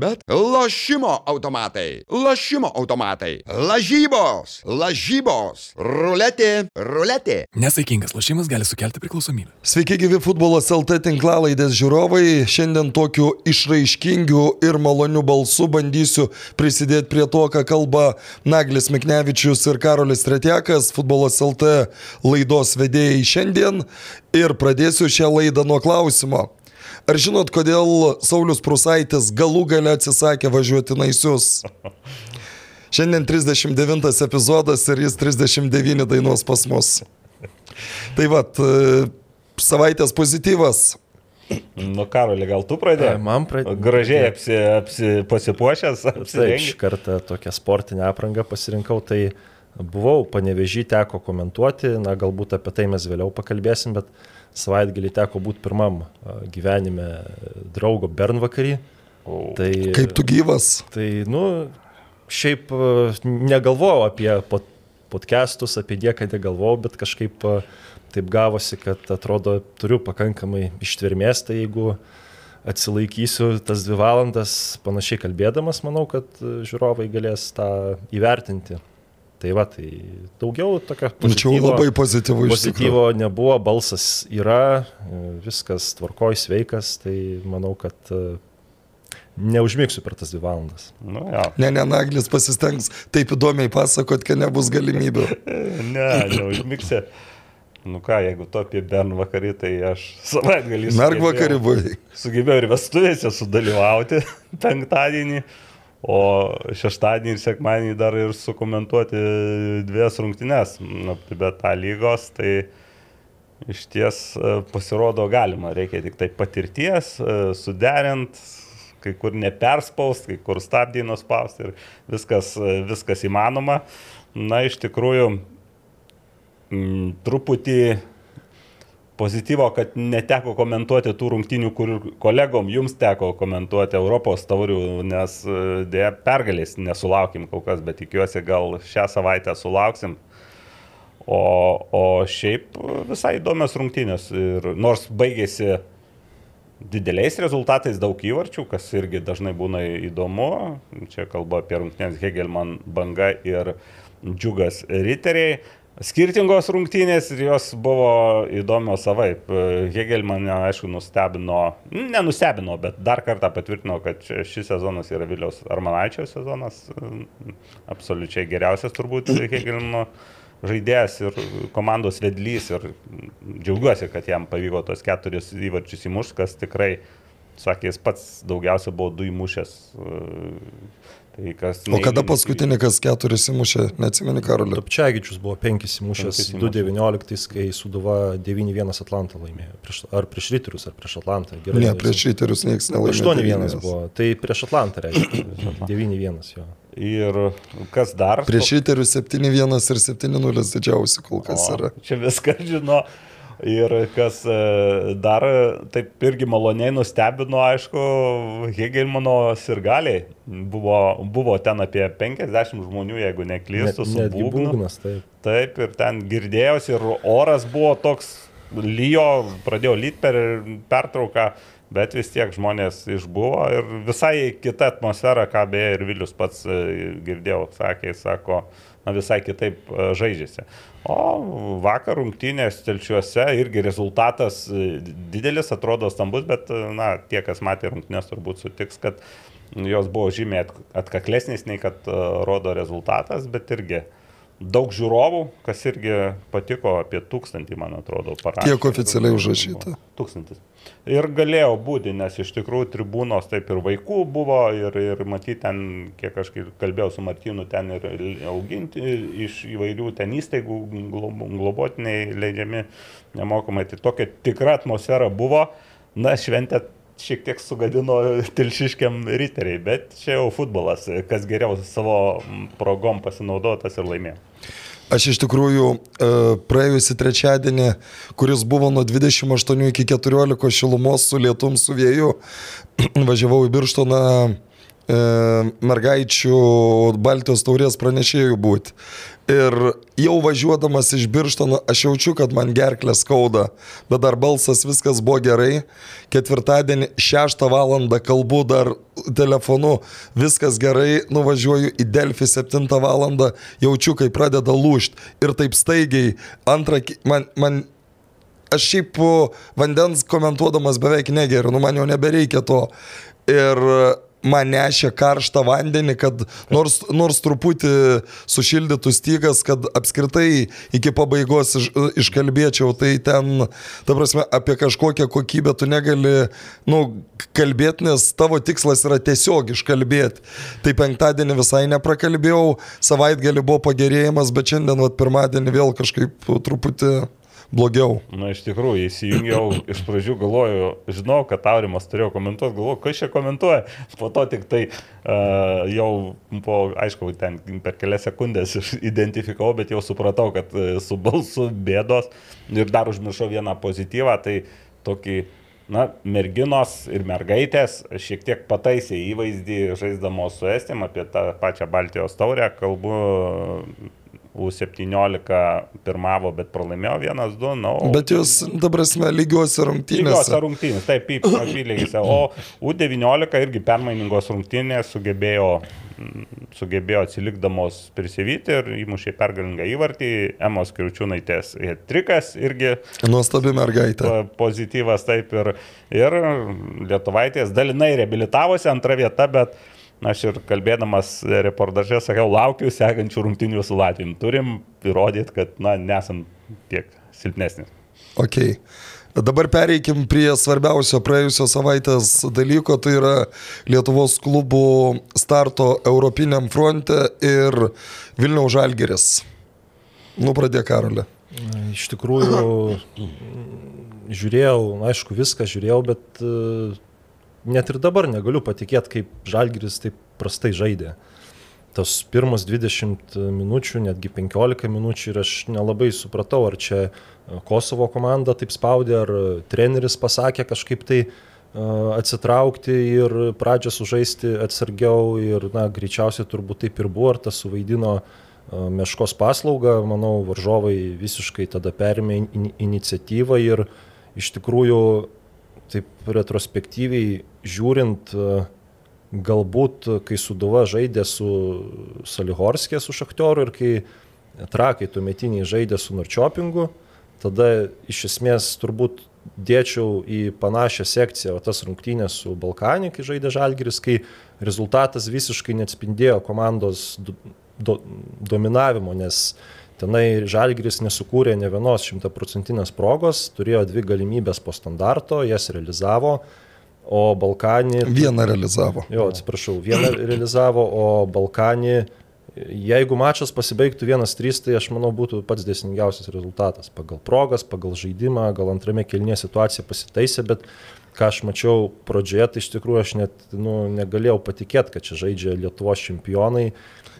Unibet. Lošimo automatai. Lošimo automatai. Lažybos. Lažybos. Ruletė. Ruletė. Nesaikingas lošimas gali sukelti priklausomybę. Sveiki, gyvi futbolas LT tinklalaidės žiūrovai. Šiandien tokiu išraiškingu ir maloniu balsu bandysiu prisidėti prie to, ką kalba Naglis Miknevičius ir Karolis Tretjakas, futbolas LT laidos vedėjai šiandien. Ir pradėsiu šią laidą nuo klausimo. Ar žinot, kodėl Saulis Prusaitis galų gale atsisakė važiuoti naisius? Šiandien 39 epizodas ir jis 39 dainuos pas mus. Tai vad, savaitės pozityvas. Nu, Karoli, gal tu pradėjai? Man pradėjo. Gražiai apsi, apsi, pasipuošęs, Taip, apsirengęs. šį kartą tokią sportinę aprangą pasirinkau, tai buvau, panevežį teko komentuoti, na galbūt apie tai mes vėliau pakalbėsim, bet savaitgalį teko būti pirmam gyvenime draugo Bernvakarį. Tai, Kaip tu gyvas? Tai, nu, šiaip negalvojau apie pod, podcastus, apie nieką negalvojau, bet kažkaip taip gavosi, kad atrodo turiu pakankamai ištvermės, tai jeigu atsilaikysiu tas dvi valandas panašiai kalbėdamas, manau, kad a, žiūrovai galės tą įvertinti. Tai va, tai daugiau tokio Nu, Čia jau labai pozityvu iš tikrųjų. Pozityvo nebuvo, balsas yra, viskas tvarkoj, sveikas, tai manau, kad e, neužmigsiu per tas dvi valandas. Nu, jo. Ne, ne, Naglis pasistengs taip įdomiai pasakot, kad nebus galimybių. Ne, neužmigsi. Nu ką, jeigu tu apie Bern vakarį, tai aš savaitgalį Merg vakarį buvai. Sugebėjau ir vestuvėse sudalyvauti penktadienį, o šeštadienį ir sekmadienį dar ir sukomentuoti dvies rungtynes. Nu, bet tą lygos, tai iš ties e, pasirodo galima, reikia tik tai patirties, e, suderint, kai kur neperspaust, kai kur stabdį nuspaust ir viskas, e, viskas įmanoma. Na, iš tikrųjų, m, truputį pozityvo, kad neteko komentuoti tų rungtynių, kur kolegom jums teko komentuoti Europos taurių, nes e, dėja pergalės nesulaukim kol kas, bet tikiuosi gal šią savaitę sulauksim. O, o šiaip visai įdomios rungtynės. Ir nors baigėsi dideliais rezultatais daug įvarčių, kas irgi dažnai būna įdomu. Čia kalba apie rungtynės Hegelman banga ir džiugas riteriai. Skirtingos rungtynės ir jos buvo įdomios savaip. Hegelman, aišku, nustebino, nenustebino, bet dar kartą patvirtino, kad šis sezonas yra Viliaus Armanaičio sezonas. Absoliučiai geriausias turbūt Hegelmano žaidėjas ir komandos vedlys ir džiaugiuosi, kad jam pavyko tos keturis įvarčius įmušti, kas tikrai, sakė, jis pats daugiausia buvo du įmušęs. Tai kas O kada paskutinį, kas keturis įmušė, neatsimeni Karolį? Topčiagičius buvo penkis įmušęs Penkis įmušęs. 2-19, kai Suduva 9-1 Atlantą laimėjo. Prieš, ar prieš Ryterius, ar prieš Atlantą. Gerai, Ne, prieš Ryterius niekas nelaimėjo. 8-1 buvo. Tai prieš Atlantą reiškia. 9-1 jo. Ir kas dar? Prieš Ryterius 7-1 ir 7-0 didžiausi kol kas O, yra. Čia viską žino. Ir kas e, dar taip irgi maloniai nustebino, aišku, Hegelmano sirgaliai. Buvo, buvo ten apie 50 žmonių, jeigu neklystu, su Netgi būgnu. būgnas, taip. Taip, ir ten girdėjosi, ir oras buvo toks, lyjo, pradėjo lyt per pertrauką, bet vis tiek žmonės išbuvo ir visai kita atmosfera, ką beje ir Vilius pats e, girdėjau, sakė, sako, na visai kitaip e, žaidžiasi. O vakar rungtynės telčiuose irgi rezultatas e, didelis, atrodo stambus, bet e, na, tie, kas matė rungtynės, turbūt sutiks, kad jos buvo žymiai at- atkaklesnės nei kad e, rodo rezultatas, bet irgi daug žiūrovų, kas irgi patiko apie tūkstantį, man atrodo, parašė. Kiek oficialiai užrašyta? Tūkstantis. Ir galėjo būti, nes iš tikrųjų tribūnos taip ir vaikų buvo, ir, ir matyti ten, kiek aš kalbėjau su Martinu, ten ir auginti iš įvairių ten įstaigų glob- globotiniai leidžiami nemokamai. Tai tokia tikra atmosfera buvo. Na, šventė šiek tiek sugadino tilšiškiam riteriai, bet čia jau futbolas, kas geriau savo progom pasinaudotas ir laimėjo. Aš iš tikrųjų e, praėjusi trečiadienį, kuris buvo nuo 28 iki 14 šilumos su lietum, su vėju, važiavau į Birštoną mergaičių Baltijos taurės pranešėjų būti. Ir jau važiuodamas iš Birštono aš jaučiu, kad man gerklė skauda, bet dar balsas viskas buvo gerai. Ketvirtadienį 6 val. kalbu dar telefonu, viskas gerai, nuvažiuoju į Delfį 7 val. jaučiu, kai pradeda lūšti. Ir taip staigiai, antrą, man, man aš šiaip vandens komentuodamas beveik negeriu, nu man jau nebereikia to. Ir man nešė karštą vandenį, kad nors, nors truputį sušildytų stygas, kad apskritai iki pabaigos iš, iškalbėčiau, tai ten, ta prasme, apie kažkokią kokybę tu negali, nu, kalbėti, nes tavo tikslas yra tiesiog iškalbėti. Tai penktadienį visai neprakalbėjau, savaitgalį buvo pagerėjimas, bet šiandien, vat, pirmadienį vėl kažkaip truputį blogiau. Na, iš tikrųjų, įsijungiau, iš pradžių galvoju, žinau, kad Taurimas turėjo komentuoti, galvoju, kas čia komentuoja. Po to tik tai uh, jau, po, aišku, ten per kelias sekundės identifikavau, bet jau supratau, kad su balsu bėdos ir dar užmiršau vieną pozityvą, tai tokį na, merginos ir mergaitės šiek tiek pataisė įvaizdį žaisdamos su Estėm apie tą pačią Baltijos taurę, kalbu U17 pirmavo, bet pralaimėjo 1-2. No, bet jūs, dabar esame lygiuose rungtynėse. Lygiuose rungtynėse, taip, apylygėse. O U19 irgi permainingos rungtynės sugebėjo, sugebėjo atsilikdamos prisivyti ir įmušė pergalingą įvartį. Emos Kriučiūnaitės trikas irgi. Nuostabi mergaitė. Pozityvas taip ir, ir Lietuvaitės dalinai reabilitavosi antrą vietą, bet Aš ir kalbėdamas reportaže sakiau, laukiu sekančių rungtinių su Latvijom. Turim įrodyti, kad, na, nesam tiek silpnesnis. Ok. Dabar pereikim prie svarbiausio praėjusios savaitės dalyko, tai yra Lietuvos klubų starto Europiniam fronte ir Vilniaus Žalgeris. Nu, pradėk, Karolė. Iš tikrųjų, žiūrėjau, aišku, viską žiūrėjau, bet net ir dabar negaliu patikėti, kaip Žalgiris taip prastai žaidė. Tos pirmos 20 minučių, netgi 15 minučių ir aš nelabai supratau, ar čia e, Kosovo komanda taip spaudė, ar treneris pasakė kažkaip tai uh, atsitraukti ir pradžią sužaisti atsargiau ir, na, greičiausiai turbūt taip ir buvo, ar tas suvaidino uh, meškos paslaugą, manau, varžovai visiškai tada perėmė in iniciatyvą ir iš tikrųjų taip retrospektyviai žiūrint, e, galbūt kai Suduva žaidė su Salihorskė, su Šaktioru ir kai Trakai tuometiniai žaidė su Norčiopingu, tada iš esmės turbūt dėčiau į panašią sekciją, o tas rungtynės su Balkanė, kai žaidė Žalgiris, kai rezultatas visiškai neatspindėjo komandos do, do, dominavimo, nes tenai Žalgiris nesukūrė ne vienos šimtaprocentinės progos, turėjo dvi galimybės po standarto, jas realizavo o Balkanį... Vieną realizavo. Jo, atsiprašau, vieną realizavo, o Balkanį, jeigu mačas pasibaigtų 1-3, tai aš manau būtų pats dėsningiausias rezultatas. Pagal progas, pagal žaidimą, gal antrame kelnie situacija pasitaisė, bet ką aš mačiau pradžioje, tai iš tikrųjų aš net nu, negalėjau patikėti, kad čia žaidžia Lietuvos čempionai.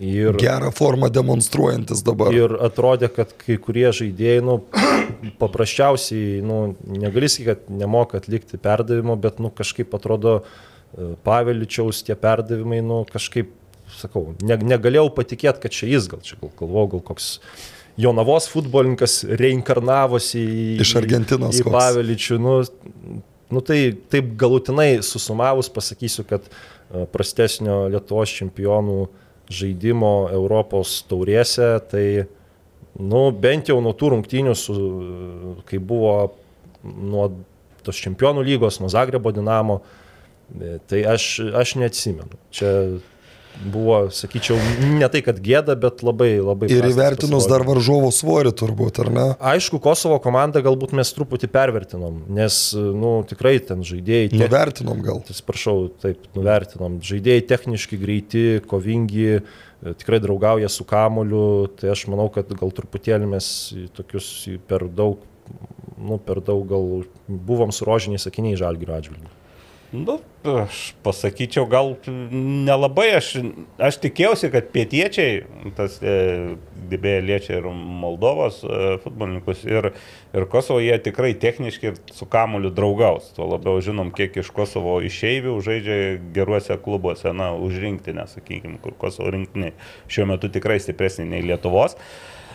Ir, Gerą formą demonstruojantis dabar. Ir atrodė, kad kai kurie žaidėjai, nu, paprasčiausiai, nu, negali sakyti, kad nemoka atlikti perdavimo, bet nu, kažkaip atrodo e, Paveličiaus tie perdavimai, nu, kažkaip, sakau, ne, negalėjau patikėti, kad čia jis, gal čia gal galvoju, gal koks Jonavos futbolininkas reinkarnavosi į, iš Argentinos. Į, į Paveličių. Nu, nu, tai taip galutinai susumavus pasakysiu, kad e, prastesnio Lietuvos čempionų žaidimo Europos taurėse, tai nu, bent jau nuo tų rungtynių, su, kai buvo nuo tos čempionų lygos, nuo Zagrebo Dinamo, tai aš, aš neatsimenu. Čia buvo, sakyčiau, ne tai, kad gėda, bet labai, labai. Ir įvertinus dar varžovo svorį turbūt, ar ne? Aišku, Kosovo komandą galbūt mes truputį pervertinom, nes, nu, tikrai ten žaidėjai. Te... Nuvertinom gal. Atsiprašau, taip, nuvertinom. Žaidėjai techniškai greiti, kovingi, tikrai draugauja su kamoliu, tai aš manau, kad gal truputėlį mes tokius per daug, nu, per daug gal buvom su rožiniais sakiniai žalgyro atžvilgiu. Nu, aš pasakyčiau, gal nelabai, aš, aš tikėjausi, kad pietiečiai, tas e, dibėje liečia ir Moldovos e, futbolininkus, ir, ir Kosovo, jie tikrai techniški ir su kamuliu draugaus. Tuo labiau žinom, kiek iš Kosovo išeivių žaidžia geruose klubuose, na, už rinktinę, sakykime, kur Kosovo rinktinė šiuo metu tikrai stipresnė nei Lietuvos.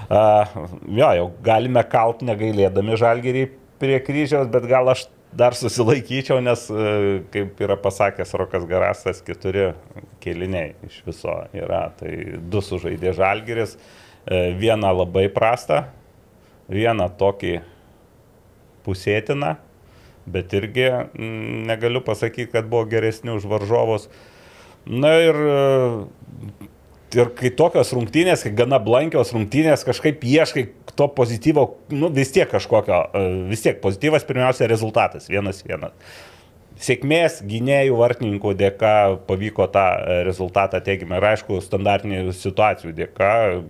Uh, jo, jau galime kalt negailėdami žalgerį prie kryžiaus, bet gal aš dar susilaikyčiau, nes, e, kaip yra pasakęs Rokas Garasas, keturi keliniai iš viso yra. Tai du sužaidė Žalgiris, e, vieną labai prastą, vieną tokį pusėtiną, bet irgi mm, negaliu pasakyti, kad buvo geresni už varžovus. Na ir ir kai tokios rungtynės, kai gana blankios rungtynės, kažkaip ieškai to pozityvo, nu, vis tiek kažkokio, e, vis tiek pozityvas pirmiausia rezultatas, vienas vienas. Sėkmės gynėjų vartininkų dėka pavyko tą e, rezultatą, teigime, ir aišku, standartinių situacijų dėka,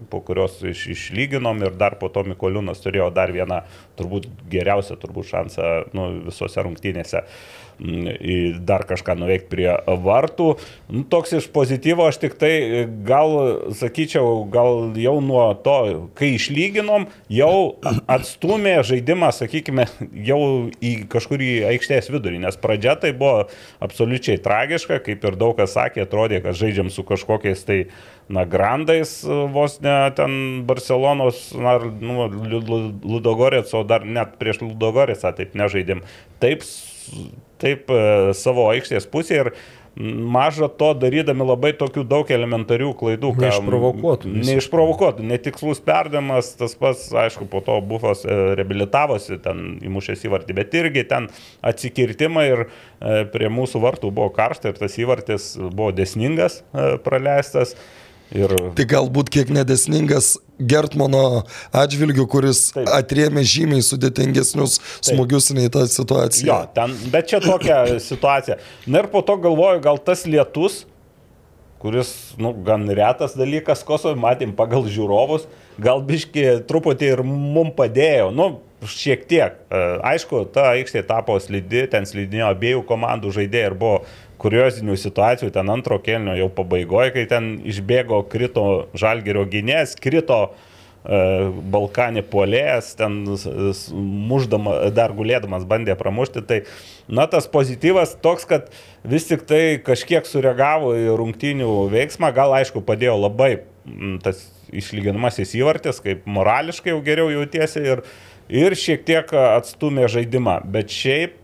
po kurios iš, išlyginom ir dar po to Mikoliūnas turėjo dar vieną, turbūt geriausią turbūt šansą nu, visose rungtynėse. Uh, dar kažką nuveikti prie vartų. Nu, toks iš pozityvo aš tik tai gal, sakyčiau, gal jau nuo to, kai išlyginom, jau atstumė žaidimą, sakykime, jau į kažkurį aikštės vidurį, nes pradžia tai buvo absoliučiai tragiška, kaip ir daug kas sakė, atrodė, kad žaidžiam su kažkokiais tai na, grandais, vos ne ten Barcelonos, ar nu, Ludogorėco, dar net prieš Ludogorėcą taip nežaidėm. Taip taip e, savo aikštės pusėje ir maža to darydami labai tokių daug elementarių klaidų. Neišprovokuotų. Neišprovokuotų, netikslus perdavimas, tas pats, aišku, po to bufas e, reabilitavosi, ten įmušęs įvartį, bet irgi ten atsikirtimai ir e, prie mūsų vartų buvo karšta ir tas įvartis buvo desningas praleistas. Ir... Tai galbūt kiek nedesningas Gertmano atžvilgių, kuris Taip. atrėmė žymiai sudėtingesnius smūgius nei tą situaciją. Jo, ten, bet čia tokia situacija. Na ir po to galvoju, gal tas lietus, kuris, nu, gan retas dalykas Kosovoje, matėm pagal žiūrovus, gal biški truputį ir mum padėjo. Nu, šiek tiek. E, aišku, ta aikštė tapo slidi, ten slidinėjo abiejų komandų žaidėjai ir buvo kuriozinių situacijų, ten antro kelnio jau pabaigoje, kai ten išbėgo, krito žalgerio gynės, krito e, Balkanė puolėjas, ten muždama, dar gulėdamas bandė pramušti. Tai, na, tas pozityvas toks, kad vis tik tai kažkiek sureagavo į rungtinių veiksmą, gal aišku padėjo labai tas išlyginamasis įvartis, kaip morališkai jau geriau jautiesi ir ir šiek tiek atstumė žaidimą. Bet šiaip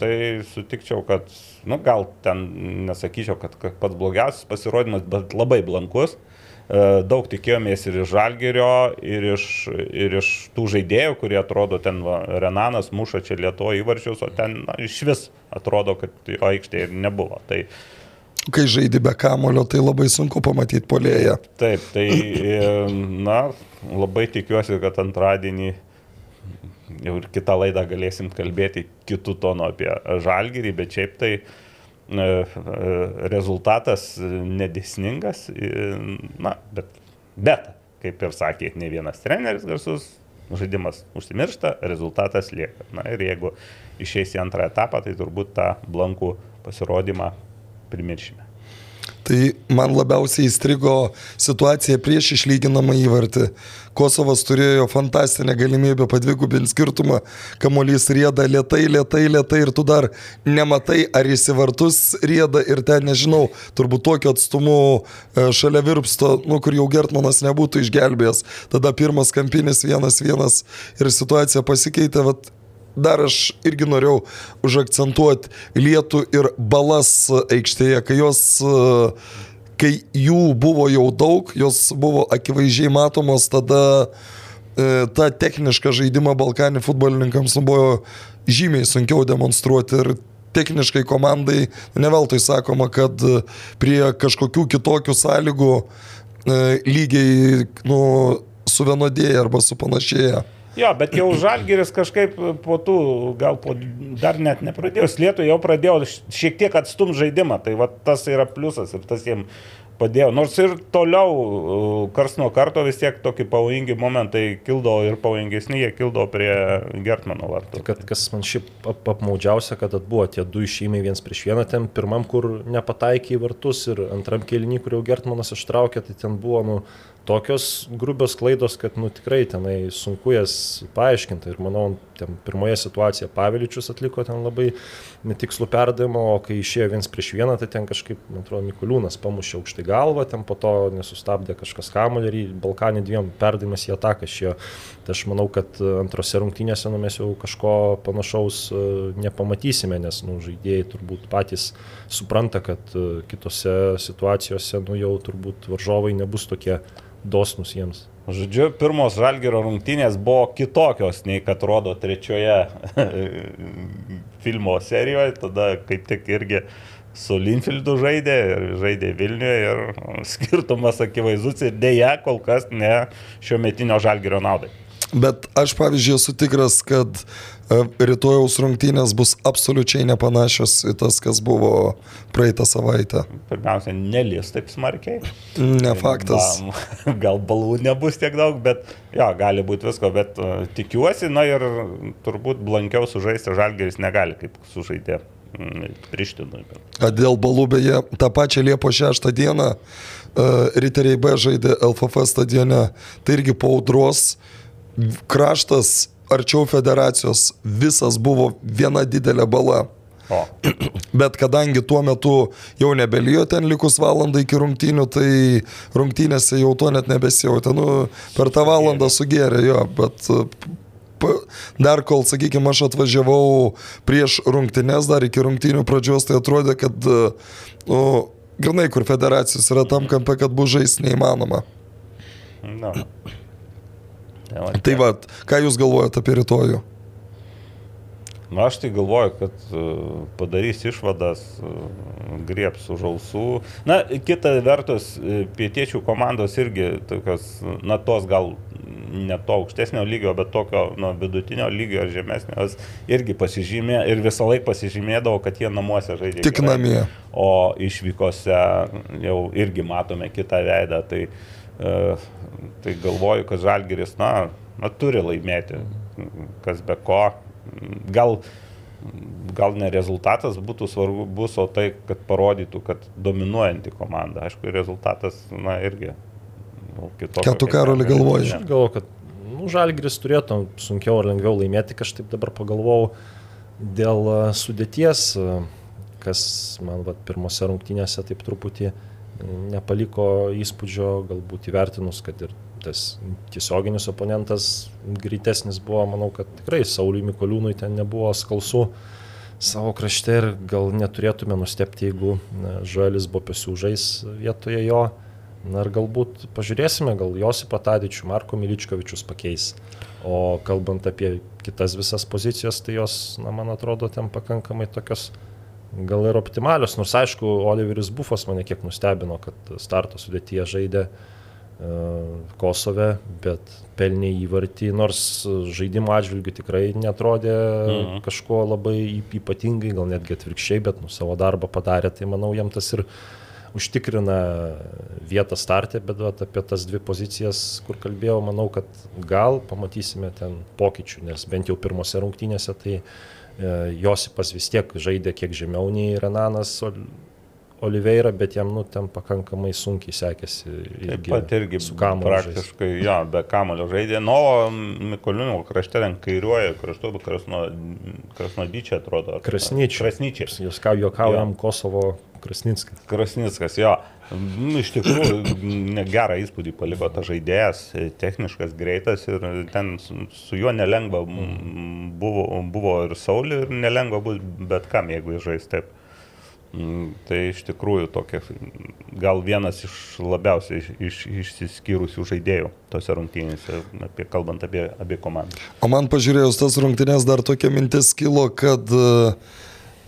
tai sutikčiau, kad, nu, gal ten nesakyčiau, kad pats blogiausias pasirodymas, bet labai blankus. E, daug tikėjomės ir iš Žalgerio, ir iš, ir iš tų žaidėjų, kurie atrodo ten, va, Renanas muša čia lietuo įvarčius, o ten na, iš vis atrodo, kad jo aikštėje ir nebuvo. Tai, Kai žaidži be kamulio, tai labai sunku pamatyti polėje. Taip, tai, na, labai tikiuosi, kad antradienį jau ir kitą laidą galėsim kalbėti kitų tonų apie žalgyrį, bet šiaip tai e, e, rezultatas nedėsningas, na, bet, bet, kaip ir sakė ne vienas treneris garsus, žaidimas užsimiršta, rezultatas lieka. Na ir jeigu išeis į antrą etapą, tai turbūt tą blankų pasirodymą primiršime. Tai man labiausiai įstrigo situacija prieš išlyginamą įvartį. Kosovas turėjo fantastinę galimybę padvigubinti skirtumą, kamuolys rieda lietai, lietai, lietai ir tu dar nematai, ar jis į vartus rieda ir ten, nežinau, turbūt tokiu atstumu e, šalia virpsto, nu, kur jau Gertmanas nebūtų išgelbėjęs. Tada pirmas kampinis vienas vienas ir situacija pasikeitė, vat, dar aš irgi norėjau užakcentuoti lietų ir balas aikštėje, kai jos, kai jų buvo jau daug, jos buvo akivaizdžiai matomos, tada e, tą technišką žaidimą Balkanį futbolininkams buvo žymiai sunkiau demonstruoti ir techniškai komandai neveltui sakoma, kad prie kažkokių kitokių sąlygų e, lygiai nu, suvienodėja arba supanašėja. Jo, bet jau Žalgiris kažkaip po tų, gal po, dar net nepradėjo slėtų, jau pradėjo šiek tiek atstum žaidimą. Tai va tas yra pliusas ir tas jiems padėjo. Nors ir toliau, uh, kars nuo karto vis tiek tokie pavojingi momentai kildavo ir pavojingesni, jie kildavo prie Gertmano vartų. Kad kas man šiaip ap apmaudžiausia, kad buvo tie du išėjimai viens prieš vieną, ten pirmam, kur nepataikė į vartus ir antram kėlinį, kur jau Gertmanas ištraukė, tai ten buvo, nu, tokios grubios klaidos, kad nu, tikrai tenai sunku jas paaiškinti. Ir manau, pirmoje situacijoje Paviličius atliko ten labai netikslų perdavimą, o kai išėjo viens prieš vieną, tai ten kažkaip, man atrodo, Mikuliūnas pamušė aukštai galvą, ten po to nesustabdė kažkas kamuolį ir į Balkanį dviem perdavimas į ataką išėjo. Tai aš manau, kad antrose rungtynėse nu, mes jau kažko panašaus e, nepamatysime, nes nu, žaidėjai turbūt patys supranta, kad e, kitose situacijose nu, jau turbūt varžovai nebus tokie dosnus jiems. Žodžiu, pirmos žalgerio rungtynės buvo kitokios nei kad rodo trečioje filmo serijoje, tada kaip tik irgi su Linfieldu žaidė, žaidė Vilniuje ir skirtumas akivaizdus ir dėja kol kas ne šio metinio žalgerio naudai. Bet aš, pavyzdžiui, esu tikras, kad e, rytojaus rungtynės bus absoliučiai nepanašios į tas, kas buvo praeitą savaitę. Pirmiausia, nelies taip smarkiai. Ne faktas. Gal, gal balų nebus tiek daug, bet jo, gali būti visko, bet uh, tikiuosi, na ir turbūt blankiau sužaisti žalgeris negali, kaip sužaidė mm, Prištinui. Dėl balų beje, tą pačią Liepo 6 dieną uh, Riteriai B žaidė LFF stadione, tai irgi po audros kraštas arčiau federacijos visas buvo viena didelė bala. O, Bet kadangi tuo metu jau nebelijo ten likus valandai iki rungtynių, tai rungtynėse jau to net nebesijautė. Nu, per tą valandą sugerė jo, bet dar kol, sakykime, aš atvažiavau prieš rungtynės, dar iki rungtynių pradžios, tai atrodė, kad, nu, grinai, kur federacijos yra tam kampe, kad bus žaisti neįmanoma. na. Tai va, Tai vad, ką jūs galvojate apie rytojų? Na, aš tai galvoju, kad padarys išvadas, grieps už ausų. Na, kita vertus, pietiečių komandos irgi tokios, na, tos gal ne to aukštesnio lygio, bet tokio, na, vidutinio lygio ar žemesnio, jos irgi pasižymė ir visą laiką pasižymėdavo, kad jie namuose žaidė. Tik gerai. namie. O išvykose jau irgi matome kitą veidą. Tai, uh, tai galvoju, kad Žalgiris, na, na, turi laimėti. Kas be ko. Gal, gal ne rezultatas būtų svarbus, o tai, kad parodytų, kad dominuojanti komanda. Aišku, rezultatas, na, irgi. nu, kitokio, Ką tu, Karoli, galvoji? Aš galvoju, kad nu, Žalgris turėtų sunkiau ar lengviau laimėti, kažkaip dabar pagalvojau dėl a, sudėties, a, kas man vat, pirmose rungtynėse taip truputį m, nepaliko įspūdžio, galbūt įvertinus, kad ir tas tiesioginis oponentas greitesnis buvo, manau, kad tikrai Sauliui Mikoliūnui ten nebuvo skalsų savo krašte ir gal neturėtume nustepti, jeigu Žuelis Bopesių žais vietoje jo. Na ir galbūt pažiūrėsime, gal Josipą Tadičių, Marko Miličkovičius pakeis. O kalbant apie kitas visas pozicijas, tai jos, na, man atrodo, ten pakankamai tokios gal ir optimalios. Nors aišku, Oliveris Bufas mane kiek nustebino, kad starto sudėtyje žaidė e, Kosove, bet pelnė įvartį, nors žaidimo atžvilgių tikrai netrodė Mhm. kažkuo labai yp- ypatingai, gal netgi atvirkščiai, bet nu, savo darbą padarė, tai manau jam tas ir užtikrina vietą startę, bet vat, apie tas dvi pozicijas, kur kalbėjau, manau, kad gal pamatysime ten pokyčių, nes bent jau pirmose rungtynėse tai e, Josipas vis tiek žaidė kiek žemiau nei Renanas Oliveira, bet jam nu, ten pakankamai sunkiai sekėsi. Taip pat irgi su žaist. praktiškai, jo, be kamulio žaidė. Nu, o Mikoliūno krašte ten kairiuoju kraštu, Krasnodyčia atrodo. Krasnyčiai. Krasnyčiai. Jūs ką juokaujam Kosovo Krasnickas. Krasnickas, jo. Nu, iš tikrųjų, gerą įspūdį paliko tas žaidėjas, techniškas, greitas ir ten su, juo nelengva buvo, buvo ir Saulė ir nelengva bus bet kam, jeigu jis žais taip. Mm, Tai iš tikrųjų tokia, gal vienas iš labiausiai iš, iš, išsiskyrusių žaidėjų tose rungtynėse, apie, kalbant apie abi komandas. O man pažiūrėjus tas rungtynės dar tokia mintis kilo, kad e,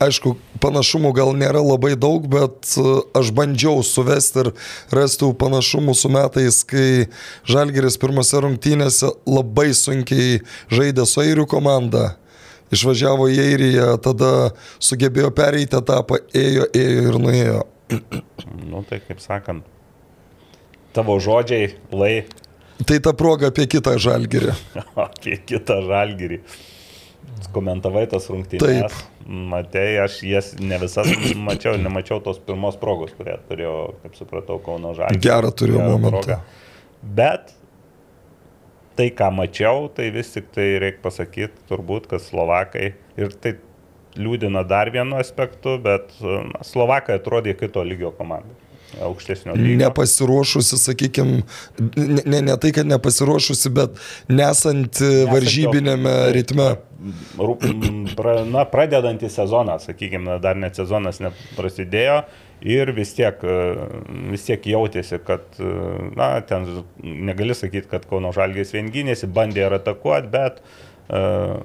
aišku, panašumų gal nėra labai daug, bet e, aš bandžiau suvesti ir rasti panašumų su metais, kai Žalgeris pirmose rungtynėse labai sunkiai žaidė su Airių komanda. Išvažiavo į Airiją, tada sugebėjo pereiti etapą, ėjo, ėjo ir nuėjo. Nu, tai kaip sakant, tavo žodžiai, lai Tai ta proga apie kitą žalgirį. apie kitą žalgyrį. Komentavai tas rungtynės. Taip. Matei, aš jas ne visas mačiau, nemačiau tos pirmos progos, kurią turėjo, kaip supratau, Kauno žalgyrį. Gerą turėjo momentą. Bet tai, ką mačiau, tai vis tik tai reikia pasakyti, turbūt, kad Slovakai ir tai liūdina dar vienu aspektu, bet na, Slovakai atrodė kito lygio komanda. Aukštesnio lygio. Nepasiruošusi, sakykime, ne, ne, ne tai, kad nepasiruošusi, bet nesant e, varžybinėme ritme. Na, pradedantį sezoną, sakykime, dar net sezonas neprasidėjo ir vis tiek, e, vis tiek jautėsi, kad, e, na, ten negali sakyti, kad Kauno Žalgės vienginėsi, bandė ir atakuoti, bet uh,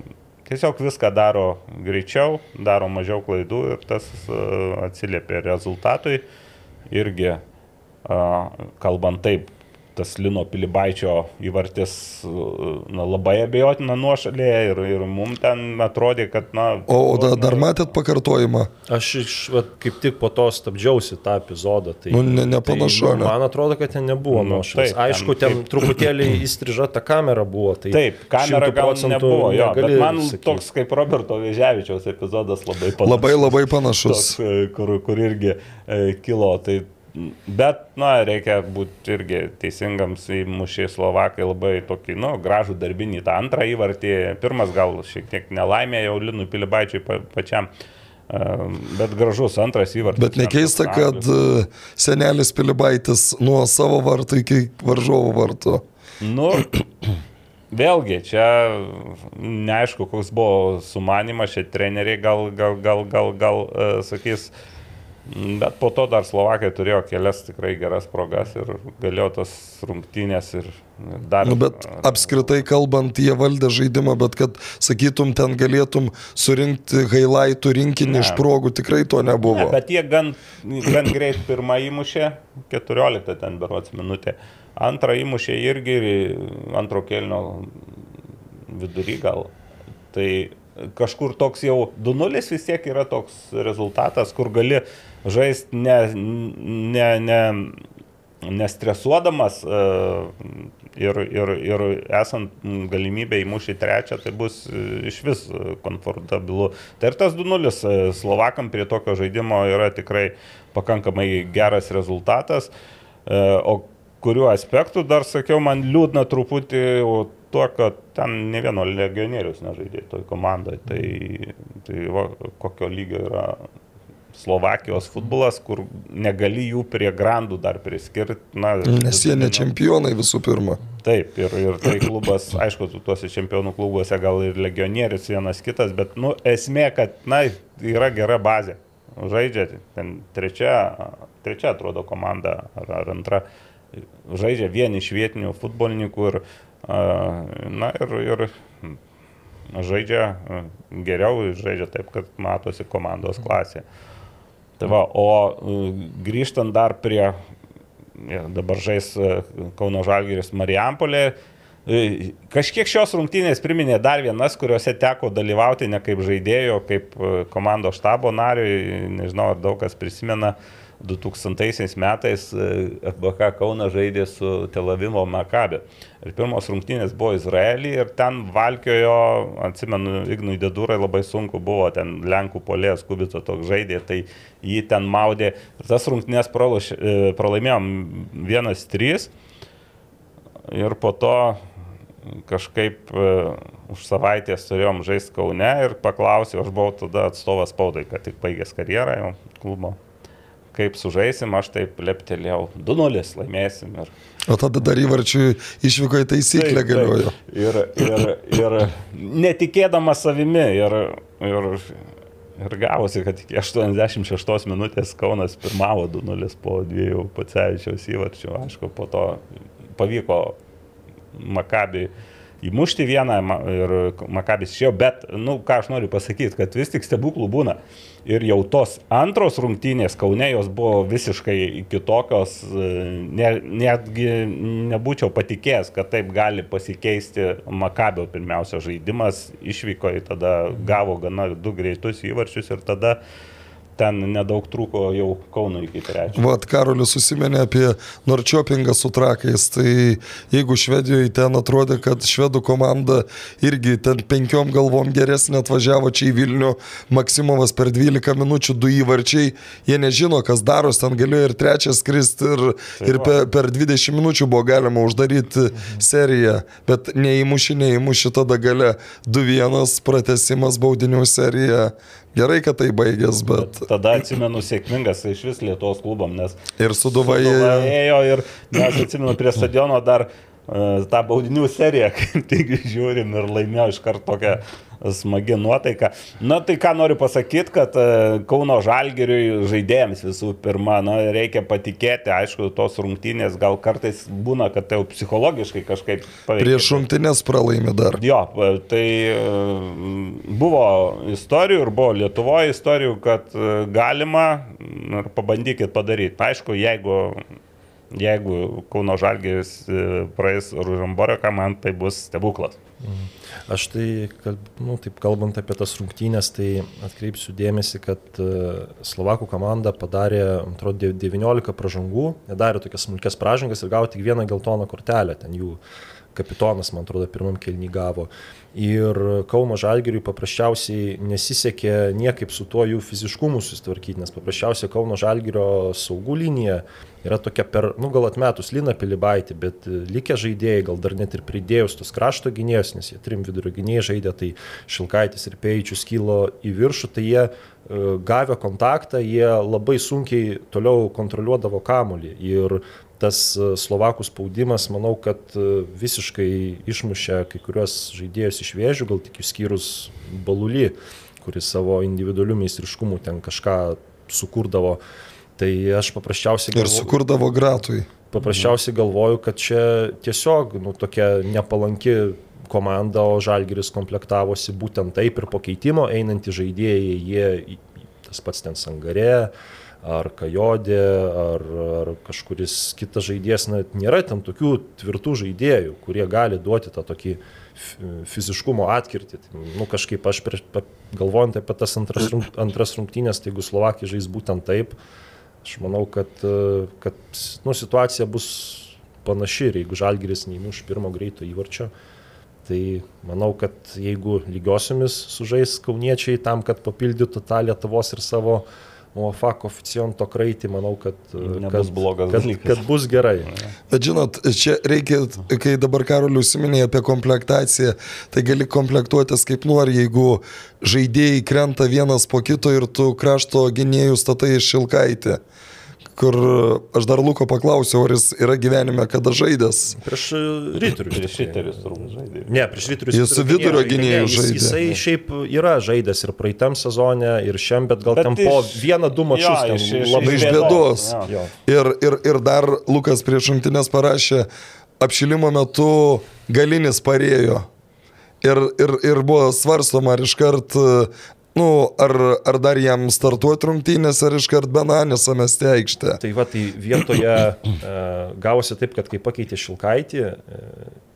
tiesiog viską daro greičiau, daro mažiau klaidų ir tas uh, atsiliepia rezultatui. Irgi, uh, kalbant taip, tas Lino Pilibaičio įvartis na, labai abejotina nuošalėje ir, ir mums ten atrodė, kad, na... O, o da, dar matėt pakartojimą? Aš iš, vat, kaip tik po to stabdžiausi tą epizodą. Tai, Nu, ne- nepanašu, tai, ne? Man atrodo, kad ten nebuvo Nu, nuošalės. taip, Aišku, ten ten truputėlį įstriža ta kamera buvo. Tai Taip, kamera 100% gal nebuvo, jo, bet negali man sakyt. toks kaip Roberto Vėžiavičiaus epizodas labai panašus. Labai labai panašus. Toks, e, kur, kur irgi e, kilo. Tai, bet, na, reikia būti irgi teisingams įmušė Slovakai labai tokį, nu, gražų darbinį tą antrą įvartį. Pirmas gal šiek tiek nelaimė jau Linų Pilibaičiui pa, pačiam. E, Bet gražus antras įvartis. Bet nekeista, kad e, senelis Pilibaitis nuo savo vartų iki varžovo vartų. Nu, vėlgi, čia neaišku, koks buvo sumanimas, šie treneriai gal, gal, gal, gal, gal uh, sakys, bet po to dar Slovakai turėjo kelias tikrai geras progas ir galėjo tas rungtynės ir dar... Nu, bet apskritai kalbant, jie valdė žaidimą, bet kad sakytum, ten galėtum surinkti highlightų rinkinį Ne. iš progų, tikrai to Ne, nebuvo. bet jie gan, gan greit pirmą įmušė, 14 ten berots minutė. Antrą įmušė irgi ir antro kelnio vidury gal. Tai kažkur toks jau 2-0 vis tiek yra toks rezultatas, kur gali žaisti ne, ne, ne, nestresuodamas e, ir, ir, ir esant galimybę įmušti trečią, tai bus e, iš vis komfortabilu. Tai ir tas 2-0 e, Slovakam prie tokio žaidimo yra tikrai pakankamai geras rezultatas. O kuriuo aspektu dar sakiau, man liūdna truputį tuo, kad ten ne vieno legionierius nežaidė toj komandoje. Tai, tai va, kokio lygio yra Slovakijos futbolas, kur negali jų prie grandų dar priskirti. Na, Nes jie ne čempionai visų pirma. Taip, ir, ir tai klubas, aišku, tu tuose čempionų klubuose gal ir legionierius vienas kitas, bet, nu, esmė, kad, na, yra gera bazė. Žaidžia ten trečia, trečia atrodo komanda ar, ar antra. Žaidžia vieni iš vietinių futbolininkų ir, na, ir, ir žaidžia geriau, žaidžia taip, kad matosi komandos klasė. Tai va, o a, grįžtant dar prie Ja, dabar žais e, Kauno Žalgiris Marijampolė. E, Kažkiek šios rungtynės priminė dar vienas, kuriuose teko dalyvauti ne kaip žaidėjo, kaip e, komandos štabo nariui. Nežinau, ar daug kas prisimena, 2000 metais e, FBK Kauna žaidė su Tel Avivo Makabi. Ir pirmos rungtynės buvo Izraelį ir ten valkiojo, atsimenu, Ignui Dedūrai labai sunku buvo, ten Lenkų polės Kubico toks žaidė, tai jį ten maudė. Ir tas rungtynės e, pralaimėjom 1-3 ir po to kažkaip e, už savaitės turėjom žaisti Kaune ir paklausiau, aš buvau tada atstovas spaudai, kad tik baigęs karjerą jau klubo. Kaip sužaisim, aš taip leptelėjau, 2-0 laimėsim. Ir O tada dar įvarčiui išvyko į taisyklę galiojo. Ir, ir, ir netikėdamas savimi. Ir, ir, ir gavosi, kad iki 86 minutės Kaunas pirmavo 2-0 po dviejų Pacevičiaus įvarčių. Aišku, po to pavyko Makabi įmušti vieną ir Makabis išėjo, bet, nu, ką aš noriu pasakyti, kad vis tik stebuklų būna. Ir jau tos antros rungtynės Kaune jos buvo visiškai kitokios, e, ne, netgi nebūčiau patikėjęs, kad taip gali pasikeisti Makabio pirmiausia žaidimas, išvyko į tada, gavo gana du greitus įvarčius ir tada ten nedaug trūko jau Kauno iki trečio. Vat Karolis susimenė apie Norčiopingą su trakais, tai jeigu Švedijoje ten atrodė, kad švedų komanda irgi ten penkiom galvom geresnė atvažiavo čia į Vilnių, Maksimovas per 12 minučių du įvarčiai, jie nežino, kas daros, ten galėjo ir trečias kristi ir, ir per, per 20 minučių buvo galima uždaryti seriją, bet neįmuši, neįmuši tada gale 2-1 pratesimas baudinių serija. Gerai, kad tai baigės, bet... Tada atsimenu sėkmingas iš vis Lietuvos klubam, nes Ir Suduva Sūduva ėjo. ėjo ir mes atsimenu prie stadiono dar tą baudinių seriją, kaip tik žiūrim ir laimėjo iš karto tokią smagi nuotaika. Na tai ką noriu pasakyti, kad e, Kauno Žalgiriui žaidėjams visų pirma, na, reikia patikėti, aišku, tos rungtynės gal kartais būna, kad tai jau psichologiškai kažkaip paveikia. Prieš rungtynės pralaimi dar. Jo, tai e, buvo istorijų ir buvo Lietuvoje istorijų, kad e, galima ir pabandykit padaryti. Aišku, jeigu, jeigu Kauno Žalgėris praeis Ružamboreką, man tai bus stebuklas. Aš tai, nu, taip kalbant apie tas rungtynės, tai atkreipsiu dėmesį, kad e, Slovakų komanda padarė, atrodo, 19 pražangų, jie darė tokias smulkės pražangas ir gavo tik vieną geltoną kortelę, ten jų kapitonas, man atrodo, pirmam kelnį gavo. Ir Kauno Žalgiriui paprasčiausiai nesisekė niekaip su tuo jų fiziškumu susitvarkyti, nes paprasčiausiai Kauno Žalgirio saugų linija yra tokia per, nu gal atmetus Lina Pilibaitį, bet likę žaidėjai, gal dar net ir pridėjus tos krašto gynėjus, nes jie trim vidurio gynėjai žaidė, tai Šilkaitis ir Peičius kilo į viršų, tai jie e, gavę kontaktą, jie labai sunkiai toliau kontroliuodavo kamolį. Ir tas e, Slovakų spaudimas, manau, kad e, visiškai išmušė kai kurios žaidėjus iš vėžių, gal tik išskyrus Balulį, kuris savo individualių meistriškumų ten kažką sukurdavo. Tai aš paprasčiausiai Ir sukurdavo gratui. paprasčiausiai galvoju, kad čia tiesiog nu, tokia nepalanki komanda, o Žalgiris komplektavosi būtent taip ir po keitimo einantys žaidėjai, jie tas pats ten Sangarė, ar Kajodė, ar, ar kažkuris kitas žaidėjas, na, nėra ten tokių tvirtų žaidėjų, kurie gali duoti tą tokį fiziškumo atkirtį. Tai, nu, kažkaip aš prieš, galvojant apie tas antras, antras rungtynės, tai jeigu Slovakija žais būtent taip, aš manau, kad, kad nu, situacija bus panaši ir jeigu Žalgiris neįmuš pirmo greito įvarčio, tai manau, kad jeigu lygiosiomis sužais kauniečiai tam, kad papildytų tą Lietuvos ir savo UEFA koficijanto kraitį, manau, kad, Nebus kad, blogas kad, kad bus gerai. Bet žinot, čia reikia, kai dabar Karoliu užsiminė apie komplektaciją, tai gali komplektuotis kaip nori, jeigu žaidėjai krenta vienas po kito ir tu krašto gynėjų statai iš šilkaitį. Kur aš dar Luko paklausiau, ar jis yra gyvenime kada žaidęs. Prieš ryterius. Prieš šiterius turbūt žaidė. Ne, prieš ryterius. Jis su vidurio gynėju Jis- žaidė. Jisai šiaip yra žaidęs ir praeitam sezone, ir šiam, bet gal Bet ten po iš- vieną, du mačius Jo, ten iš- iš- labai iš bėdos. Jo. Ir, ir, ir dar Lukas prieš šimtinės parašė, apšilimo metu galinis parėjo. Ir, ir, ir buvo svarstoma, ar iškart, nu, ar, ar dar jam startuoti rungtynės, ar iškart Benanis amesti aikštę. Tai va, tai vietoje e, gavosi taip, kad kai pakeitė Šilkaitį, e,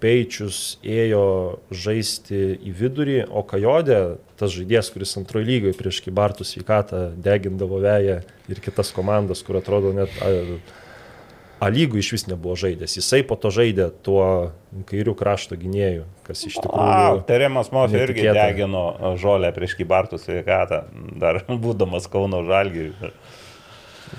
Peičius ėjo žaisti į vidurį, o Kajodė, tas žaidėjas, kuris antrojo lygoje prieš Kibartų sveikatą degindavo veją ir kitas komandas, kur atrodo net a, A lygų iš vis nebuvo žaidęs. Jisai po to žaidė tuo kairių krašto gynėjų, kas iš A, tikrųjų... Teremas Mofė irgi degino žolę prieš Kybartų sveikatą, dar būdamas Kauno Žalgiriui.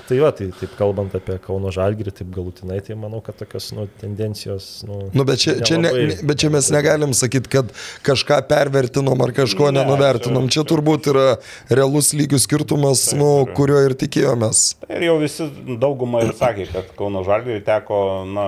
Tai va, tai taip kalbant apie Kauno Žalgirį, taip galutinai, tai manau, kad tokios nu, tendencijos... Nu, Nu, bet, čia, čia ne, bet čia mes negalim sakyti, kad kažką pervertinom ar kažko Ne, nenuvertinom. čia- Čia turbūt yra realus lygių skirtumas, nu, yra. kurio ir tikėjomės. Ir jau visi daugumą ir sakė, kad Kauno Žalgiriui teko, na,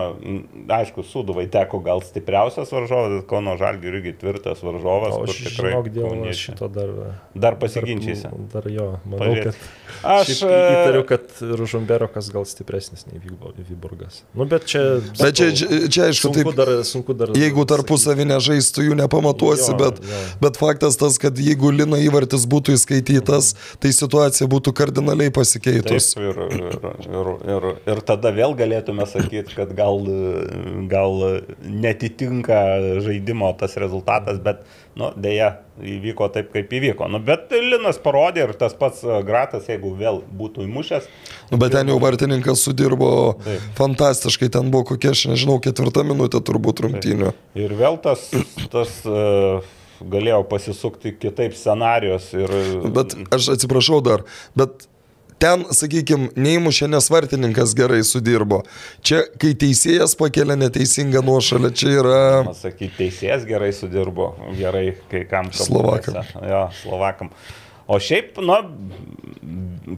aišku, Suduvai teko gal stipriausias varžovas, bet Kauno Žalgiriui irgi tvirtas varžovas. O aš tikrai žinok, dėl kauniečiai- šito dar... Dar pasiginčysi. Dar, dar jo, manau, Pažiūrėt. kad... Aš Aš įtariu, kad Ružumberokas gal stipresnis nei Vybo- Vyborgas. Nu, bet čia... Bet čia, čia, čia aišku, sunku taip, dar, sunku dar... jeigu tarpusavį nežaistų, jų nepamatuosi, Jo, bet, jo. bet faktas tas, kad jeigu Lino įvartis būtų įskaitytas, tai situacija būtų kardinaliai Taip, pasikeitus. ir, ir, ir, ir, ir tada vėl galėtume sakyti, kad gal, gal netitinka žaidimo tas rezultatas, bet nu, dėja, įvyko taip, kaip įvyko. Nu, bet Linas parodė ir tas pats e, Gratas, jeigu vėl būtų įmušęs. Nu, bet ten jau vartininkas sudirbo Taip. fantastiškai, ten buvo kokia, aš nežinau, ketvirta minutė turbūt rungtynių. Ir vėl tas, tas uh, galėjo pasisukti kitaip scenarijos. Ir, Bet aš atsiprašau dar, bet ten, sakykime, neįmušė, nes vartininkas gerai sudirbo. Čia, kai teisėjas pakelia neteisingą nuošalę, čia yra... Sakyti, teisėjas gerai sudirbo, gerai kai kam. Slovakam. Jo, Slovakam. O šiaip, nu,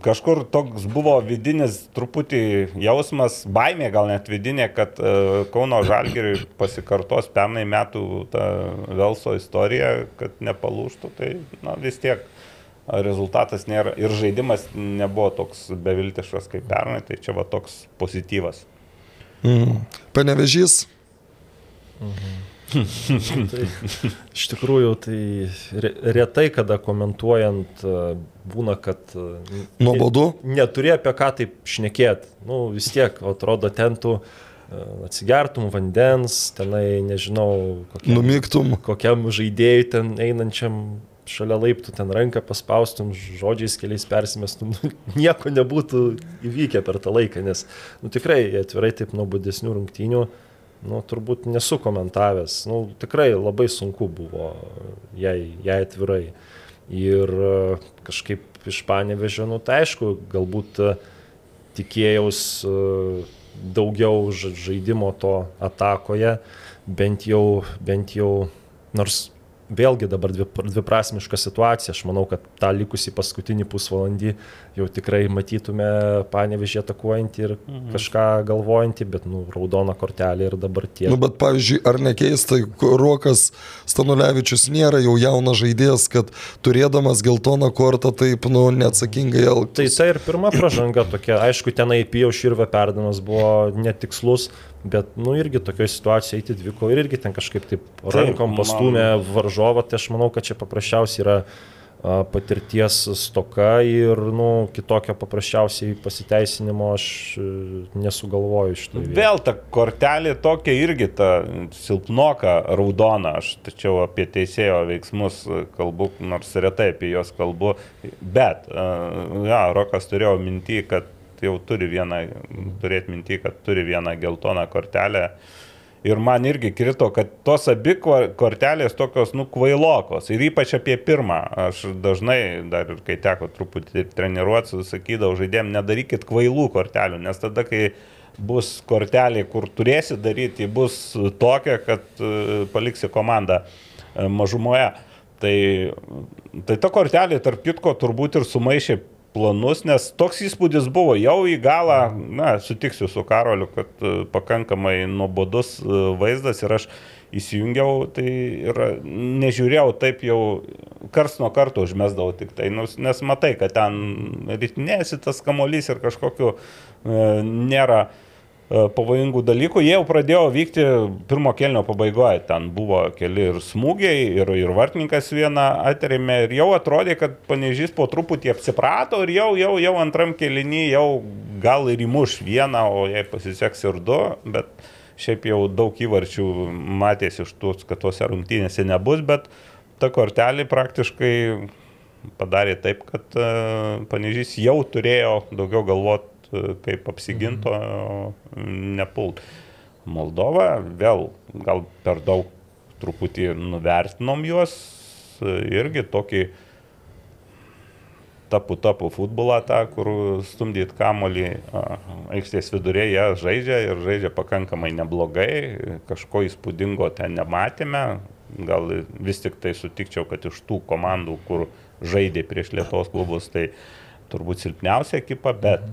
kažkur toks buvo vidinis truputį jausmas, baimė gal net vidinė, kad uh, Kauno Žalgiriui pasikartos pernai metų ta Velso istorija, kad nepalūštų, tai na, vis tiek rezultatas nėra ir žaidimas nebuvo toks beviltiškas kaip pernai, tai čia va toks pozityvas. Mm. Panevežys, Tai, iš tikrųjų, tai re, retai, kada komentuojant, e, būna, kad e, Nuobodu? ne- neturi apie ką taip šnekėti. Nu, vis tiek, atrodo, ten tu e, atsigertum vandens, tenai, nežinau, kokiam, numygtum. kokiam žaidėjui ten einančiam šalia laiptų ten ranką paspaustum, žodžiais keliais persimestum, nu, nieko nebūtų įvykę per tą laiką, nes nu, tikrai atvirai taip nuobodesnių rungtynių, nu, turbūt nesu komentavęs, nu, tikrai labai sunku buvo jai, jai atvirai. Ir e, kažkaip iš panevežio, nu, tai aišku, galbūt e, tikėjaus e, daugiau ža- žaidimo to atakoje, bent jau, bent jau, nors vėlgi dabar dvi, dviprasmiška situacija, aš manau, kad tą likusį paskutinį pusvalandį jau tikrai matytume panevežį atakuojantį ir mhm. kažką galvojantį, bet, nu, raudona kortelė ir dabar tie. Nu, bet, pavyzdžiui, ar nekeista, Rokas Stanulevičius nėra jau jaunas žaidėjas, kad turėdamas geltoną kortą taip, nu, neatsakingai Tai elgtis. tai ir pirma pažanga tokia, aišku, tenai pijau širvę perdavimas buvo netikslus, bet, nu, irgi tokioje situacijoje eiti dviko ir irgi ten kažkaip taip rankom man- pastumė varžovą, tai aš manau, kad čia paprasčiausiai yra patirties stoka ir, nu, kitokio paprasčiausiai pasiteisinimo aš e, nesugalvoju iš to. Vėl ta kortelė tokia irgi ta silpnoka raudona, aš tačiau apie teisėjo veiksmus kalbu, nors retai apie juos kalbu, bet, uh, ja, Rokas turėjo mintį, kad jau turi vieną, turėti mintį, kad turi vieną geltoną kortelę. Ir man irgi krito, kad tos abi kor- kortelės tokios, nu, kvailokos. Ir ypač apie pirmą. Aš dažnai, dar ir kai teko truputį treniruoti, sakydavau žaidėjim, nedarykit kvailų kortelių, nes tada, kai bus kortelė, kur turėsi daryti, bus tokia, kad e, paliksi komandą e, mažumoje. Tai, tai ta kortelė, tarp kitko, turbūt ir sumaišė planus, nes toks įspūdis buvo jau į galą, na, sutiksiu su Karoliu, kad e, pakankamai nuobodus e, vaizdas ir aš įsijungiau, tai ir nežiūrėjau taip jau kars nuo karto užmesdavau tik tai, nes matai, kad ten rytinėsi tas kamolys ir kažkokiu e, nėra e, pavojingų dalykų. Jie jau pradėjo vykti pirmo kelnio pabaigoje. Ten buvo keli ir smūgiai, ir, ir vartininkas vieną atrėmė. Ir jau atrodė, kad panežys po truputį apsiprato ir jau, jau, jau antram kelinį jau gal ir įmuš vieną, o jei pasiseks ir du. Bet šiaip jau daug įvarčių matėsi iš tų, kad tuose rungtynėse nebus, bet ta kortelė praktiškai padarė taip, kad e, panežys jau turėjo daugiau galvot, e, kaip apsiginto, nepult. Moldova vėl gal per daug truputį nuvertinom juos, irgi tokį tapų tapų futbolą tą, kur stumdyt kamolį aikštės vidurėje žaidžia ir žaidžia pakankamai neblogai, kažko įspūdingo ten nematėme, gal vis tik tai sutikčiau, kad iš tų komandų, kur žaidė prieš Lietuvos klubus, tai turbūt silpniausia ekipa, bet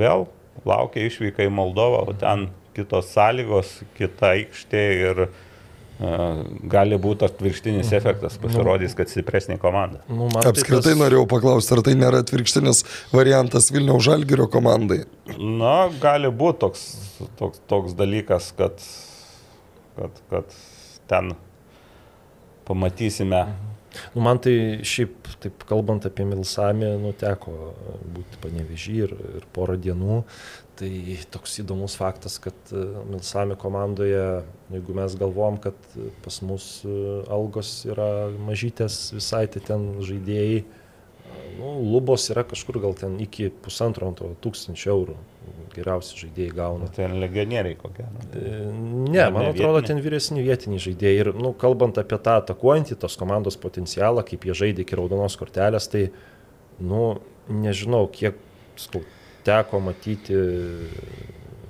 vėl laukia išvyka į Moldovą, o ten kitos sąlygos, kita aikštė ir uh, gali būti atvirkštinis efektas, pasirodys, kad stipresnė komanda. Nu, man tai Apskritai tas- norėjau paklausti, ar tai nėra atvirkštinis variantas Vilniaus Žalgirio komandai. Na, gali būti toks, toks, toks dalykas, kad, kad, kad ten pamatysime. Nu, man tai šiaip, taip kalbant apie Milsamį, nu, teko būti panevežį ir, ir porą dienų. Tai toks įdomus faktas, kad e, Milsami komandoje, jeigu mes galvom, kad pas mus e, algos yra mažytės visai, tai ten žaidėjai, nu, lubos yra kažkur gal ten iki pusantro antro tūkstančio eurų. Geriausi žaidėjai gauna. Ten legionieriai kokie. E, Ne, man ne atrodo, vietiniai? ten vyresni vietiniai žaidėjai. Ir, nu, kalbant apie tą atakuojantį tos komandos potencialą, kaip jie žaidė iki raudonos kortelės, tai, nu, nežinau, kiek skau, teko matyti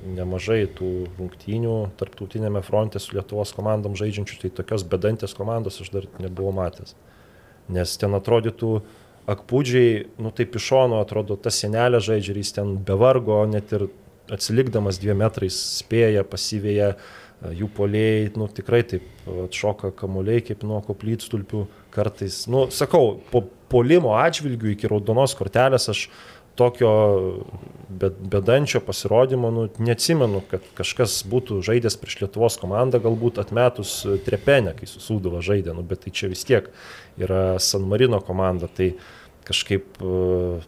nemažai tų rungtynių tarptautinėme fronte su Lietuvos komandom žaidžiančių, tai tokios bedantės komandos aš dar nebuvau matęs. Nes ten atrodytų akpūdžiai, nu taip iš šono atrodo, tas senelė žaidžia ir jis ten be vargo, net ir atsilikdamas dviem metrais spėja, pasivėja, jų poliai, nu tikrai taip atšoka kamuoliai kaip nuo koplytstulpių kartais. Nu, sakau, po polimo atžvilgių iki raudonos kortelės aš tokio be- bedančio pasirodymo, nu, neatsimenu, kad kažkas būtų žaidęs prieš Lietuvos komandą, galbūt atmetus trepenę, kai susūdavo žaidė, nu, bet tai čia vis tiek yra San Marino komanda, tai kažkaip e,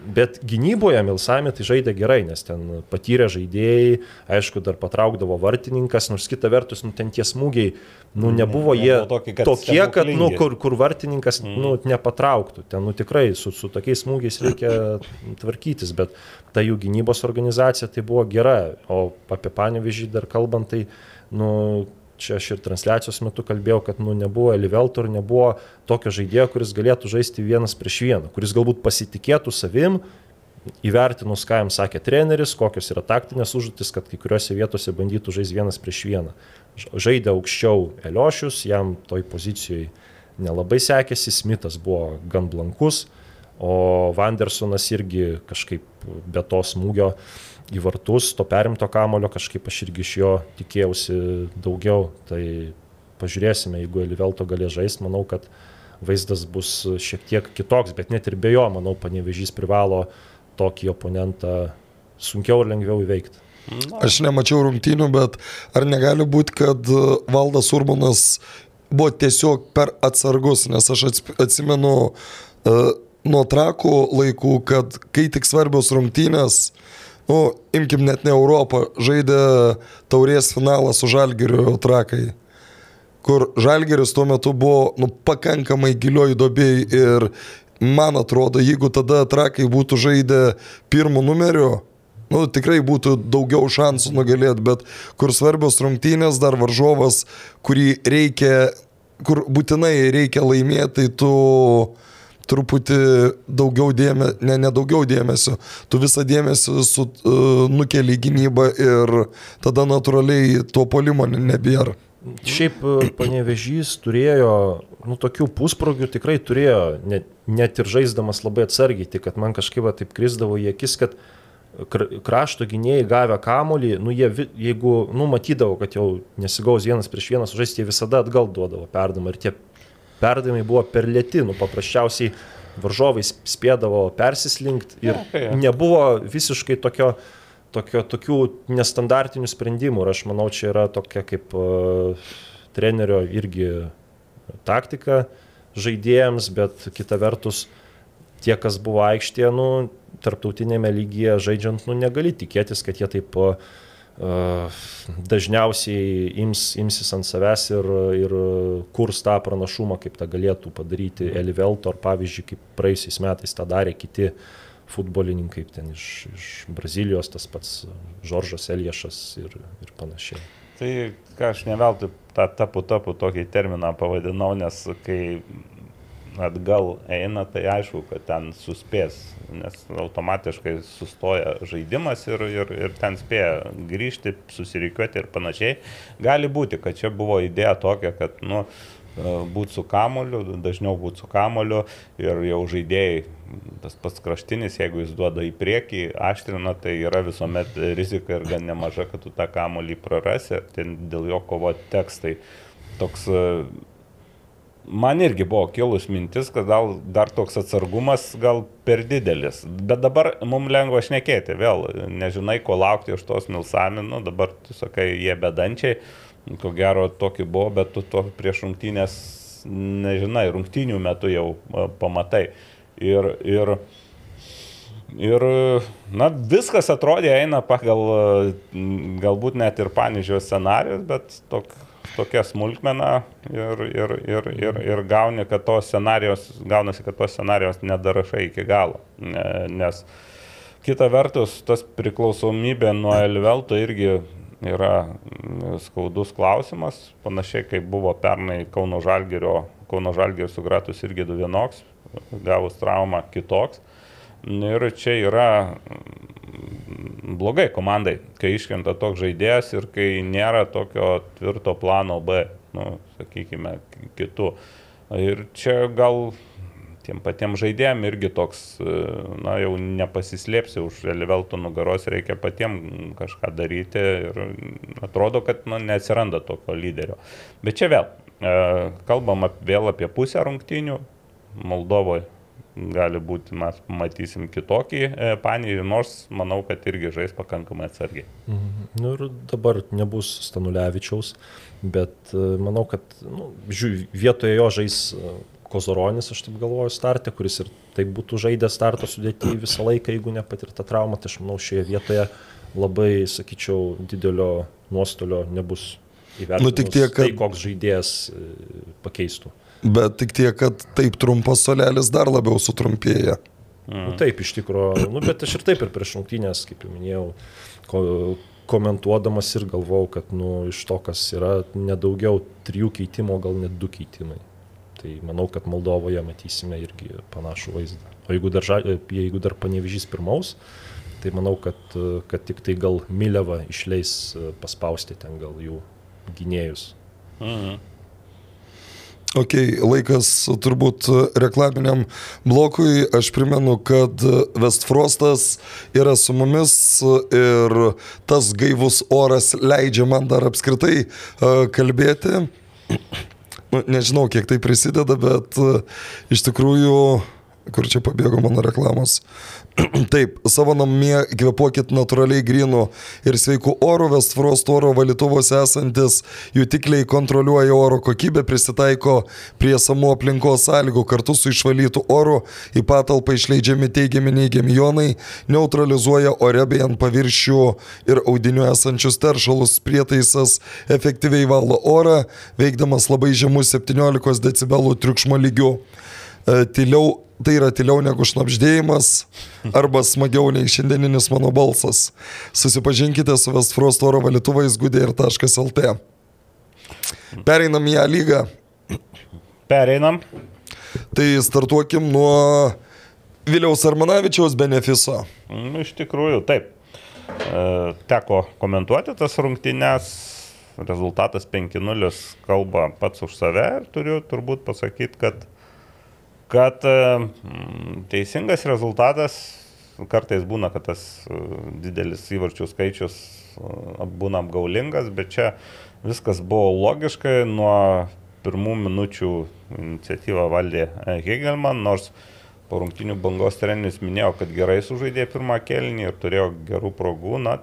Bet gynyboje Milsami tai žaidė gerai, nes ten patyrė žaidėjai, aišku, dar patraukdavo vartininkas, nors kita vertus, nu, ten tie smūgiai, nu, nebuvo jie nebuvo tokie, kad tokie, kad, nu, stebuklingi. kur, kur vartininkas, nu, nepatrauktų. Ten, nu, tikrai su, su tokiais smūgiais reikia tvarkytis, bet ta jų gynybos organizacija tai buvo gera, o apie panevežį dar kalbant, tai, nu, čia aš ir transliacijos metu kalbėjau, kad nu, nebuvo Elivelto ir nebuvo tokio žaidėjo, kuris galėtų žaisti vienas prieš vieną, kuris galbūt pasitikėtų savim, įvertinus, ką jam sakė treneris, kokios yra taktinės užduotis, kad kai kuriuose vietose bandytų žaisti vienas prieš vieną. Žaidė aukščiau Eliošius, jam toj pozicijoje nelabai sekėsi, Smithas buvo gan blankus, o Vandersonas irgi kažkaip be to smūgio į vartus, to perimto kamulio, kažkaip aš irgi iš jo tikėjausi daugiau. Tai pažiūrėsime, jeigu Elivelto galės žaisti, manau, kad vaizdas bus šiek tiek kitoks, bet net ir be jo, manau, panevežys privalo tokį oponentą sunkiau ir lengviau įveikti. Aš nemačiau rungtynių, bet ar negali būti, kad e, Valdas Urbanas buvo tiesiog per atsargus, nes aš atsimenu uh, nuo trakų laikų, kad kai tik svarbios rungtynės, nu, imkim net ne Europą, žaidė taurės finalą su Žalgiriu trakai kur Žalgeris tuo metu buvo nu, pakankamai gilioj dobėjai ir man atrodo, jeigu tada trakai būtų žaidę pirmų numerių, nu, tikrai būtų daugiau šansų nugalėti, bet kur svarbios rungtynės, dar varžovas, kurį reikia, kur būtinai reikia laimėti, tai tu truputį daugiau dėmesio, ne, ne daugiau dėmesio, tu visą dėmesį su, uh, nukeli į gynybą ir tada natūraliai to polimo ne- nebėra. Šiaip panevežys turėjo, nu, tokių pusprogių tikrai turėjo, net, net ir žaisdamas labai atsargiai, tik kad man kažkaip va taip krisdavo į akis, kad kra- krašto gynėjai gavę kamolį, nu, jie, jeigu, nu, matydavo, kad jau nesigaus vienas prieš vieną sužaisti, jie visada atgal duodavo perdamą ir tie perdavimai buvo per lėti, nu, paprasčiausiai varžovai sp- spėdavo persislinkti ir Jo, jo. nebuvo visiškai tokio, tokio, tokių nestandartinių sprendimų ir aš manau, čia yra tokia kaip uh, trenerio irgi taktika žaidėjams, bet kita vertus, tie, kas buvo aikštėje, nu, tarptautinėme lygyje žaidžiant, nu, negali tikėtis, kad jie taip uh, dažniausiai ims, imsis ant savęs ir, ir kurs tą pranašumą, kaip tą galėtų padaryti Elivelto, ar pavyzdžiui, kaip praeisiais metais tą darė kiti futbolininkai, ten iš, iš Brazilijos, tas pats Žoržas Eliešas ir, ir panašiai. Tai ką aš neveltui tą tapu tapu tokį terminą pavadinau, nes kai atgal eina, tai aišku, kad ten suspės, nes automatiškai sustoja žaidimas ir, ir, ir ten spėja grįžti, susirikiuoti ir panašiai. Gali būti, kad čia buvo idėja tokia, kad, nu, būti su kamoliu, dažniau būti su kamoliu ir jau žaidėjai, tas pats kraštinis, jeigu jis duoda į priekį, aštrina, tai yra visuomet rizika ir gan nemaža, kad tu tą kamolį prarasi, ten dėl jo kovoti tekstai. Toks man irgi buvo kilus mintis, kad gal dar toks atsargumas gal per didelis. Bet dabar mums lengva šnekėti, vėl nežinai, ko laukti iš tos milsaminų, dabar tu sakai, jie bedančiai, ko gero tokį buvo, bet tu to prieš rungtynės nežinai, rungtynių metu jau a, pamatai. Ir, ir Ir, na, viskas atrodė eina pagal mm, galbūt net ir panižiaus scenarius, bet tok, tokia smulkmena ir, ir, ir, ir, ir gauni, kad tos scenarijos, gaunasi, kad tos scenarijos nedarašai iki galo. Ne- Nes kita vertus, tas priklausomybė nuo Elvelto irgi yra mm, skaudus klausimas, panašiai kaip buvo pernai Kauno Žalgerio, Kauno Žalgerio sugratus irgi du vienoks, gavus traumą kitoks. Ir čia yra mm, blogai komandai, kai iškrenta toks žaidėjas ir kai nėra tokio tvirto plano B, nu, sakykime, kitų. Ir čia gal tiem patiem žaidėjim irgi toks, na jau nepasislėpsi už Elivelto nugaros, reikia patiem kažką daryti ir atrodo, kad nu, neatsiranda tokio lyderio. Bet čia vėl, e, kalbam vėl apie pusę rungtynių, Moldovoje gali būti, mes matysim kitokį e, panį, nors manau, kad irgi žais pakankamai atsargiai. Nu ir dabar nebus Stanulevičiaus, bet e, manau, kad nu, žiū, vietoje jo žais e, Kozoronis, aš taip galvoju, startė, kuris ir taip būtų žaidęs starto sudėti visą laiką, jeigu nepatirta trauma, tai aš manau šioje vietoje labai, sakyčiau, didelio nuostolio nebus įvertintas. Nu, tik tiek, kad- Tai koks žaidėjas e, pakeistų. Bet tik tiek, kad taip trumpas solelis dar labiau sutrumpėja. Nu, taip, iš tikrųjų, nu, bet aš ir taip ir prieš rungtynės, kaip jau minėjau, ko, komentuodamas ir galvau, kad nu, iš to, kas yra, nedaugiau trijų keitimų, gal net du keitimai. Tai manau, kad Moldovoje matysime irgi panašų vaizdą. O jeigu dar, jeigu dar panevežys pirmaus, tai manau, kad, kad tik tai gal Mileva išleis paspausti ten gal jų gynėjus. Ok, laikas turbūt reklaminiam blokui. Aš primenu, kad Westfrostas yra su mumis ir tas gaivus oras leidžia man dar apskritai uh, kalbėti. Nu, nežinau, kiek tai prisideda, bet uh, iš tikrųjų, kur čia pabėgo mano reklamos. Taip, savo namie kvepuokit natūraliai grinu ir sveiku oru, Westfrost oro valytuvose esantis jutikliai kontroliuoja oro kokybę, prisitaiko prie samų aplinkos sąlygų, kartu su išvalytu oru į patalpą išleidžiami teigiami neigiami jonai, neutralizuoja ore bei ant paviršių ir audinių esančius teršalus. Prietaisas efektyviai valo orą, veikdamas labai žemų 17 decibelų triukšmo lygių. E, Tyliau, tai yra tyliau negu šnapždėjimas arba smagiau nei šiandieninis mano balsas. Susipažinkite su Westfrost oro valytuvais gudė.lt. Pereinam į ją lygą. Pereinam. Tai startuokim nuo Viliaus Armanavičiaus benefiso. Nu, iš tikrųjų, taip. E, Teko komentuoti tas rungtynes. Rezultatas 5-0 kalba pats už save ir turiu turbūt pasakyti, kad, kad e, teisingas rezultatas kartais būna, kad tas e, didelis įvarčių skaičius e, būna apgaulingas, bet čia viskas buvo logiškai nuo pirmų minučių iniciatyvą valdė Hegelman, nors po rungtinių bangos treneris minėjo, kad gerai sužaidė pirmą kelnį ir turėjo gerų progų. Na,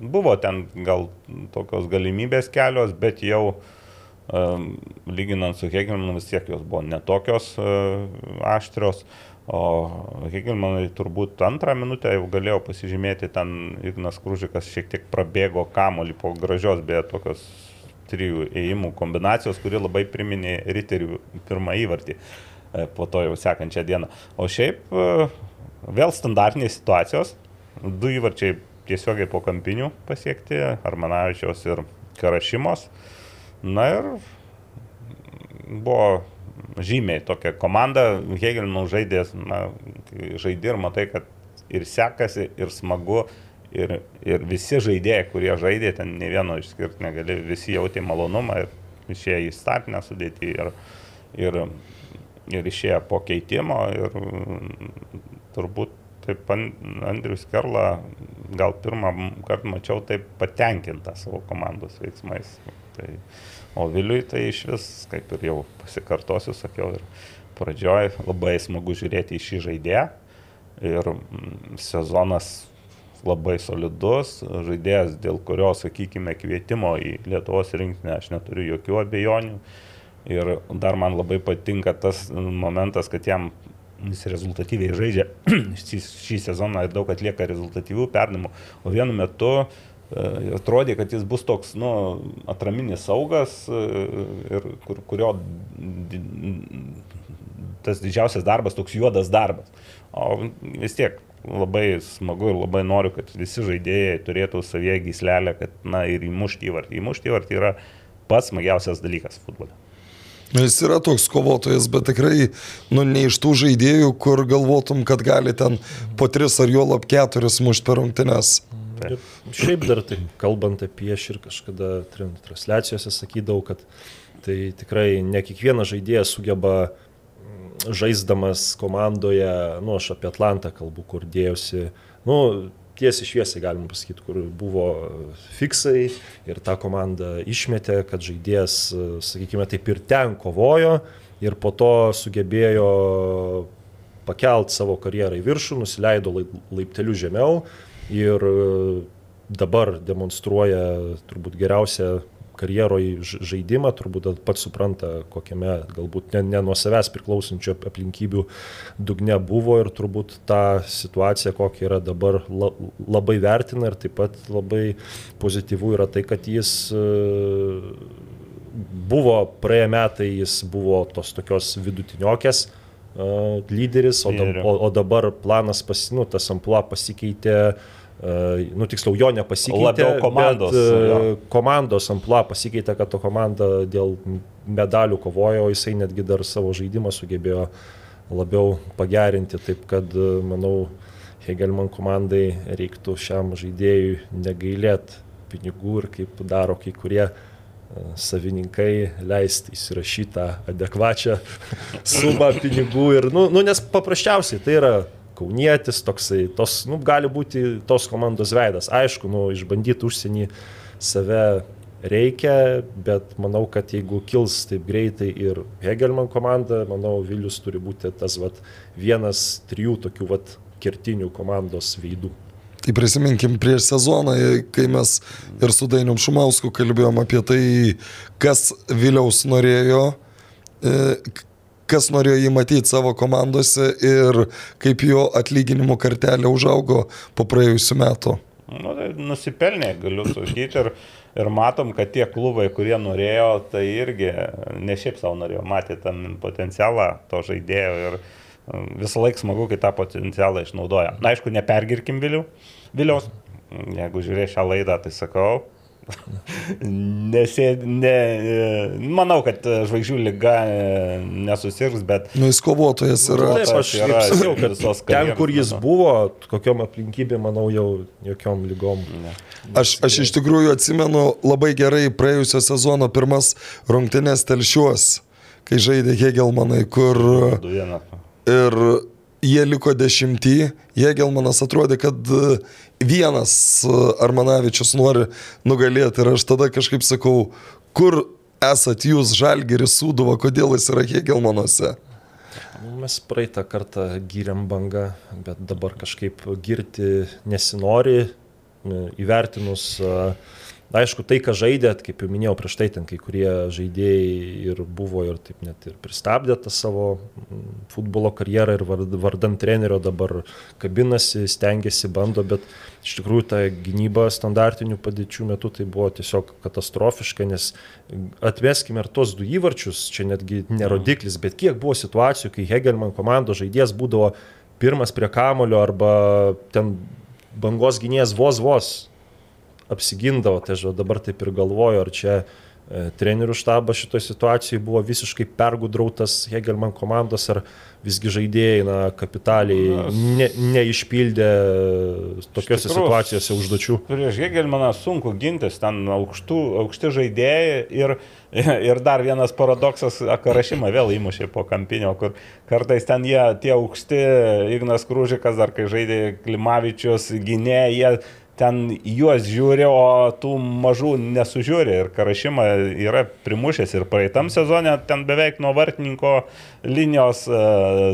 buvo ten gal tokios galimybės kelios, bet jau um, lyginant su Hegelmanu vis tiek jos buvo netokios uh, aštrios. O Hegelmanai turbūt antrą minutę jau galėjo pasižymėti, ten Ignas Krūžikas šiek tiek prabėgo kamolį po gražios, beje, tokios trijų ėjimų kombinacijos, kuri labai priminė riterių pirmą įvartį e, po to jau sekančią dieną. O šiaip e, vėl standartinės situacijos, du įvarčiai tiesiogiai po kampinių pasiekti, Armanavičiaus ir Karašymos. Na ir buvo žymiai tokia komanda, Hegelino žaidėjas, na, kai žaidė ir matai, kad ir sekasi, ir smagu, ir, ir visi žaidėjai, kurie žaidė, ten ne vieno išskirti negali, visi jautė malonumą ir išėjo į startinę sudėtį ir, ir, ir išėjo po keitimo ir turbūt taip An- Andrius Kerla gal pirmą kartą mačiau taip patenkinta savo komandos veiksmais. Tai, o Viliui tai iš vis, kaip ir jau pasikartosiu, sakiau ir pradžioj, labai smagu žiūrėti į šį žaidėją. Ir sezonas labai solidus, žaidėjas, dėl kurio, sakykime, kvietimo į Lietuvos rinktinę aš neturiu jokių abejonių. Ir dar man labai patinka tas momentas, kad jam jis rezultatyviai žaidžia šį, šį sezoną ir daug atlieka rezultatyvių perdimų, o vienu metu e, atrodė, kad jis bus toks, nu, atraminis saugas, e, ir kur, kurio tas didžiausias darbas, toks juodas darbas. O vis tiek labai smagu ir labai noriu, kad visi žaidėjai turėtų savyje gyslelę, kad, na, ir įmušti įvartį. Įmušti įvartį yra pats smagiausias dalykas futbole. Nu, Jis yra toks kovotojas, bet tikrai, nu, ne iš tų žaidėjų, kur galvotum, kad gali ten po tris ar jo lab keturis mušti per rungtynes. Ir šiaip dar tai kalbant apie aš ir kažkada tran- transliacijose sakydavau, kad tai tikrai ne kiekvienas žaidėjas sugeba žaisdamas komandoje, nu aš apie Atlantą kalbu, kur dėjosi, nu tiesiai šviesiai galim pasakyti, kur buvo fiksai ir tą komandą išmetė, kad žaidėjas, sakykime, taip ir ten kovojo ir po to sugebėjo pakelt savo karjerą į viršų, nusileido laip- laipteliu žemiau ir dabar demonstruoja turbūt geriausią karjeroje ž- žaidimą, turbūt pats supranta, kokiame galbūt ne, ne nuo savęs priklausančio ap- aplinkybių dugne buvo ir turbūt tą situaciją, kokia yra dabar, la, labai vertina ir taip pat labai pozityvų yra tai, kad jis e, buvo praėję metai, jis buvo tos tokios vidutiniokės e, lyderis, o, dab, o, o dabar planas, pas, nu, tas amplua pasikeitė, nu tiksliau jo nepasikeitė. Labiau komandos, Bet, e, jo. komandos amplua pasikeitė, kad to komanda dėl medalių kovojo, o jisai netgi dar savo žaidimą sugebėjo labiau pagerinti, taip kad, e, manau, Hegelman komandai reiktų šiam žaidėjui negailėti pinigų ir kaip daro kai kurie e, savininkai leisti įsirašytą adekvačią sumą pinigų ir, nu, nu, nes paprasčiausiai tai yra kaunietis, toksai, tos, nu, gali būti tos komandos veidas. Aišku, nu, išbandyti užsienį save reikia, bet manau, kad jeigu kils taip greitai ir Hegelman komanda, manau, Vilius turi būti tas vat, vienas trijų tokių vat, kertinių komandos veidų. Tai prisiminkim prieš sezoną, kai mes ir su Dainium Šumausku kalbėjom apie tai, kas Viliaus norėjo, e, kas norėjo jį matyti savo komandose ir kaip jo atlyginimų kartelė užaugo po praėjusiu metu. Nu, tai nusipelnė, galiu sakyti. Ir, ir matom, kad tie klubai, kurie norėjo, tai irgi ne šiaip savo norėjo, matė tam potencialą to žaidėjo. Ir mm, visą laiką smagu, kai tą potencialą išnaudoja. Na, aišku, nepergirkim Vilių. Viliaus. Jeigu žiūrės šią laidą, tai sakau. Nesė, ne, manau, kad žvaigždžių lyga e, nesusirgs, bet Nu, jis kovotojas yra. Taip, aš yra sakiau, kad ten, karjeros kur jis buvo, kokiam aplinkybėm, manau, jau jokiom lygom. Aš, aš iš tikrųjų atsimenu labai gerai praėjusio sezono pirmas rungtynės telšiuos, kai žaidė Hegelmanai, kur Du vieną. ir jie liko dešimtį, Hegelmanas atrodė, kad e, vienas e, Armanavičius nori nugalėti ir aš tada kažkaip sakau, kur esat jūs Žalgeris Sūduva, kodėl jis yra Hegelmanuose. Nu, Mes praeitą kartą gyrėm bangą, bet dabar kažkaip girti nesinori, e, įvertinus, e, aišku, tai, ką žaidėt, kaip jau minėjau prieš tai, ten kai kurie žaidėjai ir buvo ir taip net ir pristabdė tą savo futbolo karjerą ir vard- vardan trenerio dabar kabinasi, stengiasi, bando, bet iš tikrųjų ta gynyba standartinių padėčių metu tai buvo tiesiog katastrofiška, nes atmeskime ir tos du įvarčius, čia netgi nerodiklis, bet kiek buvo situacijų, kai Hegelman komandos žaidėjas būdavo pirmas prie kamulio arba ten bangos gynėjas vos vos apsigindavo, tai aš dabar taip ir galvoju, ar čia e, trenerių štabas šitoje situacijoje buvo visiškai pergudrautas Hegelman komandos, ar visgi žaidėjai, na, kapitaliai ne, neišpildė tokiose tikrųjų, situacijose užduočių. Prieš Hegelmaną sunku gintis, ten aukštų, aukšti žaidėjai ir, ir dar vienas paradoksas, Akarašymą vėl įmušė po kampinio, kur kartais ten jie, tie aukšti, Ignas Krūžikas, dar kai žaidė Klimavičius, gynėjai, jie ten juos žiūri, o tų mažų nesužiūri. Ir Karašyma yra primušęs ir praeitam sezonė ten beveik nuo vartininko linijos. e,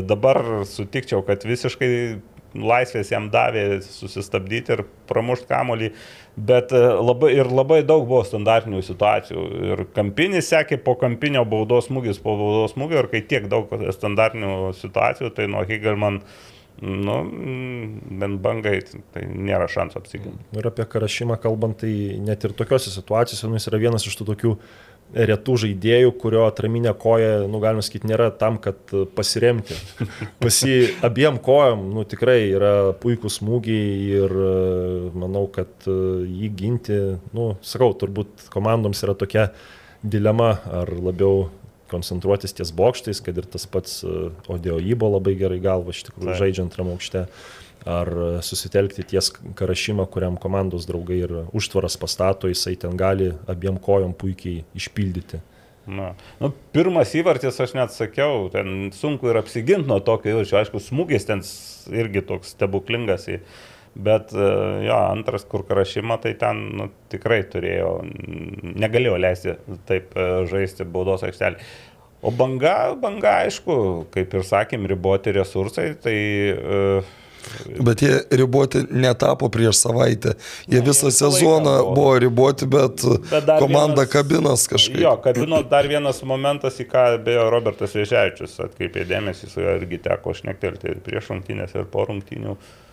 Dabar sutikčiau, kad visiškai laisvės jam davė susistabdyti ir pramušti kamolį, bet e, labai, ir labai daug buvo standartinių situacijų. Ir kampinis sekė po kampinio baudos smūgis po baudos smūgio ir kai tiek daug standartinių situacijų, tai nuo Higelman nu, bent bangai, tai nėra šansų apsiginti. Ir apie Karašymą kalbant, tai net ir tokiuose situacijose, nu, jis yra vienas iš tų tokių retų žaidėjų, kurio atraminė koja, nu, galima sakyti, nėra tam, kad pasiremti. Pas jį abiem kojam, nu, tikrai yra puikūs smūgiai ir e, manau, kad e, jį ginti, nu, sakau, turbūt komandoms yra tokia dilema, ar labiau koncentruotis ties bokštais, kad ir tas pats e, Odeo Ibo labai gerai galva iš tikrųjų Taip. žaidžiant ramokšte, ar e, susitelkti ties Karašymą, kuriam komandos draugai ir užtvaras pastato, jisai ten gali abiem kojom puikiai išpildyti. Na, nu, pirmas įvartis, aš net sakiau, ten sunku ir apsiginti nuo tokio įvarčio, aišku, smūgis ten irgi toks stebuklingas. į- Bet e, jo, antras, kur karašymą, tai ten nu, tikrai turėjo, negalėjo leisti taip e, žaisti baudos aikštelį. O banga, banga, aišku, kaip ir sakėm, riboti resursai, tai uh, Bet jie riboti netapo prieš savaitę. Jie Na, visą sezoną buvo. buvo riboti, bet, Bet komanda vienas- kabinas kažkaip. Jo, kabino dar vienas momentas, į ką beje Robertas Vėžiaičius atkreipė dėmesį, su juo irgi teko šnektelti prieš rungtynės, ir po rungtynių. E,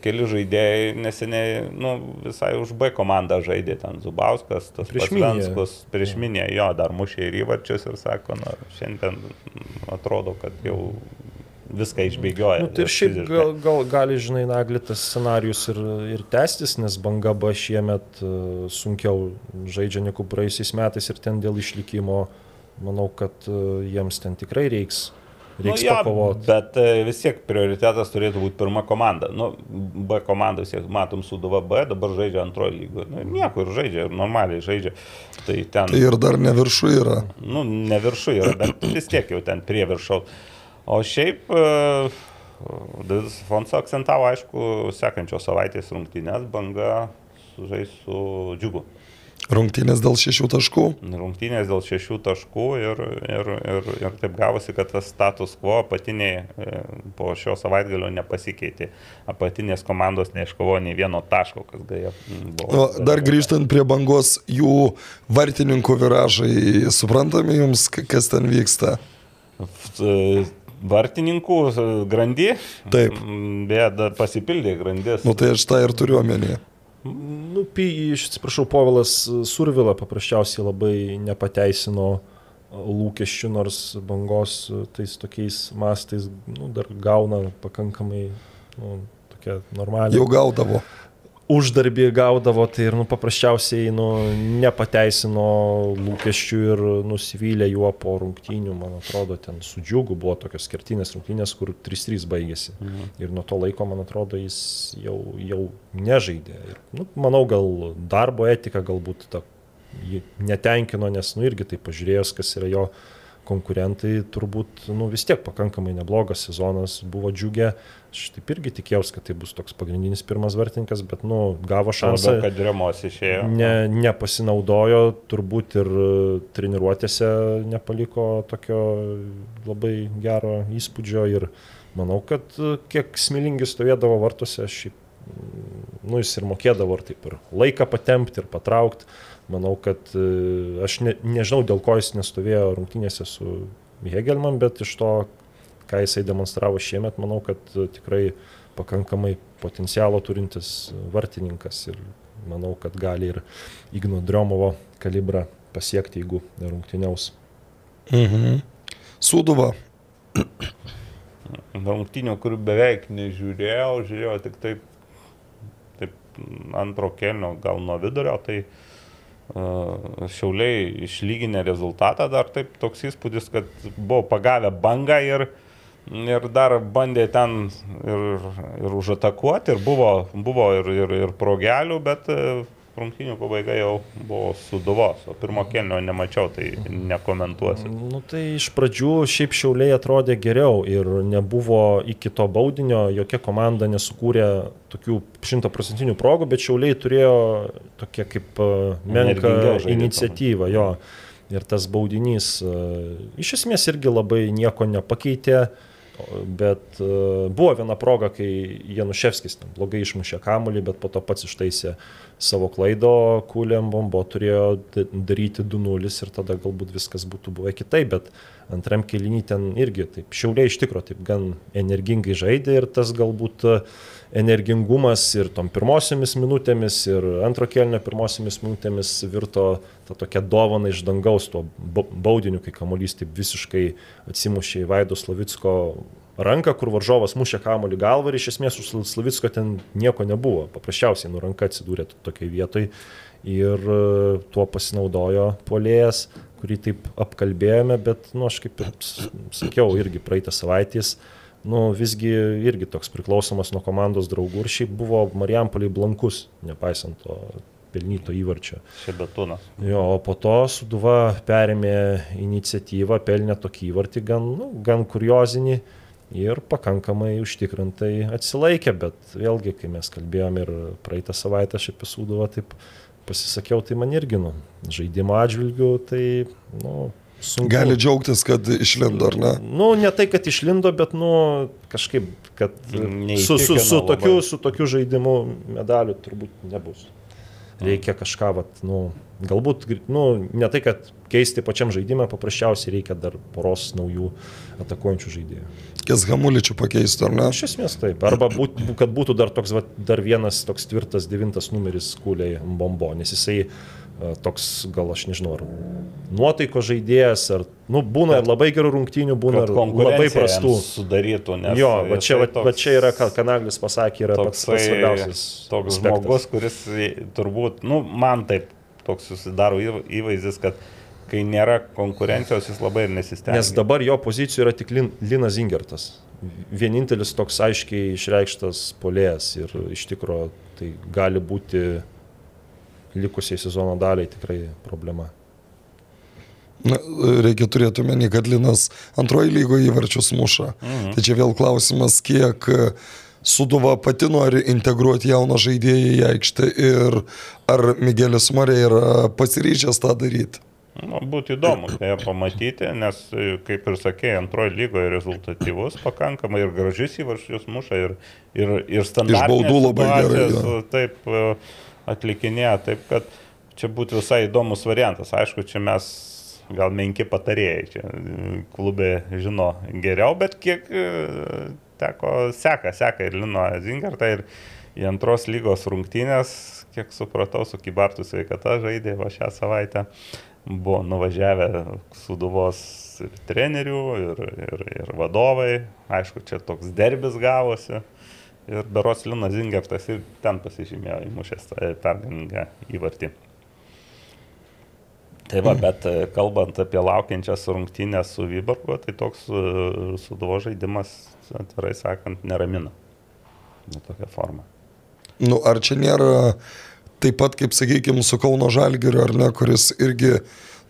Keli žaidėjai neseniai, nu, visai už B komandą žaidė ten Zubauskas, tas Prieš. Venskus, prieš minę, jo, dar mušė ir įvarčius ir sako, na, šiandien atrodo, kad jau viską išbėgioja. Nu, tai ir šiaip gal, gal, gali, žinai, naglitas scenarius ir, ir tęstis, nes banga B šiemet e, sunkiau žaidžia negu praėjusiais metais ir ten dėl išlikimo, manau, kad e, jiems ten tikrai reiks, reiks nu, pakovoti. Bet e, vis tiek prioritetas turėtų būti pirma komanda. Nu, B komanda vis tiek matom Suduva B, dabar žaidžia antrojo lygo. Nu, nieko ir žaidžia, normaliai žaidžia. Tai ten, Tai ir dar ne viršų yra. nu, ne viršų yra, bet vis tiek jau ten prie viršaus. O šiaip e, Davidas Fonso akcentavo, aišku, sekančios savaitės rungtynės banga sužais su džiugu. Rungtynės dėl šešių taškų. Rungtynės dėl šešių taškų ir, ir, ir, ir taip gavosi, kad tas status quo apatiniai e, po šio savaitgalio nepasikeitė. Apatinės komandos neiškovojo nei vieno taško, kas gaja buvo. O, dar grįžtant prie bangos, jų vartininkų viražai, suprantami jums, kas ten vyksta? E, Vartininkų e, grandy. Taip. Beje, dar pasipildė grandis. Nu tai aš tą ir turiu omenyje. Nu, pi, iš atsiprašau, Povilas Survila paprasčiausiai labai nepateisino lūkesčių, nors bangos tais tokiais mastais nu, dar gauna pakankamai nu, tokia normaliai. Jau gaudavo. Uždarbį gaudavo, tai ir nu, paprasčiausiai nu, nepateisino lūkesčių ir nusivylė juo po rungtynių, man atrodo, ten su džiugu buvo tokios skirtinės rungtynės, kur 3-3 baigėsi. Mhm. Ir nuo to laiko, man atrodo, jis jau, jau nežaidė. Ir, nu, manau, gal darbo etika galbūt ta, jį netenkino, nes nu, irgi tai pažiūrėjus, kas yra jo konkurentai, turbūt nu, vis tiek pakankamai neblogas sezonas buvo džiugę. Aš taip irgi tikėjausi, kad tai bus toks pagrindinis pirmas vartininkas, bet nu, gavo šansą. Labiau, kad Remos išėjo. Ne, nepasinaudojo, turbūt ir treniruotėse nepaliko tokio labai gero įspūdžio ir manau, kad kiek smilingi stovėdavo vartuose, šiaip, nu, jis ir mokėdavo ir taip ir laiką patempti ir patraukti. Manau, kad e, aš ne, nežinau, dėl ko jis nestovėjo rungtynėse su Hegelman, bet iš to, ką jisai demonstravo šiemet, manau, kad e, tikrai pakankamai potencialo turintis vartininkas ir manau, kad gali ir Igno Driomovo kalibrą pasiekti, jeigu rungtyniaus. Mhm. Sūduva. Rungtynių, kurių beveik nežiūrėjau, žiūrėjau tik taip, taip antro kelnio, gal nuo vidurio, tai uh, šiauliai išlyginę rezultatą dar taip toks įspūdis, kad buvo pagavę bangą ir, ir dar bandė ten ir, ir užatakuoti, ir buvo, buvo ir, ir, ir progelių, bet uh, rungtynių pabaiga jau buvo suduvos, o pirmo kelnio nemačiau, tai nekomentuosiu. Nu, tai iš pradžių šiaip šiauliai atrodė geriau ir nebuvo iki to baudinio, jokia komanda nesukūrė tokių šimtaprocentinių progų, bet šiauliai turėjo tokia kaip e, žaidė iniciatyvą. Jo. Ir tas baudinys e, iš esmės irgi labai nieko nepakeitė. Bet e, buvo viena proga, kai Januševskis blogai išmušė kamuolį, bet po to pats ištaisė savo klaido, Kulėm bombo turėjo da- daryti 2-0 ir tada galbūt viskas būtų buvę kitaip, bet antram kelinį ten irgi taip šiauliai iš tikro taip gan energingai žaidė ir tas galbūt e, energingumas ir tom pirmosiomis minutėmis ir antro kelnio pirmosiomis minutėmis virto tą tokią dovaną iš dangaus, tuo ba- baudiniu, kai kamuolys taip visiškai atsimušė į Vaido Slavicko ranką, kur varžovas mušė kamuolį galvą ir iš esmės už Slavicko ten nieko nebuvo. Paprasčiausiai nu ranka atsidūrė tokiai vietoj ir e, tuo pasinaudojo polėjas, kurį taip apkalbėjome, bet, nu, aš kaip ir sakiau, irgi praeitą savaitės, nu, visgi irgi toks priklausomas nuo komandos draugų ir šiaip buvo Marijampoliai blankus, nepaisant to pelnyto įvarčio. Šebetūnas. Jo, o po to Suduva perėmė iniciatyvą, pelnė tokį įvartį gan, nu, gan kuriozinį ir pakankamai užtikrintai atsilaikė, bet vėlgi, kai mes kalbėjom ir praeitą savaitę aš apie Suduvą taip pasisakiau, tai man irgi, nu, žaidimo atžvilgių, tai, nu, sunku. Gali džiaugtis, kad išlindo, ar ne? Nu, ne tai, kad išlindo, bet, nu, kažkaip, kad su, su, su, tokiu, su tokiu žaidimu medalių turbūt nebus. Reikia kažką, vat, nu, galbūt, nu, ne tai, kad keisti pačiam žaidimą, paprasčiausiai reikia dar poros naujų atakuojančių žaidėjų. Kės Hamuličių pakeistų, ar ne? Iš esmės taip. Arba būt, kad būtų dar, toks, vat, dar vienas toks tvirtas devintas numeris kūliai bombo, nes jisai toks, gal aš nežinau, ar nuotaiko žaidėjas, ar, nu, būna ir labai gerų rungtynių, būna Kad ir labai prastų. sudarytų, nes Jo, va čia, va, va čia yra, ką Kanaglis pasakė, yra pats, toksai, pats svarbiausias. toks aspektas. žmogus, kuris turbūt, nu, man taip toks susidaro įv- įvaizdis, kad kai nėra konkurencijos, jis labai ir nesistengia. Nes dabar jo pozicijoje yra tik Lin, Linas Zingertas. Vienintelis toks aiškiai išreikštas polėjas ir iš tikrųjų tai gali būti likusiai sezono daliai tikrai problema. Na, reikia turėti omeny, kad Linas antroji lygoje įvarčius muša. Mhm. Tai čia vėl klausimas, kiek e, Suduva pati nori integruoti jauną žaidėją į aikštę ir ar Miguelis Marė yra pasiryžęs tą daryti. Nu, būtų įdomu tai pamatyti, nes, e, kaip ir sakė, antroji lygoje rezultatyvus pakankamai ir gražius įvarčius muša ir, ir, ir standartinės baudų labai gerai, situacijas, Taip e, atlikinėja, taip kad čia būtų visai įdomus variantas. Aišku, čia mes gal menki patarėjai, čia e, klubė žino geriau, bet kiek e, teko, seka, seka ir Lino Zingertą ir į antros lygos rungtynės, kiek supratau, su Kibartų sveikata žaidė va šią savaitę buvo nuvažiavę suduvos ir trenerių, ir, ir, ir vadovai. Aišku, čia toks derbis gavosi. Ir Beros Linas Zingertas ir ten pasižymėjo įmušęs pergalingą įvartį. Tai va, bet e, kalbant apie laukiančias rungtynės su Vyborgu, tai toks e, suduvo žaidimas, atvirai sakant, neramina. Ne tokia forma. Nu, ar čia nėra taip pat, kaip sakykime, su Kauno Žalgiriu, ar ne, kuris irgi,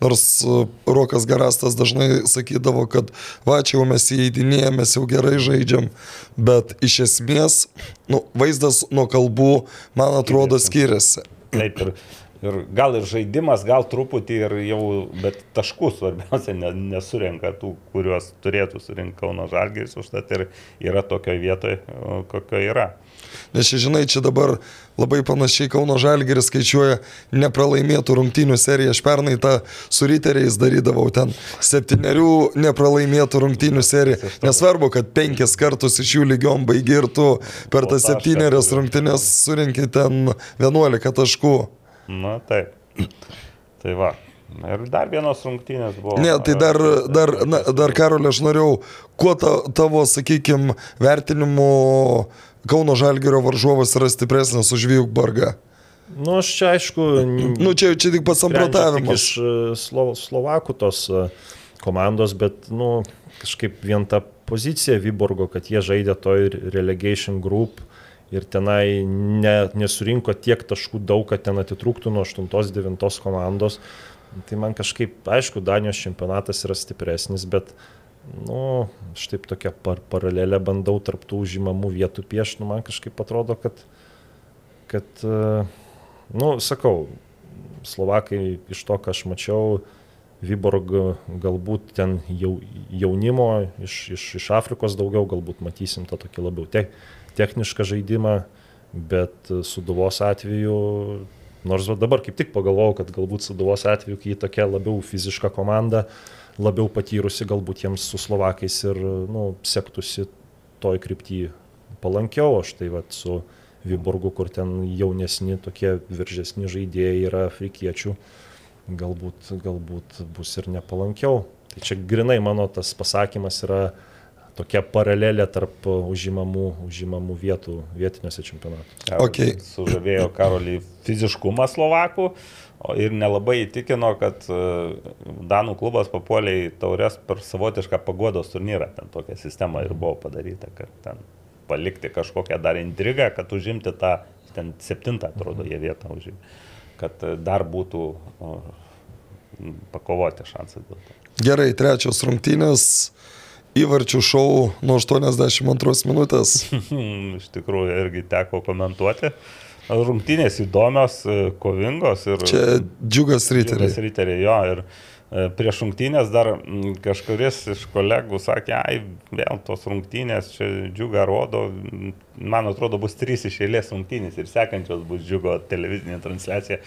nors e, Rokas Garastas dažnai sakydavo, kad va, čia jau mes įeidinėjame, mes jau gerai žaidžiam, bet iš esmės, nu, vaizdas nuo kalbų, man atrodo, skiriasi. Taip ir, ir gal ir žaidimas, gal truputį ir jau, bet taškų svarbiausia ne, nesurenka tų, kuriuos turėtų surinkti Kauno Žalgiris, užtat ir yra tokioje vietoje, o, kokioje yra. Nes žinai, čia dabar labai panašiai Kauno Žalgeris skaičiuoja nepralaimėtų rungtynių seriją. Aš pernai tą su riteriais darydavau ten septyniarių nepralaimėtų rungtynių seriją. Nesvarbu, kad penkis kartus iš jų lygiom baigi ir tu per tas septynerias rungtynės surinkti ten 11 taškų. Na taip. Tai va. Ir dar vienos rungtynės buvo. Ne, tai dar, dar, na, dar Karolė, aš norėjau, kuo ta, tavo, sakykime, vertinimu Kauno Žalgerio varžovas yra stipresnis už Vijukbargą. Nu, aš čia aišku. Nu, čia, čia tik pats samprotavimas. Iš e, Slo, Slovakų tos e, komandos, bet, nu, kažkaip vien ta pozicija Vyborgo, kad jie žaidė toj relegation group ir tenai ne, nesurinko tiek taškų daug, kad ten atitrūktų nuo 8-9 komandos. Tai man kažkaip, aišku, Danijos čempionatas yra stipresnis, bet, nu, aš taip tokią par paralelę bandau tarptų užimamų vietų piešti, nu, man kažkaip atrodo, kad, kad, e, nu, sakau, Slovakai iš to, ką aš mačiau, Viborg galbūt ten jau, jaunimo iš, iš, iš Afrikos daugiau, galbūt matysim tą tokį labiau te, technišką žaidimą, bet Suduvos atveju, nors dabar kaip tik pagalvojau, kad galbūt Suduvos atveju, kai tokia labiau fiziška komanda, labiau patyrusi, galbūt jiems su Slovakais ir nu, sektųsi toj kryptyje palankiau, aš tai va su Viborgu, kur ten jaunesni tokie viržesni žaidėjai yra afrikiečių galbūt, galbūt bus ir nepalankiau. Tai čia grinai mano tas pasakymas yra tokia paralelė tarp užimamų, užimamų vietų vietiniuose čempionatuose. Okay. Sužavėjo Karolį fiziškumą Slovakų ir nelabai įtikino, kad e, Danų klubas papuolė į taurės per savotišką pagodos turnyrą. Ten tokia sistema ir buvo padaryta, kad ten palikti kažkokią dar intrigą, kad užimti tą, ten septintą, atrodo, jie vietą užimti kad e, dar būtų o, pakovoti šansas dėl to. Gerai, trečios rungtynės. Įvarčių šou nuo 82 minutės. Iš tikrųjų, irgi teko komentuoti. Rungtynės įdomios, e, kovingos ir... Čia džiugas riteriai. Džiugas riteriai, jo. Ir prieš rungtynės dar kažkuris iš kolegų sakė, ai, vėl tos rungtynės čia džiugą rodo. Man atrodo, bus trys iš eilės rungtynės ir sekančios bus džiugo televizinė transliacija.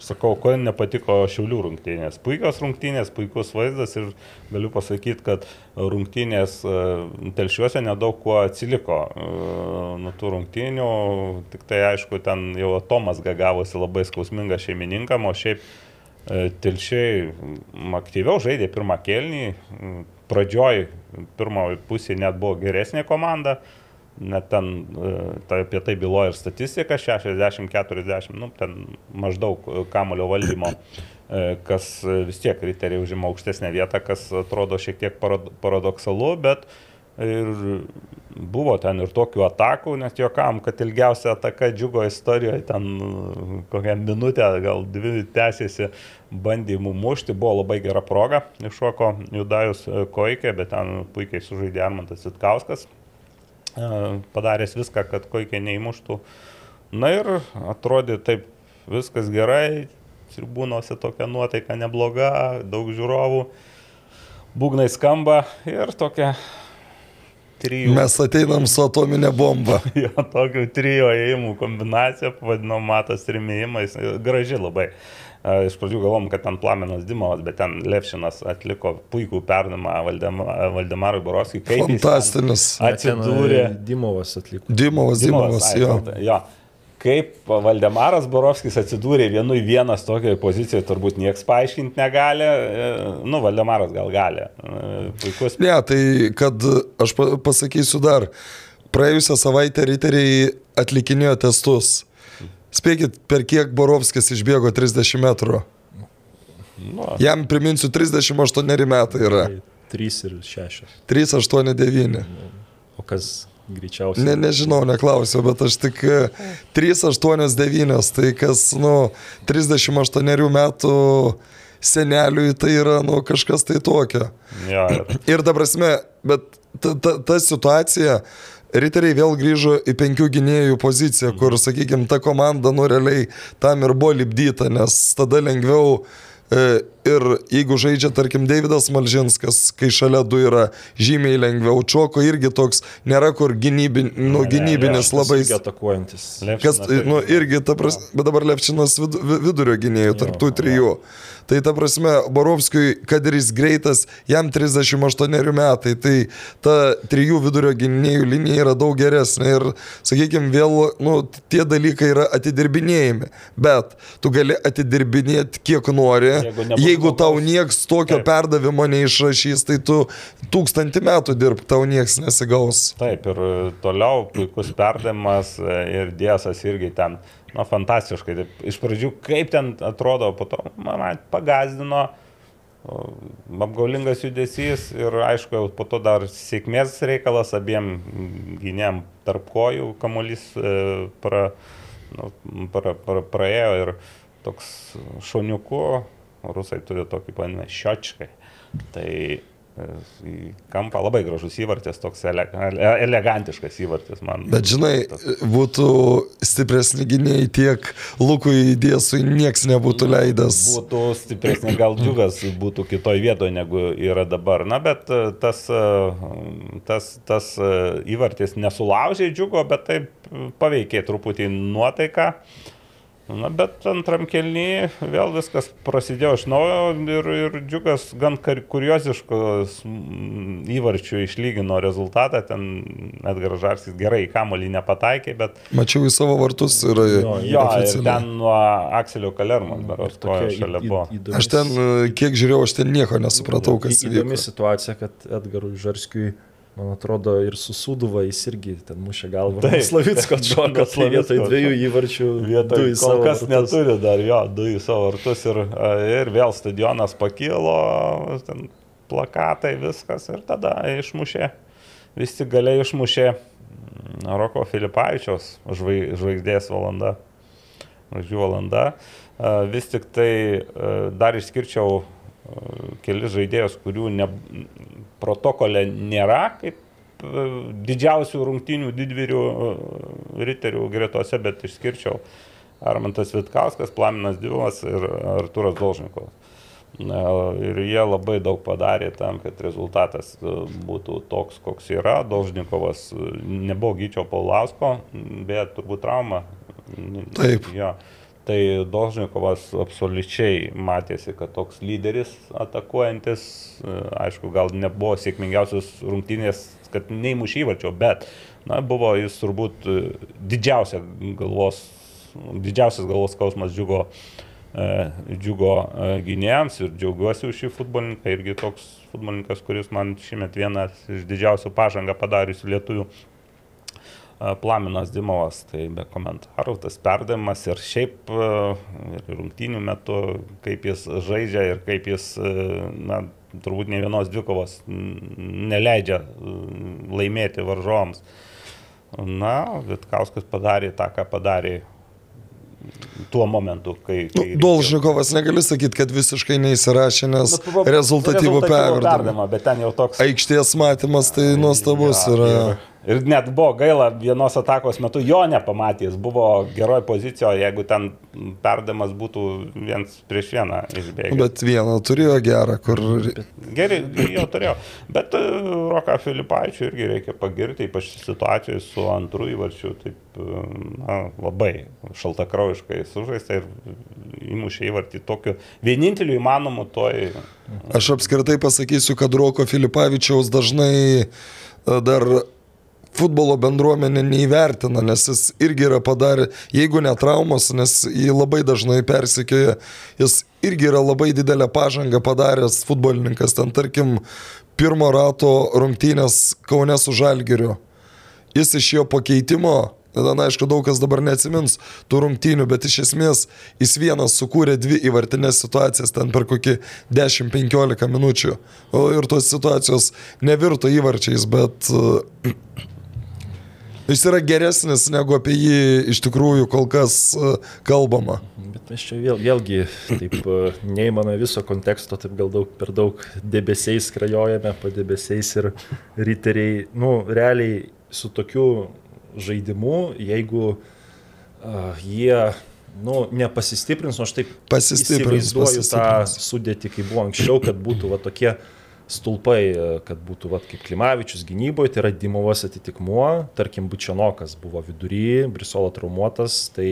Sakau, ko nepatiko Šiaulių rungtynės. Puikios rungtynės, puikus vaizdas ir galiu pasakyti, kad rungtynės e, telšiuose nedaug kuo atsiliko e, nuo tų rungtynių. Tik tai aišku, ten jau Tomas gavosi labai skausmingas šeimininkam, o šiaip e, telšiai aktyviau žaidė pirmą kelnį. Pradžioj pirmoji pusė net buvo geresnė komanda net ten tai apie tai byloja ir statistika 60-40, nu, ten maždaug kamulio valdymo, e, kas vis tiek riteriai užima aukštesnę vietą, kas atrodo šiek tiek paradoksalu, bet ir buvo ten ir tokių atakų, net jokam, kad ilgiausia ataka džiugo istorijoje, ten kokią minutę, gal dvi tęsėsi bandymų mušti, buvo labai gera proga, iššoko Judajus Koikė, bet ten puikiai sužaidė Armantas Sitkauskas, padaręs viską, kad koikiai neįmuštų. Na ir atrodė taip viskas gerai, tribūnose tokia nuotaika nebloga, daug žiūrovų, būgnai skamba ir tokia trijų. Mes ateinam su atominė bomba. jo, tokių trijų ėjimų kombinacija, pavadinom matas trimėjimais, graži labai. Iš pradžių galvom, kad ten Plamenas Dimovas, bet ten Levšinas atliko puikų perdamą Valdemarui Borovskijui. Fantastinis. Atsidūrė. Dimovas atliko. Dimovas, Dimovas, jo. jo. Kaip Valdemaras Borovskis atsidūrė vienu į vienas tokioje pozicijoje, turbūt niekas paaiškinti negali. E, nu, Valdemaras gal gali. E, puikus. Ne, tai kad aš pasakysiu dar, praėjusią savaitę riteriai atlikinėjo testus Spėkit, per kiek Borovskis išbėgo 30 metrų. Nu. Jam priminsiu, 38 metai yra. 3 ir 6. 3, 8, 9. O kas greičiausiai? Ne, nežinau, neklausiau, bet aš tik 3, 8, 9. Tai kas, nu, 38 metų seneliui tai yra, nu, kažkas tai tokio. Ja, ir... ir dabar prasme, bet ta, ta, ta situacija, Riteriai vėl grįžo į penkių gynėjų poziciją, kur, sakykime, ta komanda, nu, realiai tam ir buvo lipdyta, nes tada lengviau e, ir jeigu žaidžia, tarkim, Davidas Malžinskas, kai šalia du yra žymiai lengviau, Čoko irgi toks, nėra kur gynybin, nu, gynybinis labai... Atakuojantis. Kas, nu, irgi, ta prasme, bet dabar Lepčinas vid, vidurio gynėjų, tarptų trijų. Jo. Tai ta prasme, Borovskijui, kad ir jis greitas, jam 38 metai, tai ta trijų vidurio gynėjų linija yra daug geresnė ir, sakykime, vėl, nu, tie dalykai yra atidirbinėjami. Bet tu gali atidirbinėti kiek nori. Jeigu, jeigu tau nieks tokio Taip. perdavimo neišrašys, tai tu tūkstantį metų dirb, tau nieks nesigaus. Taip, ir toliau puikus perdavimas ir dėsas irgi ten Na, fantastiškai. Taip, iš pradžių, kaip ten atrodo, po to man pagazdino, apgaulingas judesys ir aišku, po to dar sėkmės reikalas abiem gynėm tarp kojų, kamuolys e, pra, nu, pra, pra, praėjo ir toks šoniuku, rusai turi tokį panę šiočkai. Tai į kampą labai gražus įvartis, toks ele, ele, elegantiškas įvartis man. Bet žinai, būtų stipresni gyniai tiek Lukui Dėsui nieks nebūtų leidęs. Būtų stipresni, gal džiugas būtų kitoj vietoje negu yra dabar. Na, bet e, tas, e, tas, tas e, įvartis nesulaužė džiugo, bet taip paveikė truputį nuotaiką. Na, bet antram kelnyje vėl viskas prasidėjo iš naujo ir, ir džiugas gan kurioziškos įvarčių išlygino rezultatą. Ten Edgaras Žarskis gerai į kamolį nepataikė, bet... Mačiau į savo vartus ir... Jo, jo ir ten nuo Akselio Kalermo, beros, koja šalia buvo. Aš ten, kiek žiūrėjau, aš ten nieko nesupratau, kas įvyko. Įdomi situacija, kad Edgarui Žarskiui Man atrodo, ir su Suduva jis irgi ten mušė galvą. Taip, Slavicko atšoko, tai vietoj dviejų įvarčių. Vietoj du į savo kas vartus. neturi dar jo, du į savo vartus ir, ir vėl stadionas pakilo, ten plakatai, viskas ir tada išmušė, vis tik galiai išmušė mm, Roko Filipavičiaus žvaigždės valanda. Žvaigždžių valanda. Vis tik tai dar išskirčiau kelis žaidėjus, kurių ne, protokole nėra, kaip e, didžiausių rungtinių didvyrių e, riterių gretose, bet išskirčiau Armantas Vitkauskas, Plaminas Dievas ir Arturas Dolžnikovas. Ir jie labai daug padarė tam, kad rezultatas e, būtų toks, koks yra. Dolžnikovas nebuvo Gyčio Paulausko, bet turbūt trauma. Taip. Jo. Tai Dolžnikovas absoliučiai matėsi, kad toks lyderis atakuojantis, e, aišku, gal nebuvo sėkmingiausios rungtynės, kad neįmušė įvarčio, bet na, buvo jis turbūt e, didžiausia galvos, didžiausias galvos skausmas džiugo, e, džiugo gynėjams ir džiaugiuosi už šį futbolininką, irgi toks futbolininkas, kuris man šiemet vienas iš didžiausių pažangą padariusių lietuvių Plaminas Dimovas, tai be komentarų, tas perdavimas ir šiaip ir rungtynių metu, kaip jis žaidžia ir kaip jis, na, turbūt ne vienos dvikovos neleidžia laimėti varžovams. Na, Vitkauskas padarė tą, ką padarė tuo momentu, kai... kai nu, Dolžnikovas negali sakyti, kad visiškai neįsirašė, nes nu, rezultatyvų perdavimą. Bet ten jau toks... Aikštės matymas tai nuostabus ja, yra. Ir Ir net buvo gaila vienos atakos metu jo nepamatys, buvo geroj pozicijoje, jeigu ten perdamas būtų viens prieš vieną išbėgęs. Bet vieną turėjo gerą, kur... Gerai, jo turėjo. Bet e, Roką Filipaičių irgi reikia pagirti, ypač situacijoje su antru įvarčiu, taip e, na, labai šaltakraujiškai sužaista ir įmušė įvartį tokiu vieninteliu įmanomu toj... Aš apskritai pasakysiu, kad Roko Filipavičiaus dažnai e, dar futbolo bendruomenė neįvertina, nes jis irgi yra padarę, jeigu ne traumos, nes jį labai dažnai persikėja, jis irgi yra labai didelę pažangą padaręs futbolininkas, ten tarkim pirmo rato rungtynės Kaune su Žalgiriu. Jis iš jo pakeitimo na, aišku, daug kas dabar neatsimins tų rungtynių, bet iš esmės jis vienas sukūrė dvi įvartinės situacijas ten per kokį 10-15 minučių. O ir tos situacijos nevirto įvarčiais, bet Jis yra geresnis negu apie jį iš tikrųjų kol kas e, kalbama. Bet mes čia vėl, vėlgi taip e, neįmame viso konteksto, taip gal daug per daug debesiais krajojame, po debesiais ir riteriai, nu, realiai su tokiu žaidimu, jeigu uh, jie nu, nepasistiprins, nors nu, taip pasistiprins, įsivaizduoju pasistiprins. tą sudėtį, kai buvo anksčiau, kad būtų va, tokie uh, stulpai, e, kad būtų vat, kaip Klimavičius gynyboje, tai yra Dimovas atitikmuo, tarkim, Bučianokas buvo vidury, Brisolo traumuotas, tai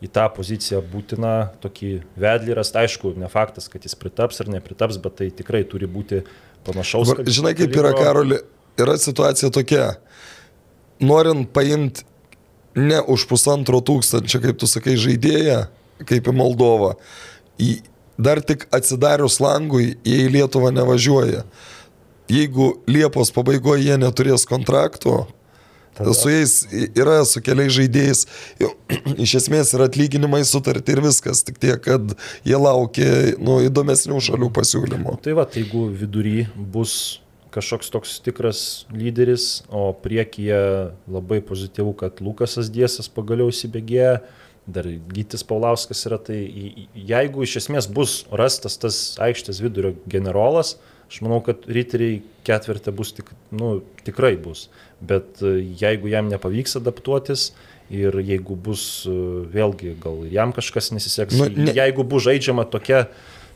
į tą poziciją būtina tokį vedlį rasti, aišku, ne faktas, kad jis pritaps ar nepritaps, bet tai tikrai turi būti panašaus. Dabar, žinai, kaip yra Karoli, yra situacija tokia, norint paimti ne už pusantro tūkstančio, kaip tu sakai, žaidėją, kaip į Moldovą, į dar tik atsidarius langui jie į Lietuvą nevažiuoja. Jeigu Liepos pabaigoje jie neturės kontrakto, Tada. Su jais yra su keliais žaidėjais, iš esmės yra atlyginimai sutarti ir viskas, tik tiek, kad jie laukia nu, įdomesnių šalių pasiūlymų. Tai va, tai jeigu vidury bus kažkoks toks tikras lyderis, o priekyje labai pozityvų, kad Lukasas Diesas pagaliau įsibėgėjo, dar Gytis Paulauskas yra, tai jeigu iš esmės bus rastas tas aikštės vidurio generolas, Aš manau, kad riteriai ketvirtė bus tik, nu, tikrai bus. Bet e, jeigu jam nepavyks adaptuotis ir jeigu bus e, vėlgi, gal jam kažkas nesiseks, Nu, ne... jeigu bus žaidžiama tokia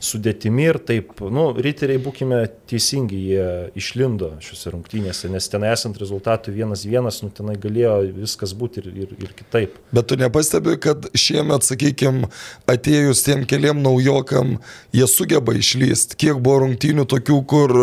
sudėtimi ir taip, nu, riteriai būkime teisingi, jie išlindo šiuose rungtynėse, nes ten esant rezultatui vienas vienas, nu, tenai galėjo viskas būti ir, ir, ir kitaip. Bet tu nepastebi, kad šiemet, sakykime, atėjus tiem keliam naujokam, jie sugeba išlysti. Kiek buvo rungtynių tokių, kur,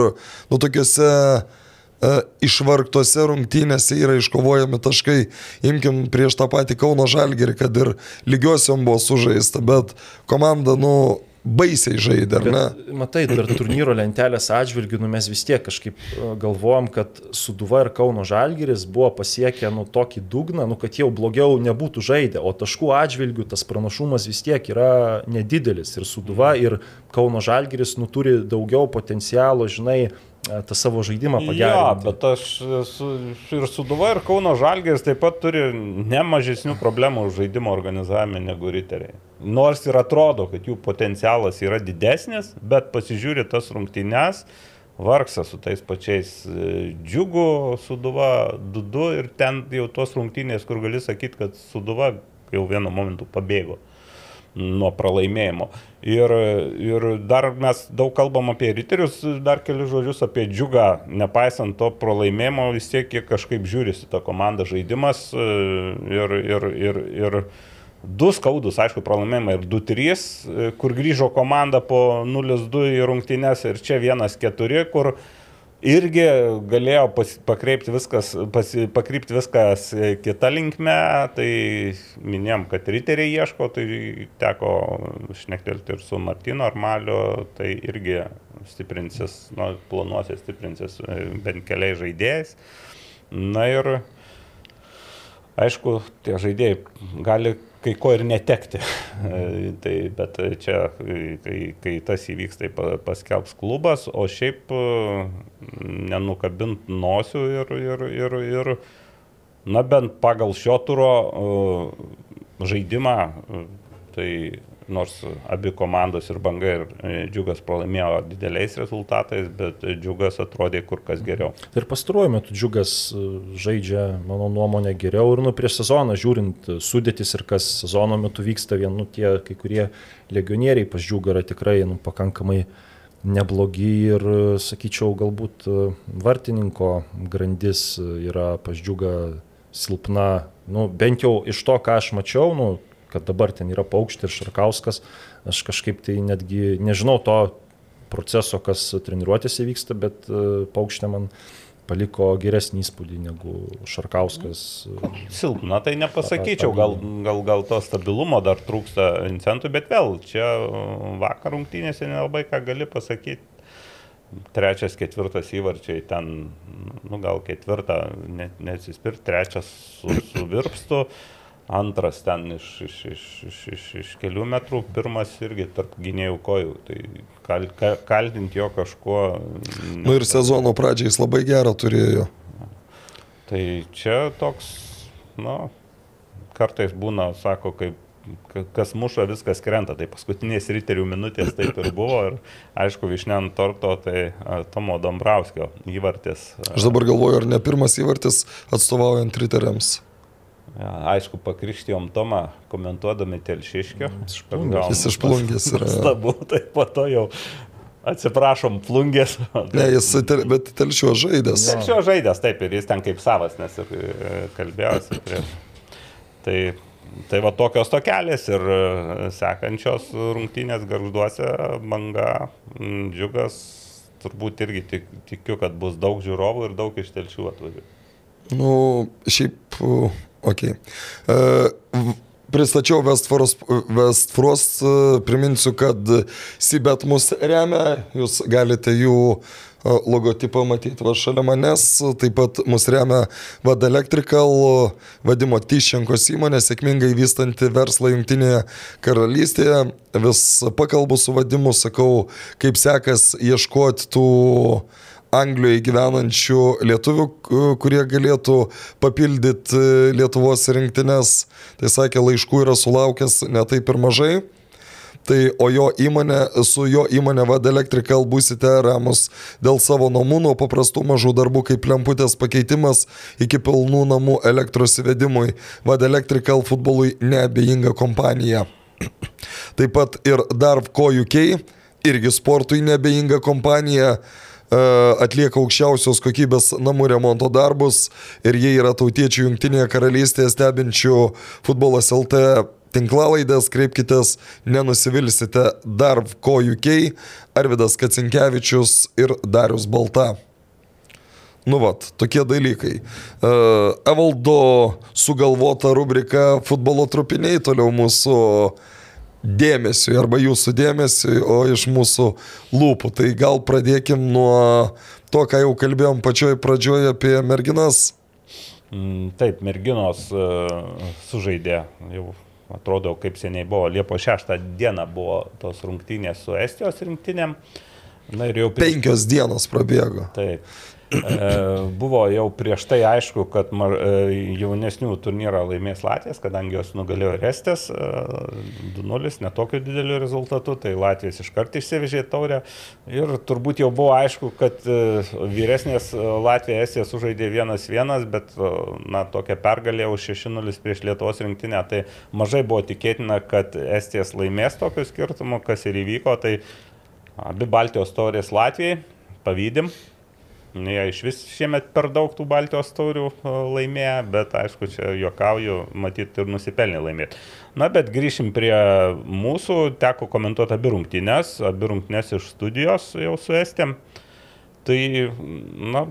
nu, tokiuose e, išvargtose rungtynėse yra iškovojami taškai. Imkim prieš tą patį Kauno Žalgerį, kad ir lygiosiom buvo sužaista, bet komanda, nu, baisiai žaidė, ar ne? Matai, dar turnyro lentelės atžvilgių, nu, mes vis tiek kažkaip e, galvojam, kad Suduva ir Kauno Žalgiris buvo pasiekę nu, tokį dugną, nu, kad jau blogiau nebūtų žaidę, o taškų atžvilgių tas pranašumas vis tiek yra nedidelis. Ir Suduva, ir Kauno Žalgiris nu, turi daugiau potencialo, žinai, tą savo žaidimą pagerinti. bet aš su, ir Suduva, ir Kauno Žalgės taip pat turi ne mažesnių problemų žaidimo organizavime negu riteriai. Nors ir atrodo, kad jų potencialas yra didesnis, bet pasižiūri tas rungtynes, vargsa su tais pačiais e, džiugu Suduva 2 ir ten jau tos rungtynės, kur gali sakyti, kad Suduva jau vienu momentu pabėgo nuo pralaimėjimo. Ir, ir dar mes daug kalbam apie riterius, dar keli žodžius apie džiugą, nepaisant to pralaimėjimo, vis tiek kažkaip žiūrisi tą komandą žaidimas e, ir, ir, ir, ir du skaudus, aišku, pralaimėjimai ir 2-3, e, kur grįžo komanda po 0-2 į rungtynes ir čia 1-4, kur irgi galėjo pas, pakreipti viskas, pas, pakrypti viskas e, kita linkme, tai minėjom, kad riteriai ieško, tai teko šnektelti ir su Martino Armaliu, tai irgi stiprinsis, nu, planuosi stiprinsis e, bent keliais žaidėjais. Na ir aišku, tie žaidėjai gali kai ko ir netekti. Tai, bet čia, kai, kai tas įvyks, tai pa- paskelbs klubas, o šiaip e, nenukabint nosių ir, ir, ir, ir na bent pagal šio turo e, žaidimą, e, tai nors abi komandos ir banga ir e, džiugas pralaimėjo dideliais rezultatais, bet džiugas atrodė kur kas geriau. Ir pastaruoju metu džiugas e, žaidžia, mano nuomonė, geriau. Ir nu, prieš sezoną žiūrint sudėtis ir kas sezono metu vyksta, vien nu, tie kai kurie legionieriai pas džiugą yra tikrai nu, pakankamai neblogi. Ir, e, sakyčiau, galbūt vartininko grandis yra pas džiugą silpna, nu, bent jau iš to, ką aš mačiau, nu, kad dabar ten yra paukštė ir Šarkauskas, aš kažkaip tai netgi nežinau to proceso, kas treniruotėse vyksta, bet e, paukštė man paliko geresnį įspūdį negu Šarkauskas. Silpna, tai nepasakyčiau, gal, gal, gal to stabilumo dar trūksta Vincentų, bet vėl čia uh, vakar rungtynėse nelabai ką gali pasakyti. Trečias, ketvirtas įvarčiai ten, nu gal ketvirtą net neatsispirt, trečias su, su virpstu, antras ten iš, iš, iš, iš, iš, iš kelių metrų, pirmas irgi tarp gynėjų kojų. Tai kal, ka, kaltinti jo kažkuo. Nu ir sezono pradžiai jis labai gerą turėjo. Tai čia toks, nu, kartais būna, sako, kaip ka- kas muša, viskas krenta. Tai paskutinės riterių minutės taip ir buvo. Ir aišku, višnė ant torto, tai Tomo Dombrauskio įvartis. Aš dabar galvoju, ar ne pirmas įvartis atstovaujant riteriams. Ja, aišku, pakrikštijom Tomą komentuodami Telšiškio. Jis iš plungės yra. Stabu, tai po to jau atsiprašom, plungės. Ne, jis, tel, bet telšio žaidęs. Šio žaidęs, taip, ir jis ten kaip savas, nes ir e, kalbėjosi prieš. Tai, tai va tokios tokelės ir e, sekančios rungtynės garžduose banga, džiugas, turbūt irgi tik, tikiu, kad bus daug žiūrovų ir daug iš telšių atvažiuoja. Nu, šiaip, ok. Uh, pristačiau Westforos, Westforos, uh, priminsiu, kad Sibet mus remia, jūs galite jų uh, logotipą matyti va šalia manęs, taip pat mus remia Vada Electrical, vadimo Tyšenkos įmonė, sėkmingai vystanti verslą Junktinėje karalystėje. Vis pakalbu su vadimu, sakau, kaip sekas ieškoti tų Anglijoje gyvenančių lietuvių, kurie galėtų papildyti Lietuvos rinktinės. Tai sakė, laiškų yra sulaukęs netaip ir mažai. Tai o jo įmonė, su jo įmonė Vad Electrical būsite ramus dėl savo namų, nuo paprastų mažų darbų kaip lemputės pakeitimas iki pilnų namų elektros įvedimui. Vad Electrical futbolui neabejinga kompanija. Taip pat ir Darvco UK, irgi sportui neabejinga kompanija e, atlieka aukščiausios kokybės namų remonto darbus ir jie yra tautiečių jungtinėje karalystėje stebinčių futbolas LT tinklalaidės, kreipkitės, nenusivilsite Darvco UK, Arvidas Kacinkievičius ir Darius Balta. Nu vat, tokie dalykai. Uh, Evaldo sugalvota rubrika futbolo trupiniai toliau mūsų dėmesiui arba jūsų dėmesiui, o iš mūsų lūpų. Tai gal pradėkim nuo to, ką jau kalbėjom pačioj pradžioje apie merginas. Mm, Taip, merginos uh, sužaidė, jau atrodo, kaip seniai buvo, Liepo 6 dieną buvo tos rungtynės su Estijos rinktinėm. Na ir jau prieš- Penkios dienos prabėgo. Taip. E, Buvo jau prieš tai aišku, kad e, jaunesnių turnyrą laimės Latvijas, kadangi jos nugalėjo ir Estės e, 2-0, netokiu dideliu rezultatu, tai Latvijas iškart išsivežė taurę. Ir turbūt jau buvo aišku, kad vyresnės Latvija Estija sužaidė 1-1, bet na, tokia pergalė už 6-0 prieš Lietuvos rinktinę, tai mažai buvo tikėtina, kad Estijas laimės tokiu skirtumu, kas ir įvyko. Tai abi Baltijos taurės Latvijai, pavydim. Jie iš vis šiemet per daug tų Baltijos taurių e, laimėjo, bet aišku, čia juokauju, matyt ir nusipelnė laimėti. Na, bet grįšim prie mūsų, teko komentuoti abi rungtynės, abi rungtynės iš studijos jau su Estėm. Tai, na,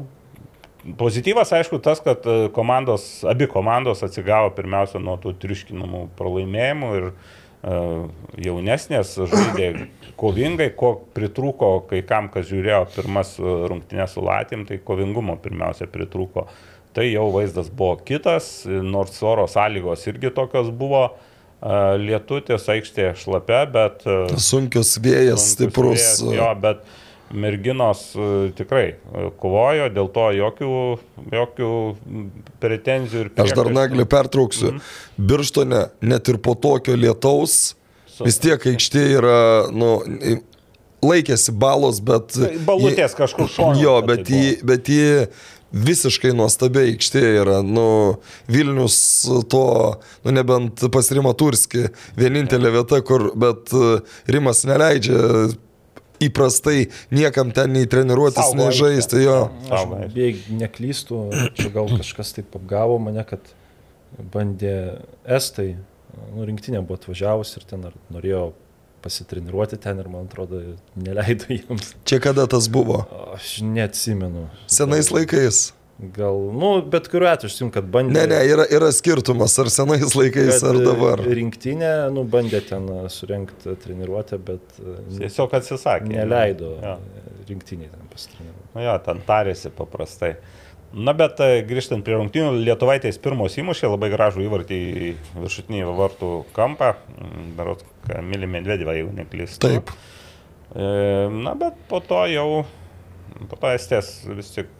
pozityvas aišku tas, kad e, komandos, abi komandos atsigavo pirmiausia nuo tų triuškinamų pralaimėjimų ir uh, jaunesnės žaidė kovingai, ko pritrūko kai kam, kas žiūrėjo pirmas e, rungtynės su Latim, tai kovingumo pirmiausia pritrūko. Tai jau vaizdas buvo kitas, nors oro sąlygos irgi tokios buvo. Uh, Lietutis aikštė šlapia, bet uh, Sunkius vėjas, sunkus stiprus. vėjas, Jo, bet merginos e, tikrai e, kovojo, dėl to jokių, jokių pretenzijų ir Aš dar priekaištų. naglį pertrauksiu. Mhm. Birštone, net ir po tokio lietaus, vis tiek aikštė yra, nu, laikėsi balos, bet... Tai Balutės kažkur šono. Jo, tai bet buvo. jį, bet jį visiškai nuostabiai aikštė yra. Nu, Vilnius to, nu nebent pas Rimą Turski, vienintelė vieta, kur, bet e, Rimas neleidžia įprastai niekam ten nei treniruotis, nei žaisti. Jo. Aš beveik neklystu, čia gal kažkas taip apgavo mane, kad bandė Estai, nu, rinktinė buvo atvažiavus ir ten norėjo pasitreniruoti ten ir man atrodo neleido jiems. Čia kada tas buvo? Aš neatsimenu. Senais laikais. Gal, nu, bet kuriuo atveju, aš sim, kad bandė. Ne, ne, yra, yra skirtumas, ar senais laikais, ar dabar. Rinktinė, nu, bandė ten surenkti treniruotę, bet e, Tiesiog atsisakė. neleido Jo. rinktiniai ten pasitreniruoti. Nu jo, ten tarėsi paprastai. Na bet e, grįžtant prie rungtynių, Lietuvaitės pirmos įmušė labai gražų įvartį į viršutinį vartų kampą. Mm, Darot, Kamilį Medvedevą, jeigu neklystu. Taip. E, Na bet po to jau, po to estės vis tik.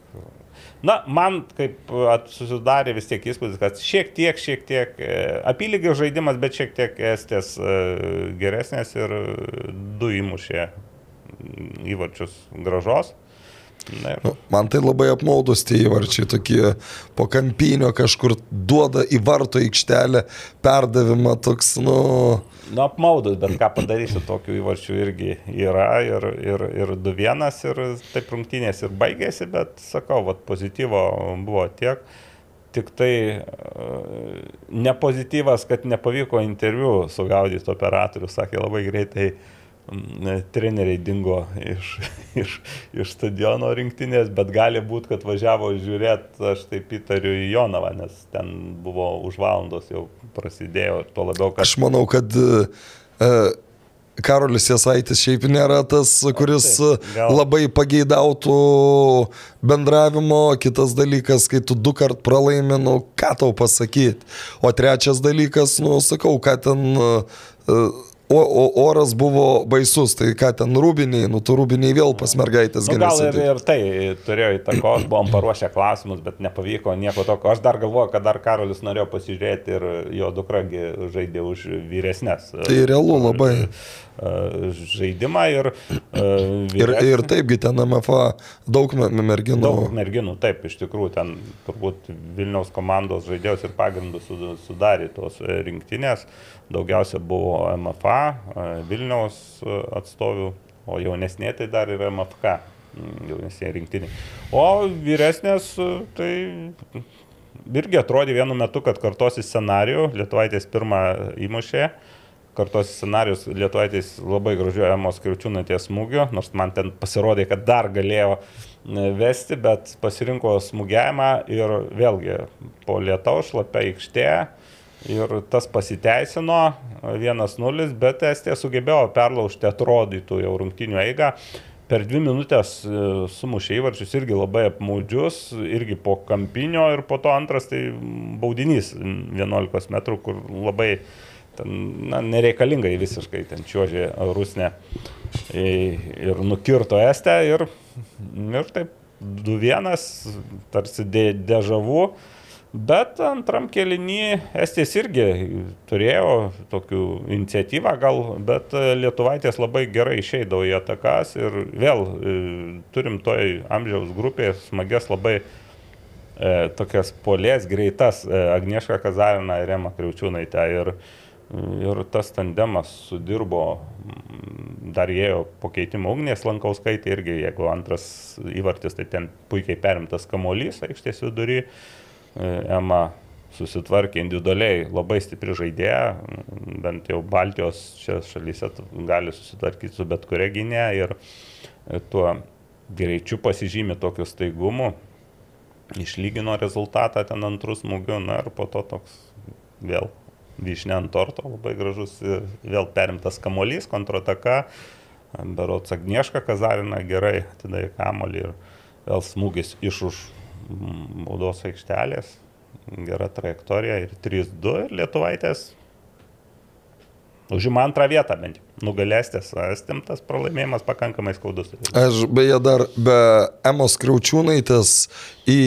Na, man kaip at- susidarė vis tiek įspūdis, kad šiek tiek, šiek tiek e, apylygio žaidimas, bet šiek tiek estės e, geresnės ir e, du įmušė įvarčius gražos. Nu, Man tai labai apmaudus tie įvarčiai, tokie po kampinio kažkur duoda į varto aikštelę perdavimą toks, nu, Nu, apmaudus, bet ką padarysi, tokių įvarčių irgi yra ir, ir, ir 2-1 ir taip rungtynės ir baigėsi, bet sakau, vat, pozityvo buvo tiek. Tik tai e, nepozityvas, kad nepavyko interviu sugaudyti operatorių, sakė labai greitai treneriai dingo iš, iš, iš stadiono rinktinės, bet gali būti, kad važiavo žiūrėti, aš taip įtariu į Jonavą, nes ten buvo už valandos jau prasidėjo, tuo labiau, kad aš manau, kad e, Karolis Jasaitis šiaip nėra tas, kuris taip, gal. labai pageidautų bendravimo, kitas dalykas, kai tu du kart pralaimi, nu, ką tau pasakyti. O trečias dalykas, nu, sakau, ką ten e, o, o oras buvo baisus, tai ką ten rūbiniai, nu tu rūbiniai vėl pas mergaitės Nu, gal ir, geriausiai. ir tai turėjo įtakos, buvom paruošę klausimus, bet nepavyko nieko tokio. Aš dar galvoju, kad dar Karolis norėjo pasižiūrėti ir jo dukragi žaidė už vyresnės. Tai realu labai. e, Žaidimą ir... e, Ir, ir taipgi ten MFA daug me- merginų. Daug merginų, taip, iš tikrųjų, ten turbūt Vilniaus komandos žaidėjus ir pagrindus su- sudarė tos e, rinktinės. Daugiausia buvo MFA, e, Vilniaus e, atstovių, o jaunesnė tai dar yra MFK, mm, jaunesnė rinktinė. O vyresnės, e, tai irgi atrodė vienu metu, kad kartosi scenarijų, Lietuvaitės pirmą įmušė. Kartos scenarius Lietuvaitės labai gražiuoja Emos Kriučiūnatės smūgiu, nors man ten pasirodė, kad dar galėjo vesti, bet pasirinko smūgiavimą ir vėlgi po lietaus šlapia aikštė ir tas pasiteisino 1-0, bet Estija sugebėjo perlaužti atrodytų jau rungtinių eigą. Per dvi minutės e, sumušė įvarčius irgi labai apmaudžius, irgi po kampinio ir po to antras tai baudinys 11 metrų, kur labai ten, na, nereikalingai visiškai ten čiuožė Rusne ir nukirto Estę ir, ir taip 2-1, tarsi de, dežavų. Bet antram kelinį Estijas irgi turėjo tokių iniciatyvą gal, bet Lietuvaitės labai gerai išeidavo į atakas ir vėl e, turim toj amžiaus grupėje smagias labai e, tokias polės greitas e, Agnieška Kazarina ir Rema Kriaučiūnaitė. Ir, ir tas tandemas sudirbo, dar ėjo po keitimo ugnės Lankauskaitė irgi, jeigu antras įvartis, tai ten puikiai perimtas kamolys aikštės vidury. E, Ema susitvarkė individualiai labai stipri žaidėja, bent jau Baltijos šalyse gali susitvarkyti su bet kuria gynė ir e, tuo greičiu pasižymė tokiu staigumu, išlygino rezultatą ten antrus smūgiu, na ir po to toks vėl vyšnė ant torto, labai gražus ir vėl perimtas kamolys, kontrataka, berots Agnieška Kazarina gerai atidavė kamolį ir vėl smūgis iš už baudos aikštelės, gera trajektorija ir 3-2 ir Lietuvaitės užima antrą vietą bent jau. Nugalėstės, stimtas pralaimėjimas pakankamai skaudus. Aš beje dar be Emos Kriaučiūnaitės į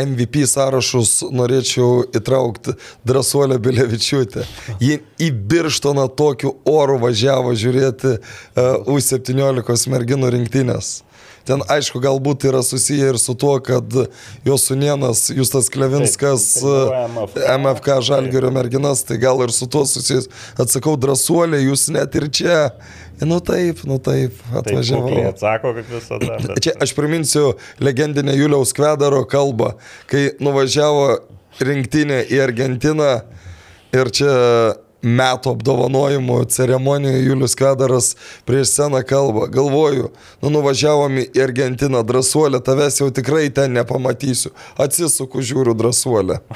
MVP sąrašus norėčiau įtraukti drąsuolę Bilevičiūtę. Ji į Birštoną tokiu oru važiavo žiūrėti uh, U17 merginų rinktinės. Ten aišku, galbūt yra susiję ir su tuo, kad jos sunienas Justas Klevinskas Taip, MFK. e, Žalgerio merginas, tai gal ir su tuo susijęs. Atsakau, drąsuolė, jūs net ir čia. Nu taip, nu taip, Tai atvažiavau. kukliai atsako, kaip visada. Bet... Čia aš priminsiu legendinę Juliaus Kvedaro kalbą, kai nuvažiavo rinktinė į Argentiną ir čia metų apdovanojimų ceremonijoje Julius Kvedaras prieš sceną kalbą. Galvoju, nu nuvažiavom į Argentiną, drąsuolę, tavęs jau tikrai ten nepamatysiu. Atsisuku, žiūriu drąsuolę.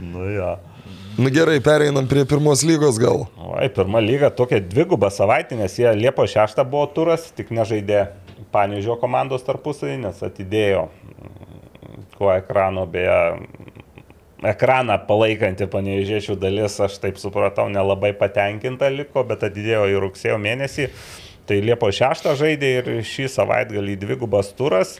Nu, ja. Nu gerai, pereinam prie pirmos lygos gal. Oi, pirma lyga tokia dviguba savaitė, nes jie Liepo 6 buvo turas, tik nežaidė Panežio komandos tarpusavį, nes atidėjo mm, kuo ekrano, beje, ekraną palaikanti panežiečių dalis, aš taip supratau, nelabai patenkinta liko, bet atidėjo į rugsėjo mėnesį. Tai Liepo 6 žaidė ir šį savaitgalį dvigubas turas.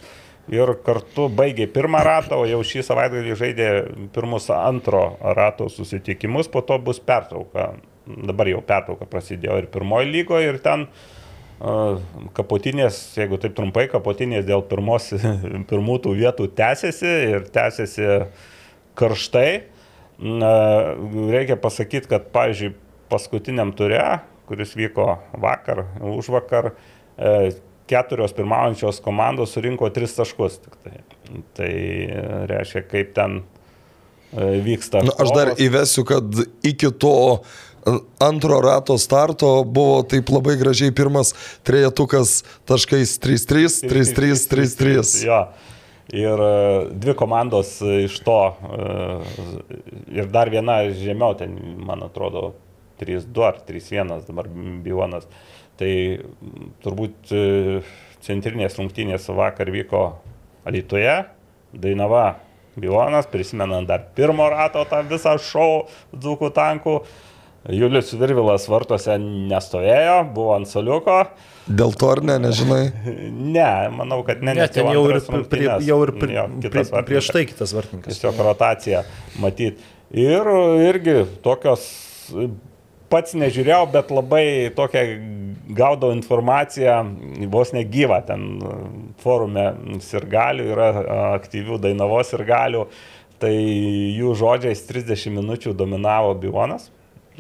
Ir kartu baigė pirmą ratą, o jau šį savaitgalį žaidė pirmus antro rato susitikimus, po to bus pertrauka. Dabar jau pertrauka prasidėjo ir pirmoji lygoje, ir ten kapotinės, jeigu taip trumpai, kapotinės dėl pirmos, pirmų tų vietų tęsiasi ir tęsiasi karštai. Na, reikia pasakyti, kad, pavyzdžiui, paskutiniam ture, kuris vyko vakar, už vakar, e, keturios pirmaujančios komandos surinko tris taškus. Tai. tai reiškia, kaip ten e, vyksta. Nu, aš dar įvesiu, kad iki to e, antro rato starto buvo taip labai gražiai pirmas trejetukas taškais 3-3, 3-3, 3-3. Ir e, dvi komandos iš to, e, ir dar viena žemiau, ten, man atrodo, 3-2 ar 3-1 dabar Bionas. Tai turbūt e, centrinės rungtynės vakar vyko Alitoje, Dainava Bionas, prisimenant dar pirmo rato tą visą šou Dzukų tankų. Julius Virvilas vartuose nestovėjo, buvo ant soliuko. Dėl to ar ne, nežinai. Ne, manau, kad ne, Ne, ten jau ir, prie, jau ir prie, Jo, prie, prieš tai kitas vartininkas. Tiesiog rotacija matyti. Ir irgi tokios, pats nežiūrėjau, bet labai tokią gaudau informaciją, vos negyvą ten forume sirgalių, yra aktyvių dainavos sirgalių, tai jų žodžiais 30 minučių dominavo Bionas.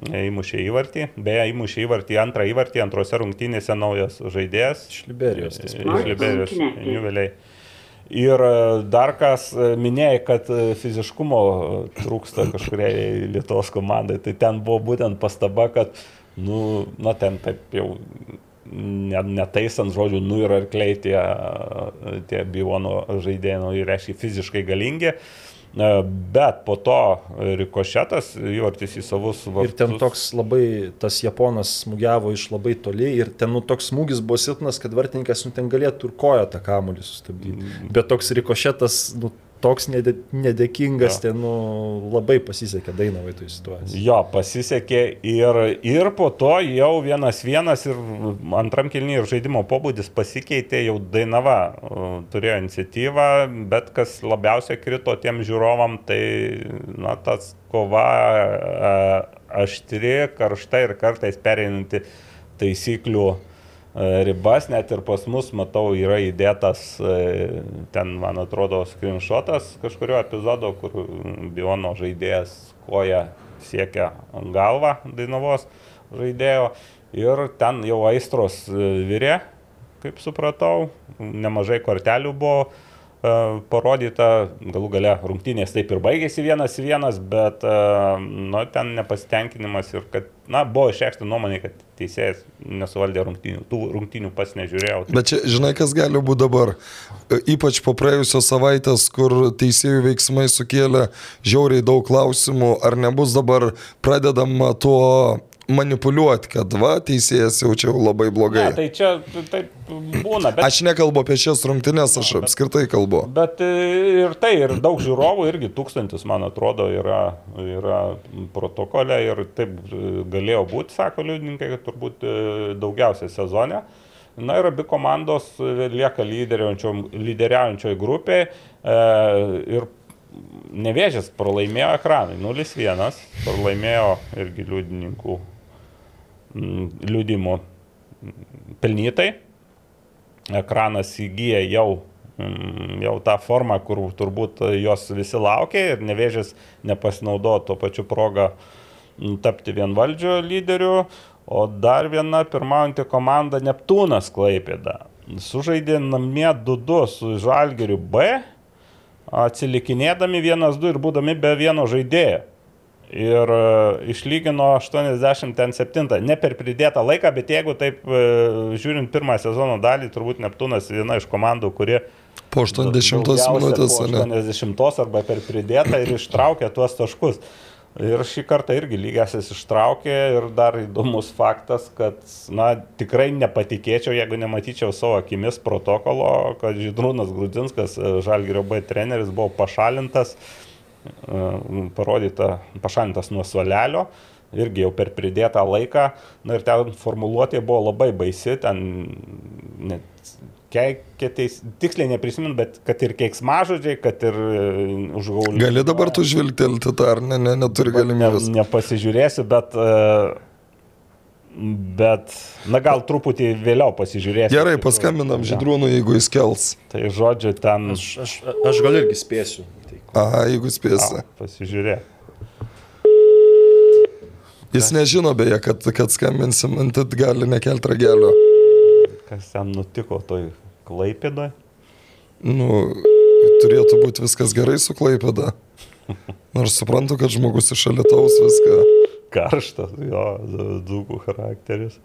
Įmušė įvartį, beje, įmušė įvartį, antrą įvartį, antrose rungtynėse naujas žaidėjas. Iš Liberijos. Iš Liberijos, Niuveliai. Ir e, dar kas e, minėjai, kad e, fiziškumo trūksta kažkuriai Lietuvos komandai, tai ten buvo būtent pastaba, kad, nu, na, ten taip jau ne- netaisant žodžių, nu ir arkliai tie, tie Bivono žaidėjai, nu, ir reiškia fiziškai galingi. E, Bet po to rikošetas, įvartis į savus vartus. Ir ten toks labai, tas japonas smūgiavo iš labai toli ir ten nu, toks smūgis buvo silpnas, kad vartininkas nu, ten galėtų ir koją tą kamuolį sustabdyti. Bet toks rikošetas, nu, toks nedė, nedėkingas, Jo. ten nu, labai pasisekė Dainavai toj situacijai. Jo, pasisekė ir, ir po to jau vienas vienas ir antram kilniui ir žaidimo pobūdis pasikeitė, jau Dainava turėjo iniciatyvą, bet kas labiausiai krito tiem žiūrovam, tai na, tas kova uh, aštri, karšta ir kartais pereinanti taisyklių ribas, net ir pas mus, matau, yra įdėtas uh, ten, man atrodo, screenshotas kažkurio epizodo, kur Biono žaidėjas koja siekia galvą Dainavos žaidėjo. Ir ten jau aistros e, virė, kaip supratau, nemažai kortelių buvo. e, parodyta, galų gale rungtynės taip ir baigėsi vienas į vienas, bet e, nu, ten nepasitenkinimas ir kad, na, buvo išreikšta nuomonė, kad teisėjas nesuvaldė rungtynių, tų rungtynių pats nežiūrėjau. Bet čia, žinai, kas gali būti dabar. E, Ypač po praėjusios savaitės, kur teisėjų veiksmai sukėlė žiauriai daug klausimų, ar nebus dabar pradedama tuo manipuliuoti, kad va, teisėjas jaučiau labai blogai. Ne, tai čia taip būna, bet... Aš nekalbu apie šias rungtynes, aš apskritai kalbu. Bet e, ir tai, ir daug žiūrovų, irgi tūkstantis, man atrodo, yra, yra protokole ir taip e, galėjo būti, sako liudininkai, kad turbūt e, daugiausiai sezone. Na ir abi komandos lieka lyderiaujančioj grupėje ir nevėžės pralaimėjo ekranai 0-1, pralaimėjo irgi liudininkų mm, liudimų mm, pelnytai ekranas įgyja jau, mm, jau tą formą, kur turbūt jos visi laukia ir nevėžės nepasinaudojo tuo pačiu progą mm, tapti vienvaldžio lyderiu. O dar viena pirmaujanti komanda Neptūnas Klaipėda. Sužaidė namie 2-2 su Žalgeriu B, atsilikinėdami 1-2 ir būdami be vieno žaidėjo. Ir e, išlygino 87, ne per pridėtą laiką, bet jeigu taip e, žiūrint pirmą sezono dalį, turbūt Neptūnas viena iš komandų, kuri Po 80 daugiausia minutės, po ne? 80 arba per pridėtą ir ištraukė tuos taškus. Ir šį kartą irgi lygiasis ištraukė ir dar įdomus faktas, kad, na, tikrai nepatikėčiau, jeigu nematyčiau savo akimis protokolo, kad Žydrūnas Grudzinskas, Žalgirio B treneris, buvo pašalintas, e, parodyta, pašalintas nuo suolelio, irgi jau per pridėtą laiką. Na ir ten formuluotė buvo labai baisi, ten net keikėteis, tiksliai neprisimint, bet kad ir keiksmažodžiai, kad ir užgaulį. Gali dabar tu žvilgtelti tą, ar ne, ne, neturi Ne, galimybės. nepasižiūrėsiu, bet, e, bet, na gal truputį vėliau pasižiūrėsiu. Gerai, paskambinam Židrūnui, jeigu jis kels. Tai žodžiu, ten... Aš, aš, aš gal irgi spėsiu. Aha, jeigu spėsi. A, pasižiūrėk. Jis nežino beje, kad, kad skambinsim, tad gali nekelti ragelio. Kas ten nutiko toj klaipėdoj? Nu, turėtų būti viskas gerai su Klaipėda. Nors suprantu, kad žmogus iš Alitaus viską. Karštas, jo, dzūkų charakteris.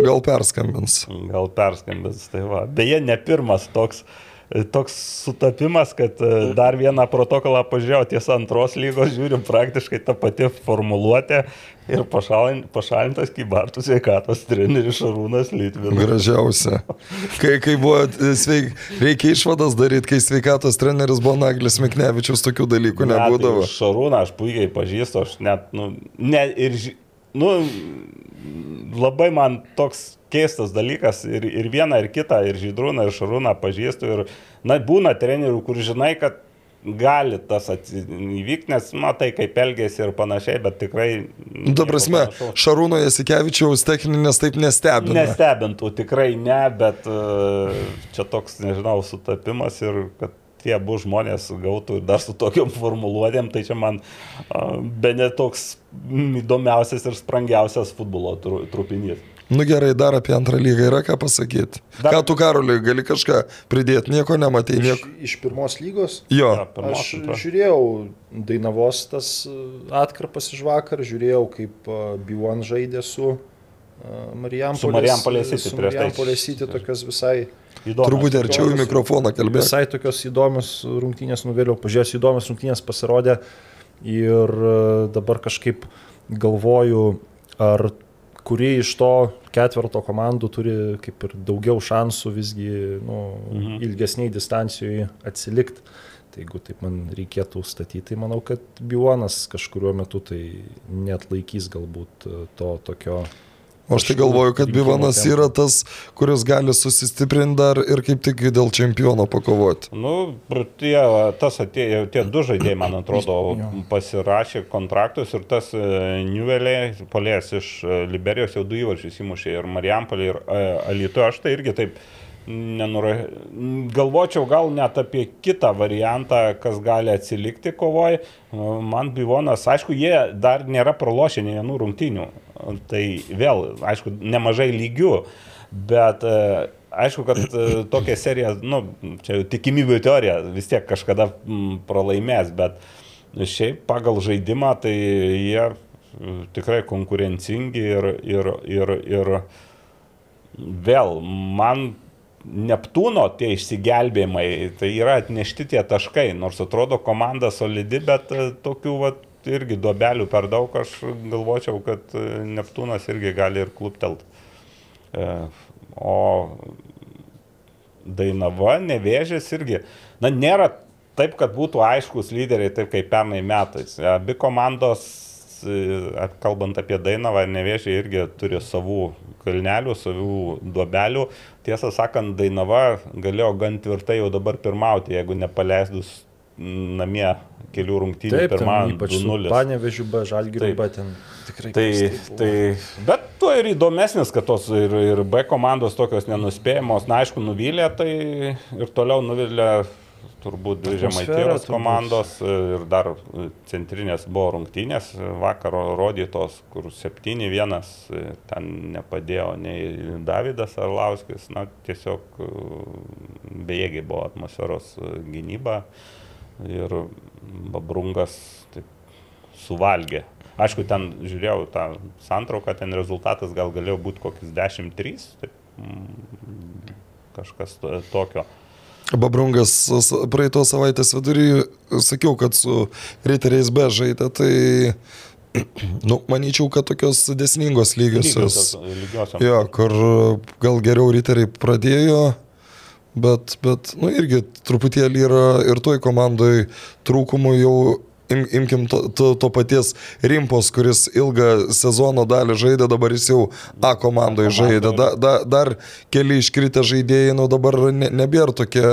Gal perskambins. Gal perskambins, tai va. Beje, ne pirmas toks toks sutapimas, kad e, dar vieną protokolą pažiūrėjau, tiesa antros lygos, žiūrim praktiškai tą patį formuluotę ir pašalin, pašalintas Kybartų sveikatos treneris Šarūnas Litvinas. Gražiausia. Kai, kai buvo e, sveik, reikia išvadas daryti, kai sveikatos treneris buvo Naglis Miknevičius, tokių dalykų Ne, tai nebūdavo. Šarūną aš puikiai pažįstu, aš net, nu, ne, ir, nu, labai man toks keistas dalykas ir, ir vieną, ir kitą, ir Žydrūną, ir Šarūną pažįstu. Ir, na, būna trenerių, kur žinai, kad gali tas įvykti, nes matai, kaip elgėsi ir panašiai, bet tikrai... Nu, ta prasme, Šarūno Jasikevičiaus techninės taip nestebina. Nestebintų, tikrai ne, bet e, čia toks, nežinau, sutapimas ir kad tie abu žmonės gautų ir dar su tokiam formuluotėm, tai čia man be net toks mm, įdomiausias ir sprangiausias futbolo tru- trupinys. Nu gerai, dar apie antrą lygą yra ką pasakyti. Dar- Ką tu karoliui gali kažką pridėti, nieko nematai, Iš, nieko. iš pirmos lygos Jo, Ja, pirmos, Aš antros. žiūrėjau Dainavos tas e, atkarpas iš vakar, žiūrėjau, kaip Biuan žaidė su. Su Marijampolės City Su prieš tai. Marijampolės City tokios visai, Įdomu. turbūt arčiau į mikrofoną kalbėti. visai tokios įdomios rungtynės, nu vėliau pažiūrėsiu, įdomios rungtynės pasirodė ir e, dabar kažkaip galvoju, ar kuri iš to ketverto komandų turi kaip ir daugiau šansų visgi nu, mhm. ilgesniai distancijoje atsilikti. Tai jeigu taip man reikėtų statyti, tai manau, kad Biuonas kažkuriuo metu tai net laikys galbūt e, to tokio. O aš tai galvoju, kad Bivanas yra tas, kuris gali susistiprinti dar ir kaip tik dėl čempiono pakovoti. Nu, tie, tas atėjo, tie du žaidėjai, man atrodo, pasirašė kontraktus ir tas Niuvelė, polės iš e, Liberijos jau du įvarčius įmušė ir Marijampolė, ir Alito, aš tai irgi taip nenura... Galvočiau gal net apie kitą variantą, kas gali atsilikti kovoj. Man Bivonas, aišku, jie dar nėra pralošę nei vienų rungtynių. Tai vėl, aišku, nemažai lygių, bet e, aišku, kad e, tokia serija, nu, čia tikimybių teorija, vis tiek kažkada pralaimės, bet šiaip pagal žaidimą tai jie e, tikrai konkurencingi ir, ir, ir, ir vėl man Neptūno tie išsigelbėjimai, tai yra atnešti tie taškai, nors atrodo komanda solidi, bet e, tokių vat, irgi duobelių per daug, aš galvočiau, kad e, Neptūnas irgi gali ir kluptelt. E, O Dainava, nevėžės irgi, na nėra taip, kad būtų aiškus lyderiai, taip kaip pernai metais. Abi komandos, kalbant apie Dainavą ir nevėžį, irgi turi savų kalnelių, savų duobelių. Tiesą sakant, Dainava galėjo gan tvirtai jau dabar pirmauti, jeigu nepaleidus namie kelių rungtynių Taip, pirmam ypač 2-0. Panevežiu, be Taip. bet ten tikrai. Tai, buvo. tai, bet tuo ir įdomesnis, kad tos ir, ir B komandos tokios nenuspėjamos, na aišku, nuvylė, tai ir toliau nuvylė turbūt dvi žemaitėros komandos ir dar centrinės buvo rungtynės, vakaro rodytos, kur 7-1 ten nepadėjo nei Davidas Arlauskis, na tiesiog e, bejėgiai buvo atmosferos e, gynyba ir Babrungas taip suvalgė. Aišku, ten žiūrėjau tą santrauką, ten rezultatas gal galėjo būti kokius 10-3, taip, mm, kažkas to- tokio. Babrungas praeitos savaitės vidury, sakiau, kad su Riteriais be žaidė, tai, nu, manyčiau, kad tokios desningos lygiosios. Lygiosios. Jo, kur gal geriau Riteriai pradėjo, bet, bet, nu, irgi truputėlį yra ir toj komandai trūkumų jau. Im, imkim to, to, to paties Rimpos, kuris ilgą sezono dalį žaidė, dabar jis jau A komandoje žaidė. Da, da, dar keli iškritę žaidėjai, nu dabar ne, nebėra tokie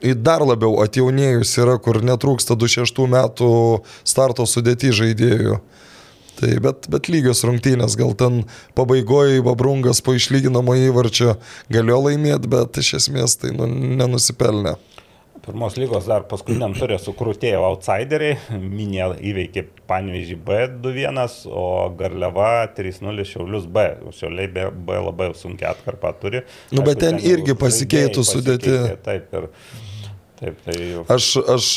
į dar labiau atjaunėjus yra, kur netrūksta 26 metų starto sudėti žaidėjų. Tai bet, bet lygios rungtynės, gal ten pabaigoje Babrungas po išlyginamo įvarčio galėjo laimėti, bet iš esmės tai nu, nenusipelnė. Pirmos lygos dar paskutiniam turė sukrūtėjo outsideriai, Minė įveikė Panvežį B 2-1, o Garliava 3-0 Šiaulius B. Šiauliai B, B labai sunkia atkarpą turi. Nu, bet ten jau irgi pasikeitų pasikeitė, Taip, ir, taip, tai jau. Aš, aš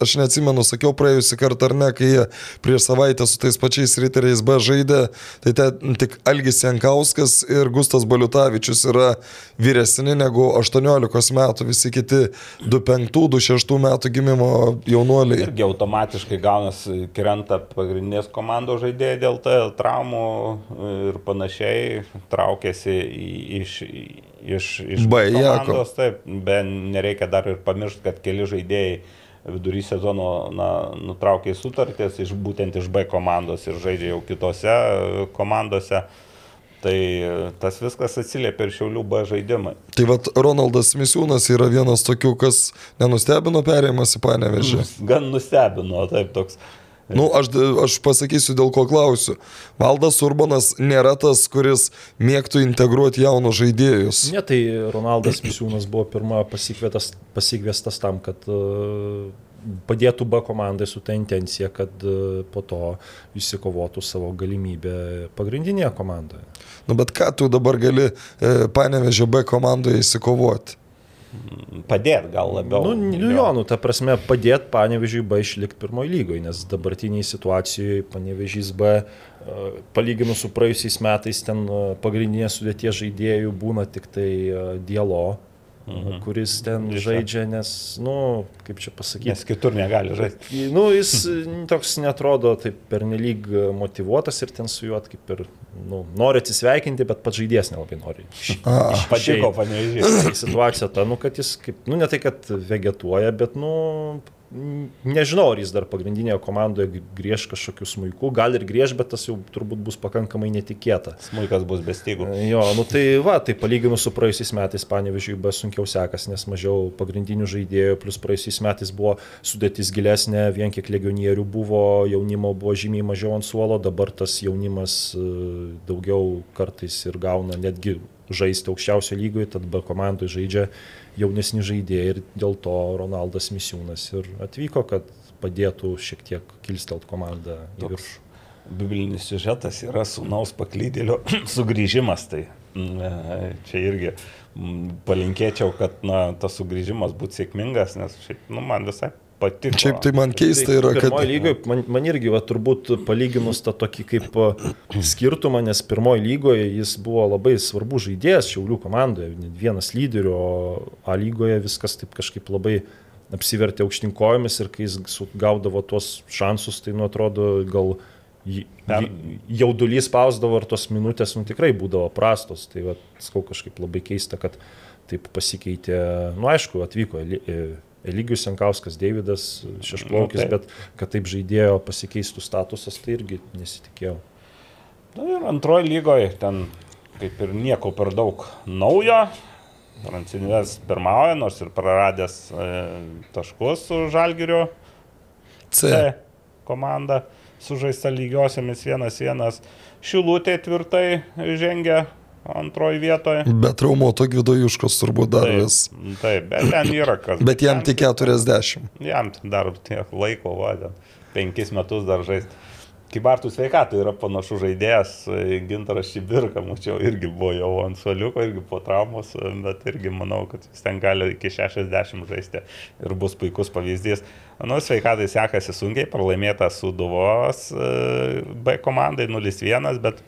aš neatsimenu, sakiau praėjusį kartą ar ne, kai jie prieš savaitę su tais pačiais riteriais B žaidė, tai ten tik Algis Jankauskas ir Gustas Baliutavičius yra vyresni negu 18 metų, visi kiti 25-26 metų gimimo jaunuoliai. Irgi automatiškai gaunasi krenta pagrindinės komandos žaidėjai dėl TL traumų ir panašiai, traukėsi iš, iš, iš B, Jako. komandos, taip, bet nereikia dar ir pamiršti, kad keli žaidėjai vidury sezono na, nutraukė sutartis iš būtent iš B komandos ir žaidžia jau kitose e, komandose. Tai e, tas viskas atsiliepia ir Šiaulių B žaidimai. Tai vad Ronaldas Misiūnas yra vienas tokių, kas nenustebino perėjimas į panevežį. Gan nustebino, taip toks. Nu, aš, aš pasakysiu, dėl ko klausiu. Valdas Urbanas nėra tas, kuris mėgtų integruoti jaunus žaidėjus. Ne, tai Ronaldas Misiūnas buvo pirmą pasikviestas tam, kad e, padėtų B komandai su ta intencija, kad e, po to įsikovotų savo galimybę pagrindinėje komandoje. Nu, bet ką tu dabar gali e, panevežė B komandoje įsikovoti? Padėt gal labiau. Nu, nu jo, nu, ta prasme, padėti Panevežiui B išlikti pirmoji lygoje, nes dabartiniai situacijoje Panevežys B, e, palyginus su praėjusiais metais, ten e, pagrindinė sudėtie žaidėjų būna tik tai e, Dialo, mhm. kuris ten Visa. žaidžia, nes, nu, kaip čia pasakyti, Nes kitur negali žaisti. Nu, jis toks netrodo taip pernelyg motivuotas ir ten su juo kaip ir nu, nori atsisveikinti, bet pats žaidėjas nelabai nori. iš- Patiko panežiai. Situacija ta, nu, kad jis kaip, nu, ne tai, kad vegetuoja, bet, nu, nežinau, ar jis dar pagrindinėje komandoje griež kažkokių smūkų, gal ir griež, bet tas jau turbūt bus pakankamai netikėta. Smulkas bus be stygų. Jo, nu tai va, tai palyginus su praėjusiais metais, panevežiui, be sunkiau sekas, nes mažiau pagrindinių žaidėjų, plus praėjusiais metais buvo sudėtis gilesnė, vien kiek legionierių buvo, jaunimo buvo žymiai mažiau ant suolo, dabar tas jaunimas e, daugiau kartais ir gauna netgi žaisti aukščiausio lygoje, tad be komandai žaidžia jaunesni žaidėjai ir dėl to Ronaldas Misiūnas ir atvyko, kad padėtų šiek tiek kilstelt komandą į viršų. biblinis siužetas yra sunaus paklydėlio sugrįžimas. Tai mm, e, čia irgi mm, palinkėčiau, kad na, tas sugrįžimas būtų sėkmingas, nes šiaip, nu, man visai patiko. Šiaip tai man keista yra, kad... Pirmoji lygoje, man, man irgi, va, turbūt palyginus tą tokį kaip skirtumą, nes pirmoji lygoje jis buvo labai svarbus žaidėjas Šiaulių komandoje, net vienas lyderių, o A lygoje viskas taip kažkaip labai apsivertė aukštinkojomis ir kai jis gaudavo tuos šansus, tai nu atrodo gal jaudulys spausdavo ir tos minutės nu, tikrai būdavo prastos. Tai va, sakau kažkaip labai keista, kad taip pasikeitė, nu aišku, atvyko e, Eligijus Jankauskas, Davidas Šešplaukis, Nu, bet kad taip žaidėjo pasikeistų statusas, tai irgi nesitikėjau. Na ir antroji lygoje ten kaip ir nieko per daug naujo. Rancinės pirmauja, nors ir praradęs e, taškus su Žalgiriu. C. C komanda sužaista lygiosiamis 1-1. Šilutė tvirtai žengia antroji vietoje. Be traumuoto Gvidojuškos turbūt dar Taip, vis. taip, bet ten yra kas. Bet jam tik 40. Jam dar tiek laiko, va, ten penkis metus dar žaisti. Kibartų sveikatų yra panašus žaidėjas, e, Gintaras Šibirka, mačiau, irgi buvo jau ant suoliuko, irgi po traumos, e, bet irgi manau, kad jis ten gali iki 60 žaisti ir bus puikus pavyzdys. Nu, sveikatai sekasi sunkiai, pralaimėta su Duvos e, B komandai 0-1, bet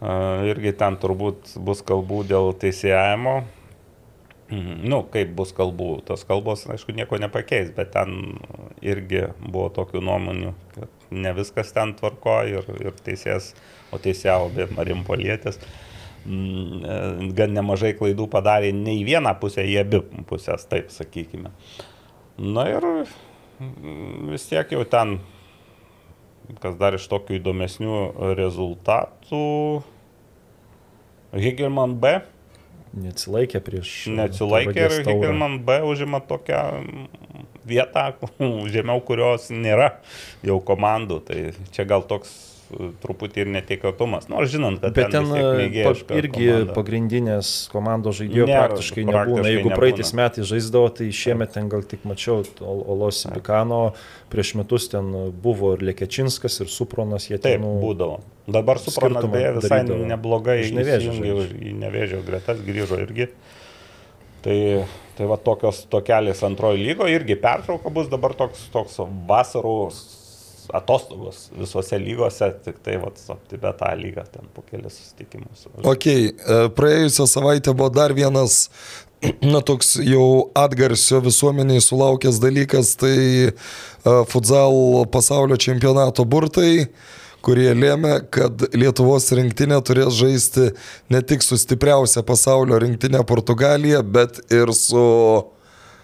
irgi ten turbūt bus kalbų dėl teisėjimo. Nu, kaip bus kalbų, tos kalbos, aišku, nieko nepakeis, bet ten irgi buvo tokių nuomonių, kad ne viskas ten tvarko ir, ir teisės, o teisėjavo be Marim Polietės. mm, e, Gan nemažai klaidų padarė ne į vieną pusę, į abi pusės, taip sakykime. Na ir mm, vis tiek jau ten, kas dar iš tokių įdomesnių rezultatų, Hegelman B Neatsilaikė prieš... Neatsilaikė ir. Hegelman B užima tokią vietą, žemiau kurios nėra jau komandų. Tai čia gal toks e, truputį ir netikėtumas. Nors žinant, kad Bet ten mėgėjiška pa, irgi komanda. pagrindinės komandos žaidėjo Nėra, praktiškai nebūna. praktiškai Jeigu nebūna. praeitais metais žaisdavo, tai šiemet ten gal tik mačiau Ol- Olos Bikano, prieš metus ten buvo ir Lekečinskas, ir Supronas, jie Taip, ten... nu, būdavo. Dabar skirtumą beje visai darydavo. neblogai Iš Nevėžio įsijungė žaidžia. į nevėžio gretas, grįžo irgi. Tai, tai va tokios tokelės antrojo lygo irgi pertrauka bus dabar toks, toks vasaros atostogos visose lygose, tik tai aptibė tą lygą ten po kelias susitikimus. Ok, e, praėjusią savaitę buvo dar vienas, na toks jau atgarsio visuomeniai sulaukęs dalykas, tai uh, futsal pasaulio čempionato burtai kurie lėmė, kad Lietuvos rinktinė turės žaisti ne tik su stipriausia pasaulio rinktinė Portugalija, bet ir su...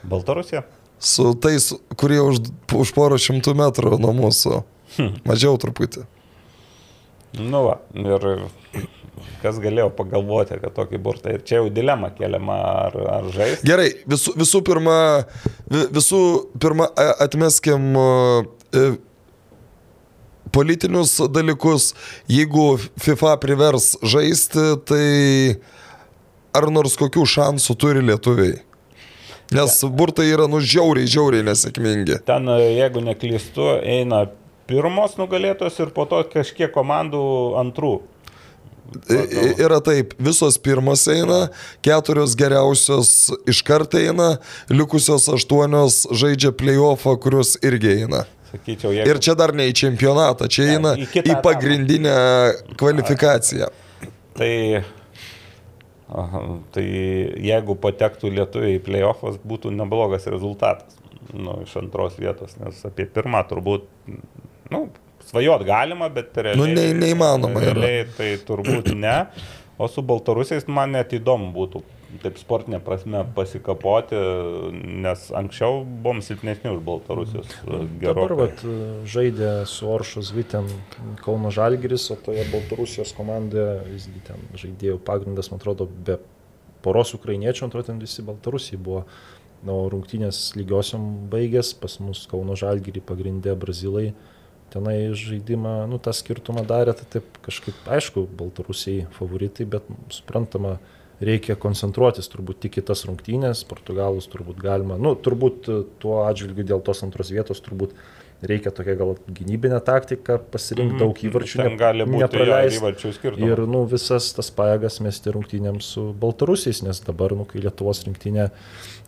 Baltarusija? Su tais, kurie už, už porą šimtų metrų nuo mūsų. Hm. Mažiau truputį. Nu, va, ir kas galėjo pagalvoti, kad tokį burtą. Ir čia jau dilema keliama, ar, ar žaisti. Gerai, visų, visų pirma, visų pirma atmeskim e, politinius dalykus. Jeigu FIFA privers žaisti, tai ar nors kokių šansų turi lietuviai? Nes burtai yra nu žiauriai, žiauriai nesėkmingi. Ten, jeigu neklystu, eina pirmos nugalėtos ir po to kažkiek komandų antrų. Yra taip, visos pirmos eina, keturios geriausios iš karto eina, likusios aštuonios žaidžia playoffą, kurios irgi eina. Sakyčiau, jeigu... Ir čia dar ne į čempionatą, čia Ne, eina į į, pagrindinę kvalifikaciją. Tai, aha, tai jeigu patektų lietuviai į playoffas, būtų neblogas rezultatas nu, iš antros vietos, nes apie pirmą turbūt, nu, svajot galima, bet realiai, Nu, ne- neįmanoma yra. Realiai tai turbūt ne. O su baltarusiais man net įdomu būtų, taip sportinė prasme, pasikapoti, nes anksčiau buvom silpnesni už baltarusius. Dabar Gerokai. vat, žaidė su Oršos Vitėm Kauno Žalgiris, o toje Baltarusijos komandoje visgi ten žaidėjų pagrindas, man atrodo, be poros ukrainiečių, man atrodo, ten visi Baltarusijai buvo. Na, rungtynės lygiosiam baigės, pas mus Kauno Žalgirį pagrindė Brazilai. Tenai žaidimą, nu, tą skirtumą darė, tai taip kažkaip, aišku, Baltarusiai favoritai, bet suprantama, reikia koncentruotis turbūt tik į tas rungtynės, Portugalus turbūt galima, nu, turbūt e, tuo atžvilgiu dėl tos antros vietos turbūt reikia tokia gal gynybinę taktiką pasirinkti, daug įvarčių. Ten gali būti nepraleisti. įvarčių skirtumas. Ir nu, visas tas pajėgas mesti rungtynėms su baltarusiais, nes dabar, nu, kai Lietuvos rinktinė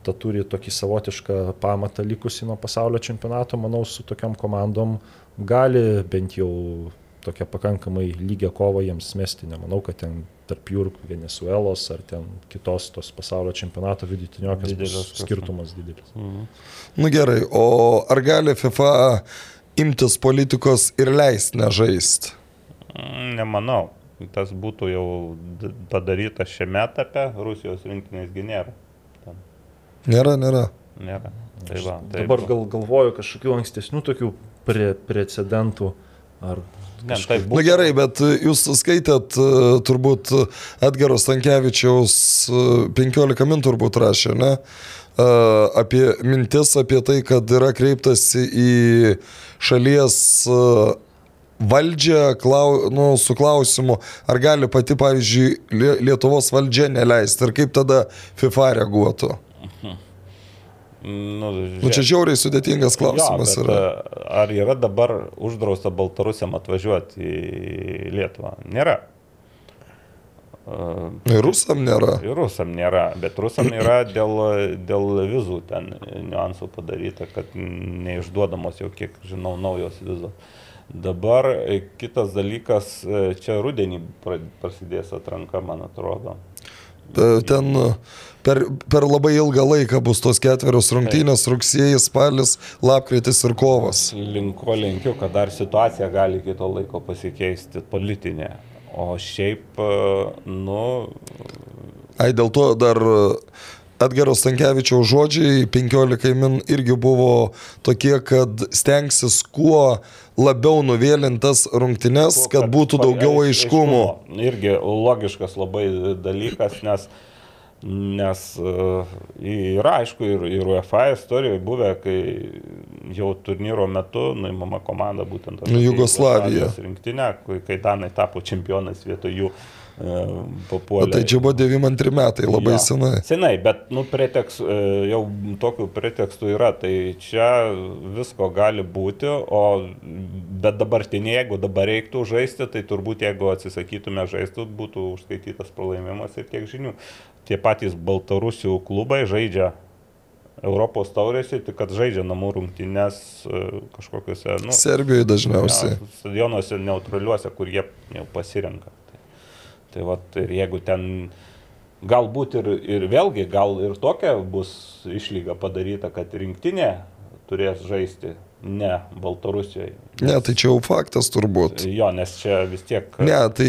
ta turi tokį savotišką pamatą likusį nuo pasaulio čempionato, manau, su tokiam komandom gali bent jau tokią pakankamai lygią kovą jiems mesti. Nemanau, kad ten tarp jų ir Venezuelos ar ten kitos tos pasaulio čempionato vidutiniokės Didelis skirtumas. didelis. Nu gerai, o ar gali FIFA imtis politikos ir leisti nežaisti? Nemanau. Tas būtų jau padaryta šiame etape, Rusijos rinktinės gynėra. Nėra, nėra. Nėra. Tai va, tai Dabar gal galvoju kažkokių ankstesnių tokių pre precedentų. Ar Ne, tai Na būtų. nu, gerai, bet jūs skaitėt e, turbūt Edgaro Stankievičiaus e, 15 min turbūt rašė, ne? E, Apie mintis apie tai, kad yra kreiptasi į šalies e, valdžią klau, nu, su klausimu, ar gali pati, pavyzdžiui, Lie- Lietuvos valdžia neleisti ir kaip tada FIFA reaguotų. Nu, Nu, čia žiauriai sudėtingas klausimas jo, bet, yra. a, Ar yra dabar uždrausta Baltarusiam atvažiuoti į Lietuvą? Nėra. A, Ir rusam nėra. Ir rusam nėra, bet rusam yra dėl, dėl vizų ten niuansų padaryta, kad neišduodamos jau, kiek žinau, naujos vizos. Dabar e, kitas dalykas, e, čia rudenį pra- prasidės atranka, man atrodo. E, Ten per, per labai ilgą laiką bus tos ketverios rungtynės - rugsėjais, spalis, lapkritis ir kovas. Link ko linkiu, kad dar situacija gali iki to laiko pasikeisti politinė. O šiaip, e, nu, Ai, dėl to dar Edgaro Stankievičiaus žodžiai 15 min irgi buvo tokie, kad stengsis kuo labiau nuvėlintas rungtynes, kad būtų daugiau aiškumo. Irgi logiškas labai dalykas, nes, nes uh, yra aišku ir, ir UEFA istorijoje buvę, kai jau turnyro metu nuimama komanda būtent Jugoslavija. Rinktinė, kai, kai Danai tapo čempionais vietoj jų. Papuolė. Bet tai čia buvo 92 metai, labai Jo. senai. Senai, bet, nu, preteks, e, jau tokių pretekstų yra, tai čia visko gali būti, o bet dabartinė, jeigu dabar reiktų žaisti, tai turbūt jeigu atsisakytume žaisti, būtų užskaitytas pralaimimas ir tiek žinių. Tie patys Baltarusių klubai žaidžia Europos taurėse, tik kad žaidžia namų rungtynės e, kažkokiuose, nu, Serbijoje dažniausiai. Ja, stadionuose neutraliuose, kur jie jau pasirenka. Tai, vat, ir jeigu ten galbūt ir, ir vėlgi, gal ir tokia bus išlyga padaryta, kad rinktinė turės žaisti ne Baltarusijoje. Ne, tai čia jau faktas turbūt. Jo, nes čia vis tiek. Ne, tai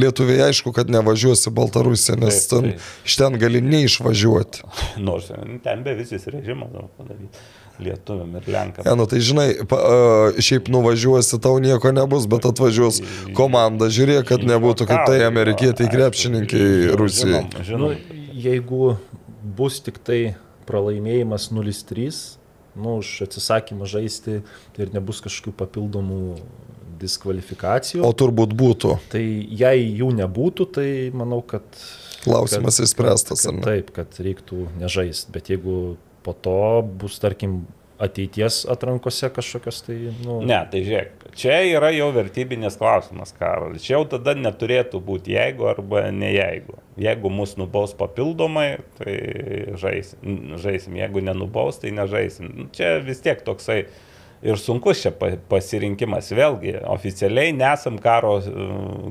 lietuviai aišku, kad nevažiuosi Baltarusiją, nes Taip, ten, taip. iš ten gali neišvažiuoti. Nors ten be visas režimas padaryti. Lietuviam ir Lenkam. Ne, nu tai žinai, pa, a, šiaip nuvažiuosi, tau nieko nebus, bet atvažiuos komanda, žiūrėk, kad nebūtų kaip tai amerikietai krepšininkai Rusijoje. Žinom, Nu, žinom. jeigu bus tik tai pralaimėjimas 0-3, nu, už atsisakymą žaisti ir nebus kažkokių papildomų diskvalifikacijų, O turbūt būtų. tai jei jų nebūtų, tai manau, kad Klausimas įspręstas, ar kad ne? taip, kad reiktų nežaisti. Bet jeigu po to bus, tarkim, ateities atrankose kažkokios, tai, nu, Ne, tai žiūrėk, čia yra jau vertybinės klausimas, Karolis. Čia jau tada neturėtų būti jeigu arba ne jeigu. Jeigu mus nubaus papildomai, tai žaisim. žaisim. Jeigu nenubaus, tai nežaisim. Nu, Čia vis tiek toksai ir sunkus čia pa- pasirinkimas. Vėlgi, oficialiai nesam karo,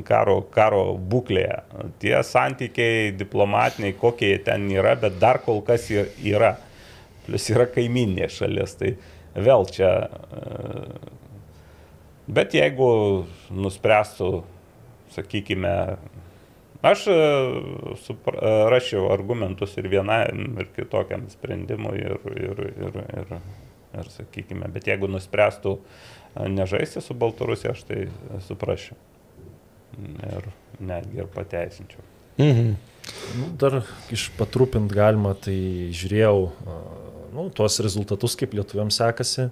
karo, karo būklėje. Tie santykiai diplomatiniai, kokie jie ten yra, bet dar kol kas yra. Plus yra kaiminė šalis. Tai vėl čia. e, Bet jeigu nuspręstų, sakykime, aš e, e, rašiau argumentus ir vienam, ir kitokiam sprendimui, ir, ir, ir, ir, ir sakykime, bet jeigu nuspręstų nežaisti su Baltarusija, aš tai suprasčiau. Ir netgi ir pateisinčiau. Mhm. Nu, dar iš patrupint galima, tai žiūrėjau nu, tuos rezultatus, kaip lietuviams sekasi e,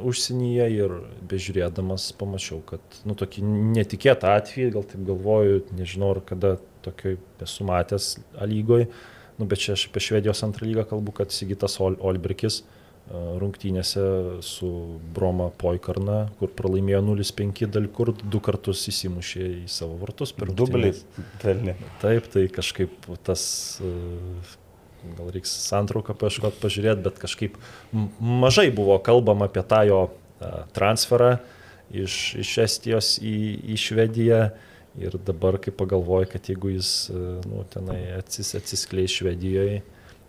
užsienyje ir bežiūrėdamas pamačiau, kad nu, tokį netikėtą atvejį, gal taip galvoju, nežinau, ar kada tokioj esu matęs A lygoj, nu, bet čia aš apie Švedijos antrą lygą kalbu, kad Sigitas Ol Olbrikis a, rungtynėse su Broma Poikarna, kur pralaimėjo 0-5, dėl kur du kartus įsimušė į savo vartus per pelnė. Taip, tai kažkaip tas, e, gal reiks santrauką paieškoti, pažiūrėti, bet kažkaip mažai buvo kalbama apie tą jo e, transferą iš, iš Estijos į, į Švediją. Ir dabar, kai pagalvoju, kad jeigu jis e, nu, tenai atsis, atsiskleis Švedijoje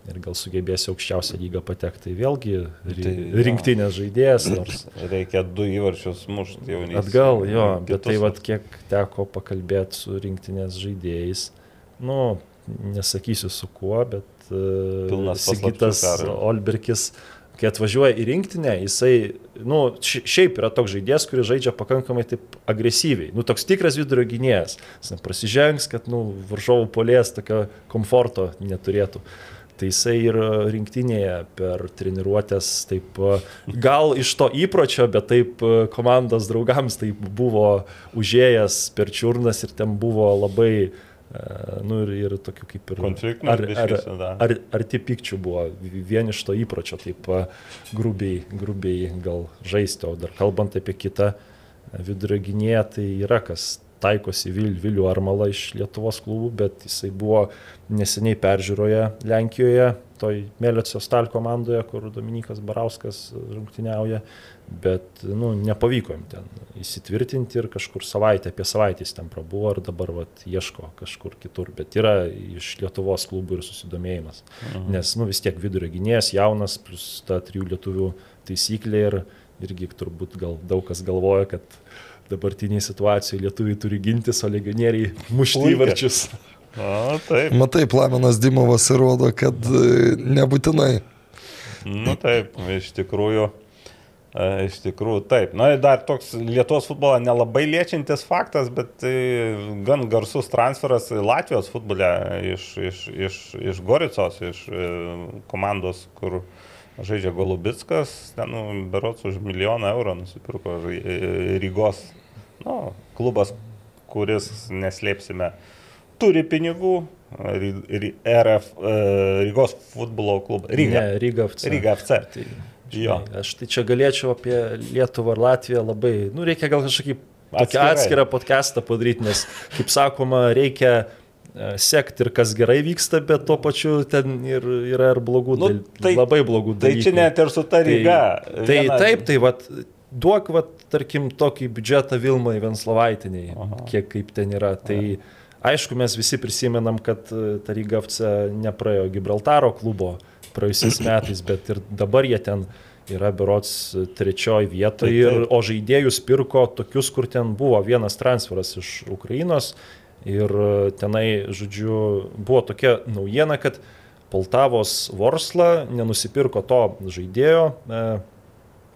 ir gal sugebės aukščiausią lygą patekti, tai vėlgi ri, Tai rinktinės žaidėjas, nors Reikia du įvarčius mušti jau ne. Atgal, jo, bet tai vad kiek teko pakalbėti su rinktinės žaidėjais, nu, nesakysiu su kuo, bet Sigitas paslapčių, Karolis. Olberkis, kai atvažiuoja į rinktinę, jisai, nu, ši- šiaip yra toks žaidėjas, kuris žaidžia pakankamai taip agresyviai, nu, toks tikras vidurio gynėjas, jis neprasižengs, kad, nu, varžovų polės tokio komforto neturėtų. Tai jisai ir rinktinėje per treniruotės, taip, e, gal iš to įpročio, bet taip e, komandos draugams taip buvo užėjęs per čiurnas ir ten buvo labai, e, nu ir, ir tokių kaip ir... Konfliktinių ar, ar, da. ar, arti pikčių buvo vien iš to įpročio, taip e, grubiai, grubiai gal žaisti, o dar kalbant apie kitą e, vidurio gynėją, tai yra kas taikosi Vil, Vilių Armalą iš Lietuvos klubų, bet jisai buvo neseniai peržiūroje Lenkijoje, toj Mėlėcio Stal komandoje, kur Dominikas Barauskas rungtyniauja, bet nu, nepavyko jam ten įsitvirtinti ir kažkur savaitę, apie savaitę jis ten prabuvo ir dabar vat, ieško kažkur kitur, bet yra iš Lietuvos klubų ir susidomėjimas. Mhm. Nes nu, vis tiek vidurio gynėjas, jaunas, plus ta trijų lietuvių taisyklė ir irgi turbūt gal daug kas galvoja, kad dabartiniai situacijai lietuviai turi gintis, o legionieriai mušti įvarčius. O, taip. Matai, Plamenas Dimovas įrodo, kad e, nebūtinai. Nu taip, iš tikrųjų. e, Iš tikrųjų, taip. Na ir dar toks Lietuvos futbolą nelabai liečiantis faktas, bet tai gan garsus transferas Latvijos futbole iš, iš, iš, iš Goricos, iš e, komandos, kur žaidžia Golubitskas, ten nu, berots už milijoną eurų nusipirko e, Rygos nu, klubas, kuris, neslėpsime, turi pinigų. RF, e, Rygos futbolo klubas. Ryga. Ne, Ryga FC. Ryga FC. Tai, žinai, aš tai čia galėčiau apie Lietuvą ir Latviją labai, nu reikia gal kažkokį atskirą podcastą padaryti, nes, kaip sakoma, reikia e, sekti ir kas gerai vyksta, bet tuo pačiu ten ir, yra ir blogų, Nu, tai- labai blogų Tai dalykų. čia net ir su ta Ryga. Tai, tai Viena- taip, tai vat, duok, vat, tarkim, tokį biudžetą Vilmai Venslovaitiniai, Aha. kiek kaip ten yra. Tai aišku, mes visi prisimenam, kad e, ta Ryga FC nepraėjo Gibraltaro klubo praėjusiais metais, bet ir dabar jie ten yra berots trečioji vietoje, ir, o žaidėjus pirko tokius, kur ten buvo vienas transferas iš Ukrainos ir e, tenai, žodžiu, buvo tokia naujiena, kad Poltavos Vorsla nenusipirko to žaidėjo, e,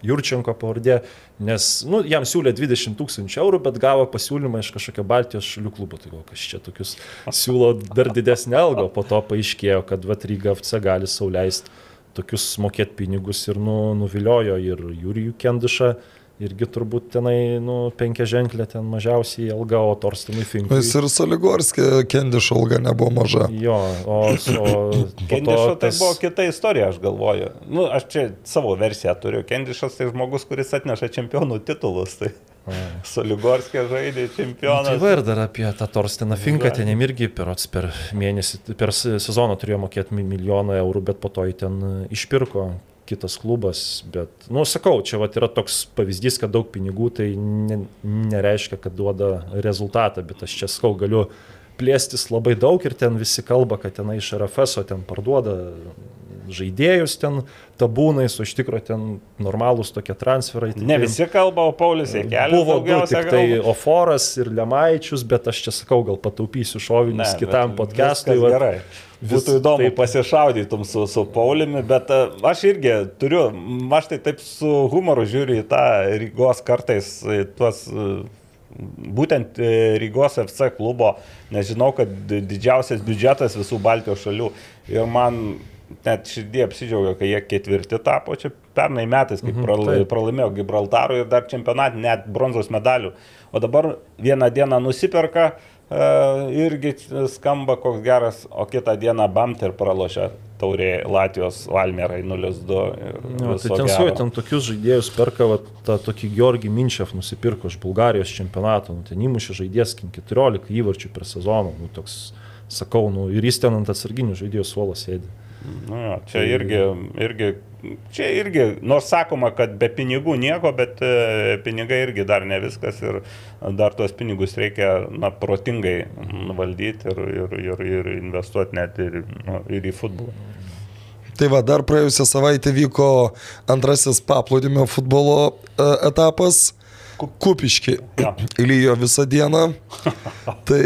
Jurčenko pavardė, nes nu, jam siūlė 20 tūkstančių eurų, bet gavo pasiūlymą iš kažkokio Baltijos šalių klubo. Tai gal kas čia tokius siūlo dar didesnį algą, po to paaiškėjo, kad Vatryga FC gali sauliaisti tokius mokėti pinigus ir nu, nuviliojo ir Jurijų Kendišą, irgi turbūt tenai nu, penkia ženklė ten mažiausiai alga, o Torstinui Finkui. Jis ir Soligorskė kendišo alga nebuvo maža. Jo, o, o Kendišo tai tas... buvo kita istorija, aš galvoju. Nu, aš čia savo versiją turiu. Kendišas tai žmogus, kuris atneša čempionų titulus. Tai Soligorskė žaidė Nu, čempioną. Tai va ir dar apie tą Torstiną Finką, ten irgi per, per mėnesį, per se- sezoną turėjo mokėti mi- milijoną eurų, bet po to jį ten išpirko kitas klubas. Bet, nu, sakau, čia vat yra toks pavyzdys, kad daug pinigų tai ne, nereiškia, kad duoda rezultatą, bet aš čia sakau, galiu plėstis labai daug ir ten visi kalba, kad tenai iš RFS ten parduoda žaidėjus ten tabūnais, o iš tikrųjų ten normalūs tokie transferai. Ne tikrai- visi kalba, o Paulius Jekelis Buvo du, tik tai kalba. Oforas ir Lemaičius, bet aš čia sakau, gal pataupysiu šovinius Ne, kitam podcastui. Gerai. Būtų įdomu taip. pasišaudytum su, su Paulimi, bet a, aš irgi turiu, aš tai taip su humoru žiūriu į tą Rygos kartais, tuos e, būtent e, Rygos FC klubo, nes žinau, kad di- didžiausias biudžetas visų Baltijos šalių ir man net širdie apsidžiaugia, kai jie ketvirti tapo, čia pernai metais, kai Mhm, prala, pralaimėjo Gibraltarui ir dar čempionatį, net bronzos medalių. O dabar vieną dieną nusiperka, e, irgi skamba koks geras, o kitą dieną bamt ir pralošia taurė Latvijos Valmerai 0-2. ir Jo, viso tai ten gero. su juo ten tokius žaidėjus perka, va, tą tokį Georgi Minčev nusipirko iš Bulgarijos čempionato, nu, ten įmušė žaidėjas kin 14 įvarčių per sezoną, nu, toks, sakau, nu, ir jis ten ant atsarginių žaidėjų suolo sėdi. Nu, jo, čia irgi, irgi, čia irgi, nors sakoma, kad be pinigų nieko, bet e, pinigai irgi dar ne viskas ir dar tuos pinigus reikia na, protingai valdyti ir, ir, ir, ir investuoti net ir, nu, ir į futbolą. Tai va, dar praėjusią savaitę vyko antrasis paplūdimio futbolo e, etapas. Kupiški. Jo. Lyjo visą dieną. Tai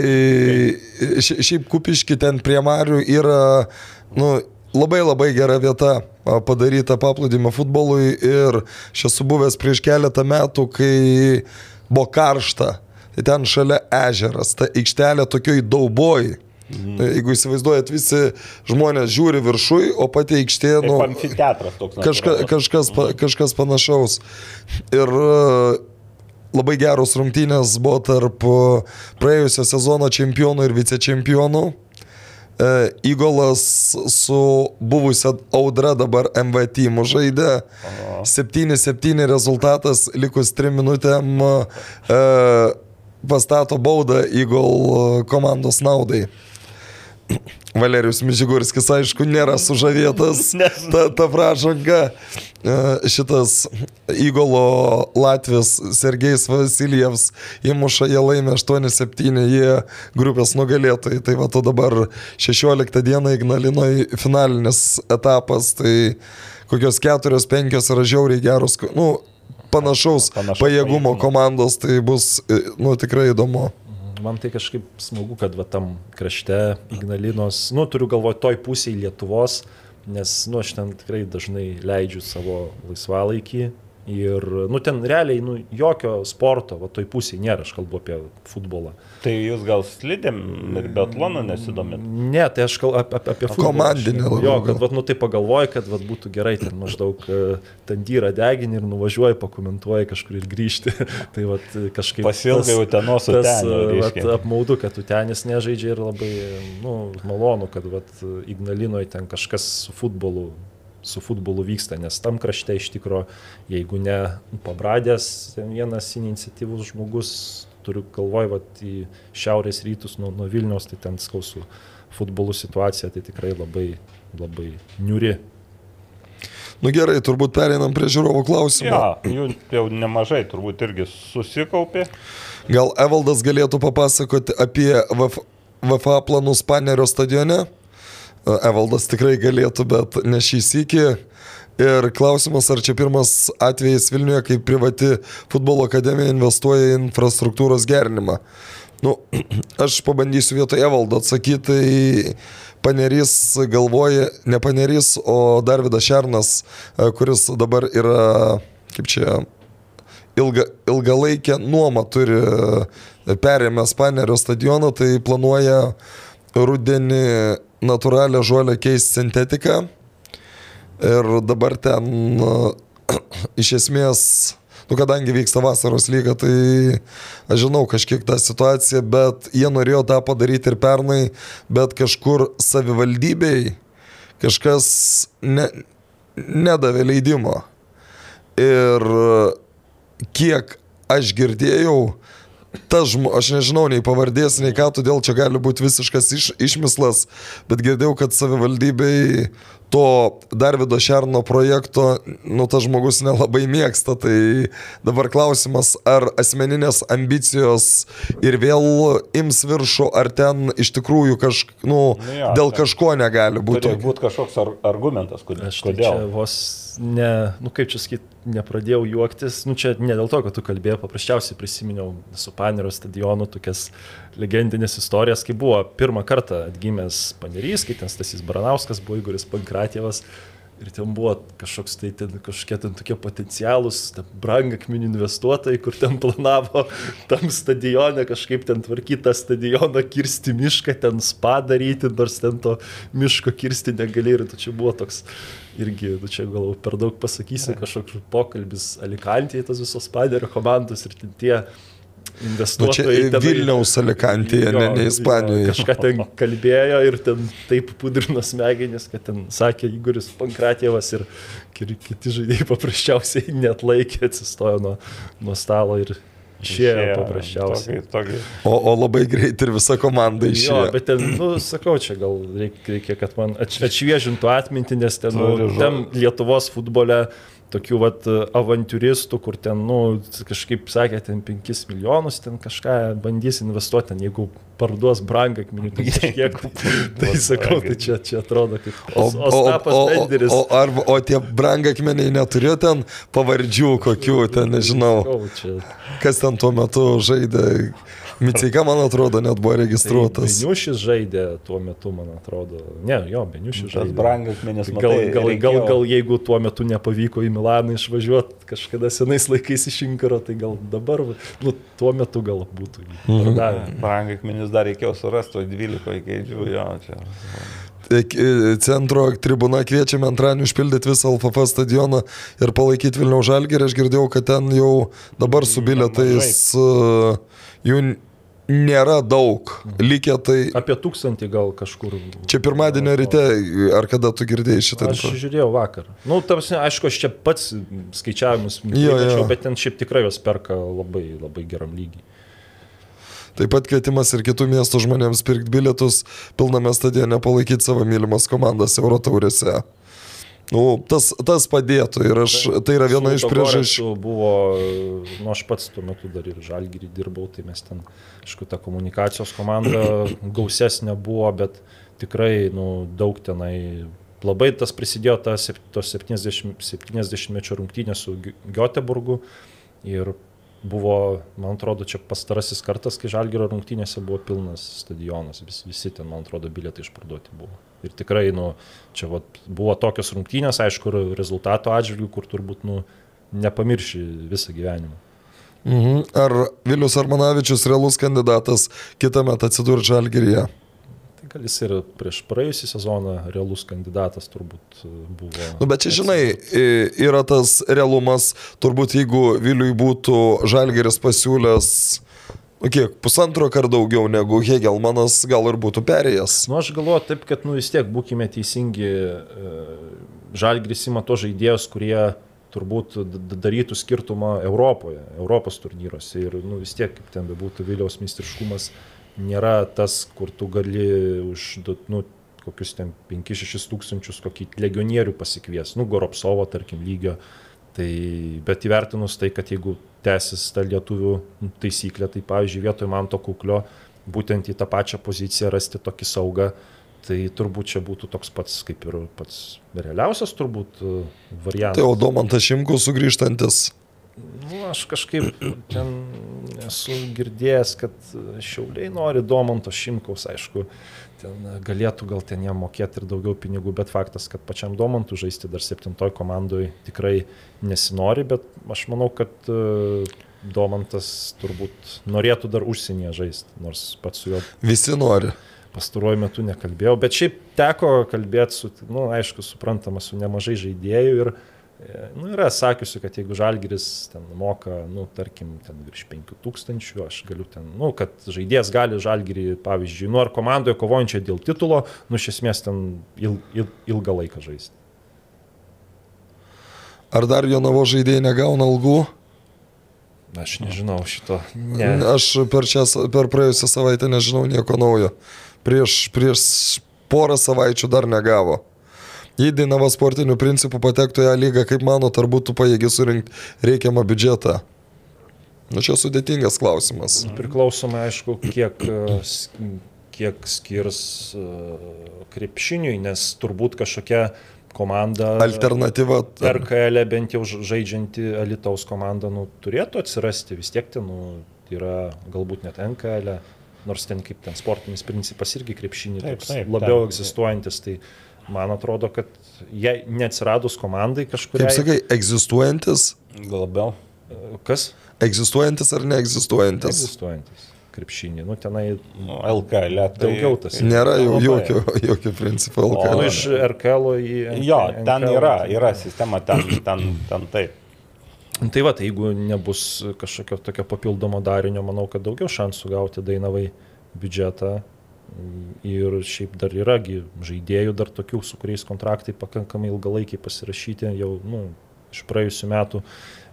šia- šiaip Kupiški ten prie Marių yra nu, labai labai gera vieta padaryta paplūdimio futbolui ir aš esu buvęs prieš keletą metų, kai buvo karšta. Tai ten šalia ežeras, ta aikštelė tokioj dauboj. Mhm. Jeigu įsivaizduojat, visi žmonės žiūri viršui, o pati aikštė, Kaip nu, amfiteatras toks. kažka, kažkas, pa, kažkas panašaus. Ir e, labai geros rungtynės buvo tarp e, praėjusio sezono čempionų ir vicečempionų. E, Įgolas su buvusia audra dabar MV teamu žaidė. 7-7 rezultatas, likus 3 minutėm e, pastato baudą Įgol komandos naudai. Valerijus Mižigurskis, aišku, nėra sužavėtas ta, ta pražanga. E, Šitas įgolo Latvijas Sergejs Vasilijevs įmuša, jie laimė 8-7, jie grupės nugalėtojai. Tai va, to dabar 16 dieną Ignalinoje finalinis etapas, tai kokios 4-5 yra žiauriai geros, nu, panašaus Panašaus pajėgumo pajėgumo. komandos, tai bus, e, nu, tikrai įdomu. Man tai kažkaip smagu, kad va tam krašte Ignalinos, nu, turiu galvoje toj pusėje Lietuvos, nes, nu, aš ten tikrai dažnai leidžiu savo laisvalaikį Ir, nu, ten realiai, nu, jokio sporto, va, toj pusėje nėra, aš kalbu apie futbolą. Tai jūs gal slidėm ir biatlonu nesidomit? Ne, tai aš kalbu apie, apie futbolą. Komandinį labiau Jo, kad, va, nu, tai pagalvoju, kad, va, būtų gerai, ten maždaug e, ten dyra degini ir nuvažiuoji, pakomentuoji kažkur ir grįžti. tai, va, kažkaip... Pasilgai Utenos tas, Utenio, e, vat, reiškia. apmaudu, kad Utenis nežaidžia ir labai, nu, malonu, kad, vat, Ignalinoje ten kažkas su futbolu su futbolu vyksta, nes tam krašte iš tikro, jeigu ne pabradęs vienas iniciatyvus žmogus, turiu galvoj, va, į šiaurės rytus nuo, nuo Vilniaus, tai ten skausų futbolų situacija, tai tikrai labai, labai niuri. Nu gerai, turbūt pereinam prie žiūrovų klausimų. Ja, jų jau nemažai turbūt irgi susikaupė. Gal Evaldas galėtų papasakoti apie VF, VFA planus Panerio stadione? E, Evaldas tikrai galėtų, bet ne šį sįkį. Ir klausimas, ar čia pirmas atvejis Vilniuje, kai privati futbolo akademija investuoja į infrastruktūros gerinimą. Nu, aš pabandysiu vietoj Evaldo atsakyti, tai Panerys galvoja, ne Panerys, o Darvidas Šernas, e, kuris dabar yra, kaip čia, ilga, ilgalaikę nuomą turi e, perėmęs Panerio stadioną, tai planuoja rudenį natūralią žolę keisti sintetiką. Ir dabar ten iš esmės, nu kadangi vyksta vasaros lyga, tai aš žinau kažkiek tą situaciją, bet jie norėjo tą padaryti ir pernai, bet kažkur savivaldybei kažkas ne, nedavė leidimo. Ir kiek aš girdėjau, tas žmogus, aš nežinau nei pavardės, nei ką, todėl čia gali būti visiškas iš, išmislas, bet girdėjau, kad savivaldybei to Darvido Šerno projekto, nu, tas žmogus nelabai mėgsta, tai dabar klausimas, ar asmeninės ambicijos ir vėl ims viršų, ar ten iš tikrųjų kažk, nu, Nu jo, dėl ten kažko negali Turi būti. būti kažkoks ar, argumentas, kodėl. Aš tai čia kodėl. vos ne, nu kaip čia sakyti, nepradėjau juoktis, nu čia ne dėl to, kad tu kalbėjai, paprasčiausiai prisiminiau su Panerio stadionu tokias legendinės istorijas, kai buvo pirmą kartą atgimęs Panerys, kai ten Stasys Baranauskas buvo Igoris Pankratievas. Ir ten buvo kažkoks tai ten, kažkokie ten tokie potencialūs, brangakmenių investuotojai, kur ten planavo tam stadione kažkaip ten tvarkyti tą stadioną, kirsti mišką, ten spa daryti, nors ten to miško kirsti negali. Ir tu čia buvo toks irgi, tu čia gal per daug pasakysi, kažkoks pokalbis Alikantėje, tas visos paderio komandos ir tie Nu, investuotojai. tenai- Vilniaus Alikantėje, ne, ne jo, Ispanijoje. Kažką ten kalbėjo ir ten taip pudrino smegenis, kad ten sakė Igoris Pankratievas ir kiti žaidėjai paprasčiausiai net laikė, atsistojo nuo, nuo stalo ir išėjo paprasčiausiai. Tokį, tokį. O, o labai greit ir visa komanda Jo, išėjo. bet ten, nu, sakau, čia gal reikia, reikia kad man atš- atšviežintų atmintį, nes ten, nu, ten Lietuvos futbole tokių vat avantūristų, kur ten, nu, kažkaip sakė, ten 5 milijonus, ten kažką bandys investuoti, ten jeigu parduos brangakmenį, tai kažkiek. tai sakau, tai čia, čia atrodo kaip O, o, o, Benderis. o, ar, o tie brangakmeniai neturėjo ten pavardžių kokių, ten nežinau, kas ten tuo metu žaidė. Micika, man atrodo, net buvo Tai registruotas. Beniušis žaidė tuo metu, man atrodo. Ne, jo, Beniušis Tas žaidė. brangakmenis, Gal, matai, gal, gal, reikėjo- gal jeigu tuo metu nepavyko į Milaną išvažiuoti kažkada senais laikais iš Inkaro, tai gal dabar, nu, tuo metu gal būtų. Mhm. pardavę. Brangakmenis dar reikėjo surasti, o 12 kėdžių, jo, čia. E, Centro tribuna kviečiame antradienį užpildyti visą LFF stadioną ir palaikyti Vilniaus žalgerį. Aš girdėjau, kad ten jau dabar su bilietais e, jų nėra daug. Likę tai Apie tūkstantį gal kažkur. čia pirmadienio ryte, ar kada tu girdėjai šitą Aš info? žiūrėjau vakar. Na, nu, tarsi, aišku, aš čia pats skaičiavimus Jo, jo. bet ten šiaip tikrai jos perka labai, labai geram lygiai. Taip pat kvietimas ir kitų miestų žmonėms pirkti bilietus pilname stadione palaikyti savo mylimas komandas Eurotaurėse. Nu, tas, tas padėtų ir aš, tai yra viena iš priežasčių. Buvo, nu, aš pats tuo metu dar ir žalgyrį dirbau, tai mes ten, aišku, ta komunikacijos komanda gausesnė buvo, bet tikrai, nu, daug tenai. Labai tas prisidėjo tas sep- tos 70, 70 mečio rungtynės su Göteborgu ir buvo, man atrodo, čia pastarasis kartas, kai Žalgėro rungtynėse buvo pilnas stadionas, vis, visi ten, man atrodo, bilietai išparduoti buvo. Ir tikrai, nu, čia vat, buvo tokios rungtynės, aišku, rezultato atžvilgių, kur turbūt, nu, nepamirši visą gyvenimą. Mhm. Ar Vilius Armanavičius realus kandidatas kitą metą atsidurs Žalgiryje? Tai gal jis ir prieš praėjusią sezoną realus kandidatas turbūt e, buvo. Nu, bet čia, žinai, yra tas realumas, turbūt jeigu Viliui būtų Žalgeris pasiūlęs, nu kiek, pusantro kart daugiau negu Hegelmanas, gal ir būtų perėjęs. Nu, aš galvoju taip, kad nu, vis tiek būkime teisingi. Žalgris ima to žaidėjus, kurie turbūt darytų skirtumą Europoje, Europos turnyruose. Ir nu, vis tiek, kaip ten bebūtų, Viliaus meistriškumas nėra tas, kur tu gali už nu, kokius ten 5-6 tūkstančius kokį legionierių pasikvies, nu, Goropsovo, tarkim, lygio. Tai, bet įvertinus tai, kad jeigu tęsis ta lietuvių taisyklė, tai pavyzdžiui, vietoj man to kuklio būtent į tą pačią poziciją rasti tokį saugą, tai turbūt čia būtų toks pats kaip ir pats realiausias turbūt e, variantas. Tai o Domantas Šimkus sugrįžtantis. Nu, aš kažkaip ten esu girdėjęs, kad šiauliai nori Domanto Šimkaus, aišku, ten galėtų gal ten jam mokėti ir daugiau pinigų, bet faktas, kad pačiam Domantų žaisti dar septintoj komandoj tikrai nesinori, bet aš manau, kad e, Domantas turbūt norėtų dar užsienyje žaisti, nors pats su juo Visi nori. pastaruoju metu nekalbėjau, bet šiaip teko kalbėti su, na, nu, aišku, suprantama, su nemažai žaidėjų ir, e, nu, yra sakiusi, kad jeigu Žalgiris ten moka, nu, tarkim, ten virš 5000, aš galiu ten, nu, kad žaidėjas gali Žalgirį, pavyzdžiui, nu, ar komandoje kovojančią dėl titulo, nu, iš esmės ten il, il, ilgą laiką žaisti. Ar dar Jonavo žaidėjai negauna algų? Aš nežinau šito. Ne. Aš per, šią, per praėjusią savaitę nežinau nieko naujo. Prieš, prieš porą savaičių dar negavo. Jei Dainava sportinių principų patektų į A lygą, kaip manot, ar būtų pajėgi surinkti reikiamą biudžetą? Nu čia sudėtingas klausimas. Priklausomai, aišku, kiek, e, s- kiek skirs e, krepšiniui, nes turbūt kažkokia komanda. Alternatyva. RKL e bent jau žaidžianti Alitaus komanda nu, turėtų atsirasti, vis tiek ten nu, yra galbūt net NKL, nors ten kaip ten sportinis principas irgi krepšinį Taip, taip, labiau ten- egzistuojantis, tai man atrodo, kad jei neatsiradus komandai Kaip kažkuriai... sakai, egzistuojantis, Labiau. Kas? egzistuojantis ar neegzistuojantis? Egzistuojantis krepšinį. Nu, tenai Nu, LKL. Tai, Daugiau tas. Nėra jau jokio, jokio principo O, nu, LKL. iš RKL į... Jo, ten NKL. yra, yra sistema, ten, ten, ten taip. Tai va, tai jeigu nebus kažkokio tokio papildomo darinio, manau, kad daugiau šansų gauti Dainavai biudžetą. Ir šiaip dar yragi žaidėjų dar tokių, su kuriais kontraktai pakankamai ilgalaikiai pasirašyti, jau nu, iš praėjusių metų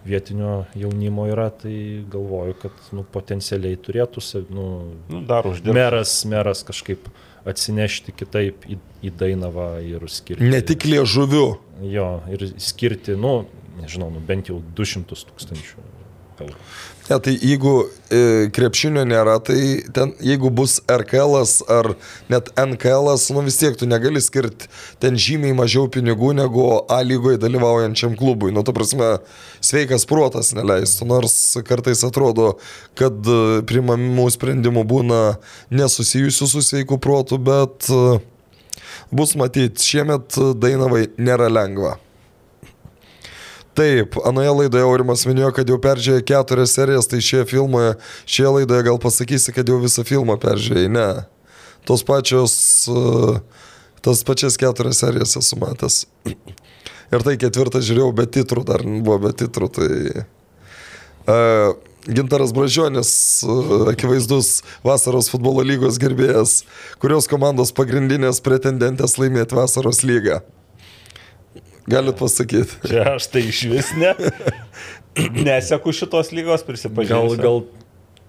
vietinio jaunimo yra, tai galvoju, kad nu, potencialiai turėtų nu, Nu, dar uždirbti. meras, meras kažkaip atsinešti kitaip į, į Dainavą ir skirti. Ne tik liežuviu. Jo, ir skirti, nu, nežinau, nu, bent jau 200 tūkstančių eurų. Ne, tai jeigu e, krepšinio nėra, tai ten, jeigu bus RKL ar net NKL, nu vis tiek tu negali skirti ten žymiai mažiau pinigų negu A lygoje dalyvaujančiam klubui. Nu, ta prasme, sveikas protas neleistų, nors kartais atrodo, kad e, primamų sprendimų būna nesusijusių su sveiku protu, bet e, bus matyti, šiemet Dainavai nėra lengva. Taip, anoje laidoje Aurimas minėjo, kad jau peržiūrėjo keturias serijas, tai šioje filmoje, šioje laidoje gal pasakysi, kad jau visą filmą peržiūrėjai. Ne. Tos pačios, e, tos pačias keturias serijas esu matęs. Ir tai ketvirtą žiūrėjau be titrų, dar buvo be titrų. Tai... Uh, Gintaras Bražionis, uh, akivaizdus vasaros futbolo lygos gerbėjas, kurios komandos pagrindinės pretendentės laimėti vasaros lygą. Galit pasakyti. Čia aš tai iš vis ne. Neseku šitos lygos, Gal, prisipažinsiu. gal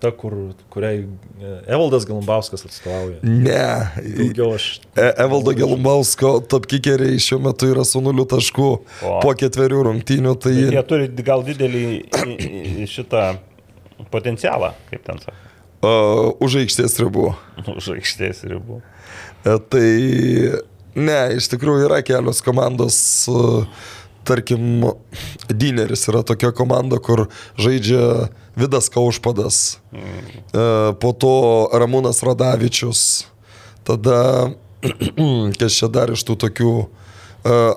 ta, kur, kuriai e, Evaldas Galumbauskas atstovauja. Ne. Daugiau aš. E- Evaldo Gelumbausko topkikeriai šiuo metu yra su nuliu taškų O. po ketverių rungtynių. Tai Bet Jie turi gal didelį šitą potencialą, kaip ten sako, uh, už aikštės ribų. už aikštės ribų. E, tai ne, iš tikrųjų yra kelios komandos. Tarkim, Dineris yra tokia komanda, kur žaidžia Vidas Kaušpadas, e, po to Ramūnas Radavičius, tada, kas čia dar iš tų tokių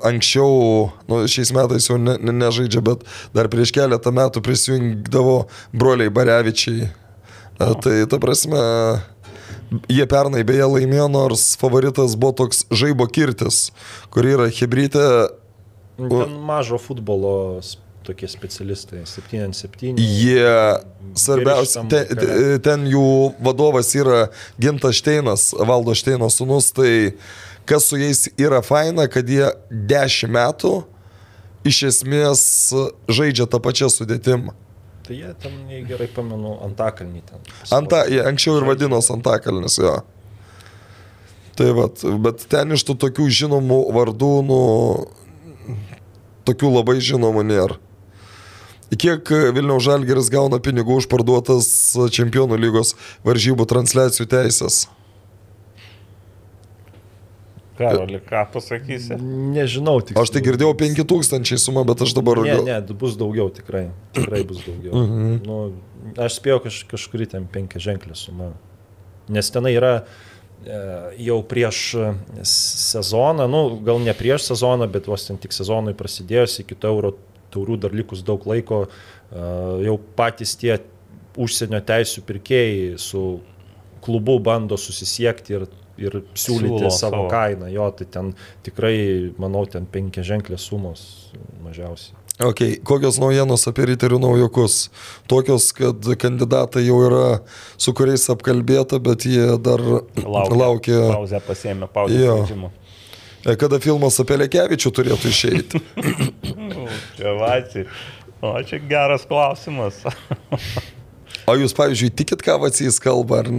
anksčiau, nu, šiais metais jau ne, ne, nežaidžia, bet dar prieš keletą metų prisijungdavo broliai Barevičiai. E, Tai ta prasme, jie pernai beje laimėjo, nors favoritas buvo toks žaibo kirtis, kur yra hybridė. Ten mažo futbolo tokie specialistai, 7-7. Jie, svarbiausia, ten, ten jų vadovas yra Gintas Šteinas, Valdo Šteino sunus, tai kas su jais yra faina, kad jie 10 metų iš esmės žaidžia tą pačią sudėtimą. Tai jie ten, gerai pamenu, Antakalnį ten. Anta, jie anksčiau ir vadinosi Antakalnis, jo. Tai vat, bet ten iš tų tokių žinomų vardų, nu, tokių labai žinomų nėra. Kiek Vilniaus Žalgeris gauna pinigų už parduotas Čempionų lygos varžybų transliacijų teisės? Karoli, ką pasakysi? Nežinau, tik. Aš tai girdėjau 5000 sumą, bet aš dabar... Ne, ne, bus daugiau tikrai. Tikrai bus daugiau. Mhm. nu, aš spėjau kaž, kažkurį ten penkia ženklį sumą. Nes tenai yra e, jau prieš e, sezoną, nu, gal ne prieš sezoną, bet vos ten tik sezonui prasidėjus, iki to euro taurų dar likus daug laiko, e, jau patys tie užsienio teisų pirkėjai su klubu bando susisiekti ir, ir siūlyti Siūlo savo savo. kainą. Jo, tai ten tikrai, manau, ten penkia ženklės sumos mažiausiai. Ok, kokios naujienos apie riterių naujokus? Tokios, kad kandidatai jau yra su kuriais apkalbėta, bet jie dar laukia. laukia Pauzę pasėmė, pauzę Jo. žaidimų. kada filmas apie Lekevičių turėtų išeiti. Čia vačiai. O čia geras klausimas. O jūs, pavyzdžiui, tikit, ką Vacys kalba, ar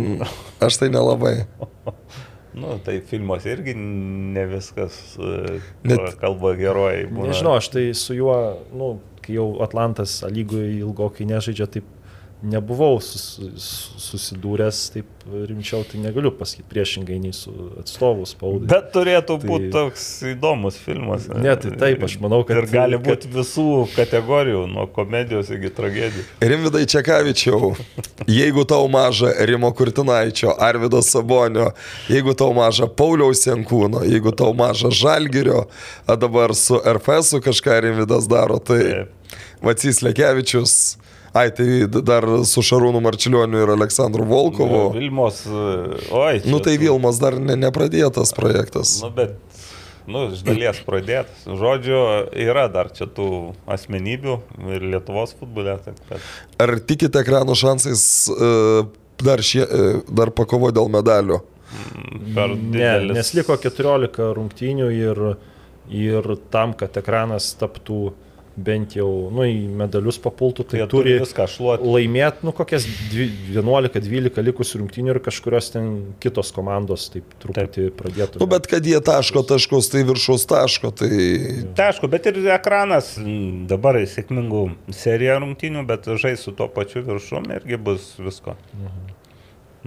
aš tai nelabai. nu, tai filmuose irgi ne viskas e, Net- kalba geroji. būna. Nežinau, aš tai su juo, nu, kai jau Atlantas lygoje ilgokai nežaidžia, taip nebuvau sus, sus- susidūręs taip rimčiau, tai negaliu pasakyti priešingai nei su atstovu spaudai. Bet turėtų Tai- būti toks įdomus filmas. Ne, tai taip, aš manau, kad- Ir gali kad- būti visų kategorijų, nuo komedijos iki tragedijų. Rimvidai Čekavičiau, jeigu tau maža Rimo Kurtinaičio, Arvido Sabonio, jeigu tau maža Pauliaus Jankūno, jeigu tau maža Žalgirio, o dabar su RFS kažką Rimvidas daro, tai. Vacys Lekevičius. Ai, tai dar su Šarūnu Marčiulioniu ir Aleksandru Volkovu. Vilmos, e, oi. Nu tai Vilmas dar ne, nepradėtas projektas. Nu, bet, nu, iš dalies pradėtas. Žodžiu, yra dar čia tų asmenybių ir Lietuvos futbole. taip kad- Ar tikite ekranų šansais e, dar, šie, e, dar pakovo dėl medalių? Per Ne, didelis. nes liko 14 rungtynių ir, ir tam, kad ekranas taptų bent jau, nu, į medalius papultų, tai Jie turi viską šluoti. laimėti, nu, kokias dvi- 11-12 likusių rungtynių ir kažkurios ten kitos komandos taip truputį pradėtų. Nu, bet kad jie taško taškus, tai viršus taško, tai Tai aišku, bet ir ekranas dabar sėkmingų serija rungtynių, bet žais su tuo pačiu viršum irgi bus visko.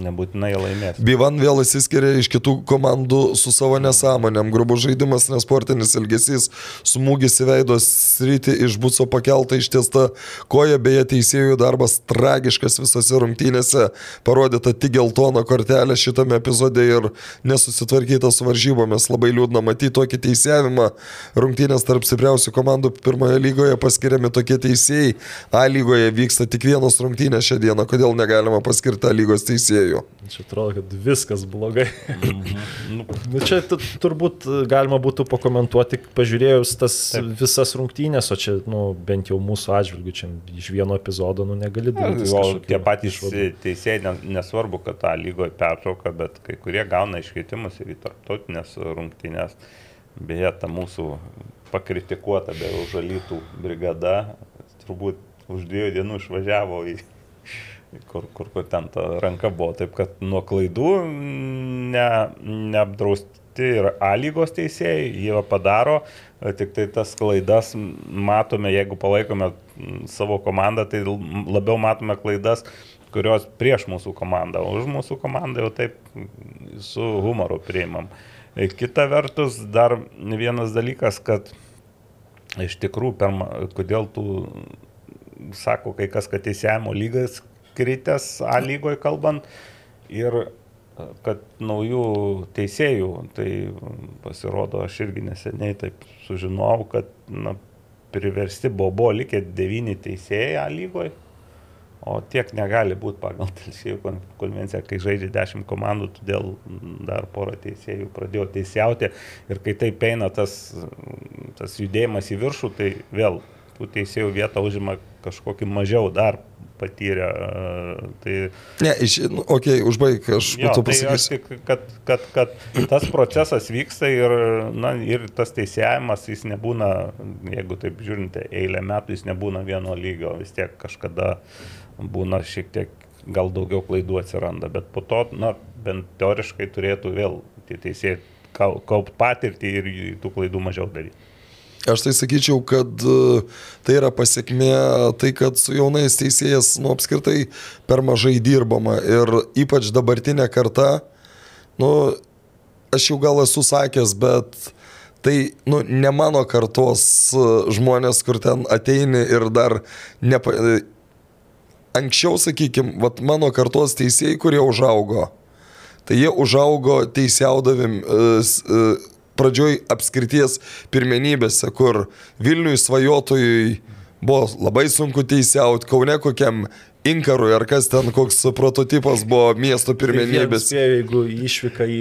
Nebūtinai laimės. Bivan vėl įsiskiria iš kitų komandų su savo nesąmonėm. Grubus žaidimas, nesportinis elgesys, smūgis į veido sritį iš būco pakelta ištiesta koja, beje teisėjų darbas tragiškas visose rungtynėse, parodyta tik geltona kortelė šitame epizode ir nesusitvarkyta su varžybomis. Labai liūdna matyti tokį teisėjimą. Rungtynės tarp stipriausių komandų pirmoje lygoje paskiriami tokie teisėjai. A lygoje vyksta tik vienos rungtynės šią dieną. Kodėl negalima paskirti A lygos teisėjų? Čia atrodo, kad viskas blogai. Nu, nu, čia tu- turbūt galima būtų pakomentuoti, pažiūrėjus tas Taip. Visas rungtynės, o čia, nu, bent jau mūsų atžvilgių, čia iš vieno epizodo, nu, negali daryti. O tie patys teisėjai, ne- nesvarbu, kad tą lygoje pertrauka, bet kai kurie gauna iškvietimus ir į tarptautinės rungtynės. Beje, ta mūsų pakritikuota be užalytų brigada turbūt už dviejų dienų išvažiavo į kur, kur, kur ten ta ranka buvo. Taip kad nuo klaidų ne, neapdrausti ir A lygos teisėjai, jie padaro, tik tai tas klaidas matome, jeigu palaikome savo komandą, tai labiau matome klaidas, kurios prieš mūsų komandą, o už mūsų komandą jau taip su humoru priimam. Kita vertus, dar vienas dalykas, kad iš tikrųjų, kodėl tu sako kai kas, kad teisėjimo lygas kritęs A lygoje kalbant ir kad naujų teisėjų, tai pasirodo, aš irgi neseniai taip sužinojau, kad na, priversti buvo, buvo likę devyni teisėjai A lygoje, o tiek negali būti pagal teisėjų kon- konvenciją, kai žaidžia dešimt komandų, todėl dar porą teisėjų pradėjo teisėjauti ir kai taip eina tas, tas judėjimas į viršų, tai vėl tų teisėjų vietą užima kažkokį mažiau dar patyrę. Tai Ne, iš, nu, okay, užbaig, aš Jo, būtų tai pasakysiu. tik, kad, kad, kad tas procesas vyksta ir, na, ir tas teisėjimas, jis nebūna, jeigu taip žiūrinte, eilę metų jis nebūna vieno lygio, vis tiek kažkada būna šiek tiek gal daugiau klaidų atsiranda, bet po to, na, bent teoriškai turėtų vėl tie teisėjai kau- kaupt patirtį ir tų klaidų mažiau daryti. Aš tai sakyčiau, kad e, tai yra pasiekmė tai, kad su jaunais teisėjas, nu, apskritai per mažai dirbama. Ir ypač dabartinė karta, nu, aš jau gal esu sakęs, bet tai, nu, ne mano kartos e, žmonės, kur ten ateini ir dar nepa... e, Anksčiau, sakykime, mano kartos teisėjai, kurie užaugo, tai jie užaugo teisiaudavim s- e, pradžioj apskrities pirmenybėse, kur Vilniui svajotojui buvo labai sunku teisiauti, Kaune kokiam Inkarui ar kas ten koks prototipas buvo miesto pirmenybės. Spėjau, jeigu išvyka į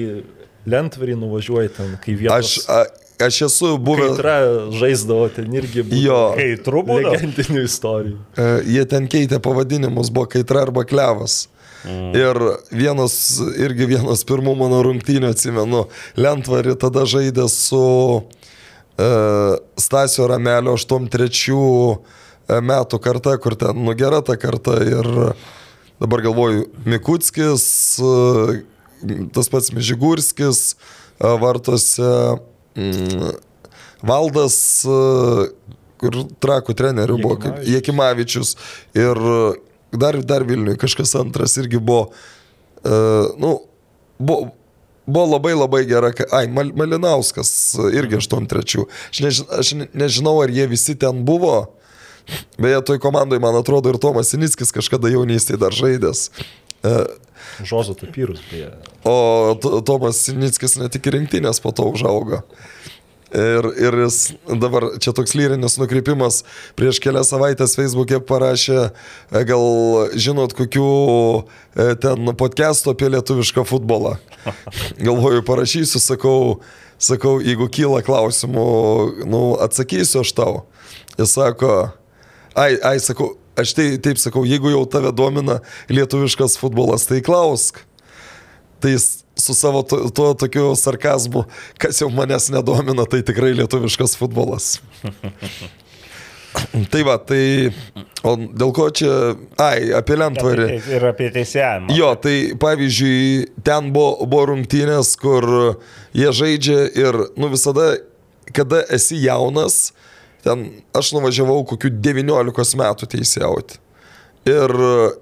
Lentvarį nuvažiuoji ten, kai vietos. Aš, a, aš esu buvęs. Kaitra žaisdavo ten irgi buvo. Jo. Kai trūbūdavo. Legendinių istorijų. E, Jie ten keitė pavadinimus, buvo kaitra arba klevas. Mm. Ir vienas, irgi vienas pirmų mano rungtynių atsimenu, Lentvari tada žaidė su e, Stasio Ramelio 83 metų karta, kur ten nugera ta karta ir dabar galvoju, Mikutskis, e, tas pats Mižigurskis, e, vartose mm, Valdas, e, kur trakų trenerių buvo. Jekimavičius ir dar, dar Vilniui kažkas antras irgi buvo, uh, nu, buvo, buvo labai labai gera, ai, Mal, Malinauskas irgi 83. Aš, neži, aš ne- nežinau, ar jie visi ten buvo. Beje, toj komandai, man atrodo, ir Tomas Sinickis kažkada jaunystėje dar žaidęs. Uh, Žozo tapyrus, beje. O Tomas Sinickis ne tik rinktinės po to užaugo. Ir, ir jis dabar čia toks lyrinis nukrypimas. Prieš kelias savaitės Facebook'e parašė, e, gal žinot, kokių e, ten podcastų apie lietuvišką futbolą. Galvoju, parašysiu, sakau, sakau, jeigu kyla klausimų, nu, atsakysiu aš tau. Jis sako, ai, ai, sakau, aš tai taip sakau, jeigu jau tave domina lietuviškas futbolas, tai klausk. Tai jis su savo to, tuo tokiu sarkazmu, kas jau manęs nedomina, tai tikrai lietuviškas futbolas. tai va, tai... O dėl ko čia... Ai, apie lentvarį. Ir apie teisėjimą. Jo, tai pavyzdžiui, ten buvo, buvo rungtynės, kur jie žaidžia ir, nu visada, kada esi jaunas, ten aš nuvažiavau kokiu 19 metų teisėjauti. Ir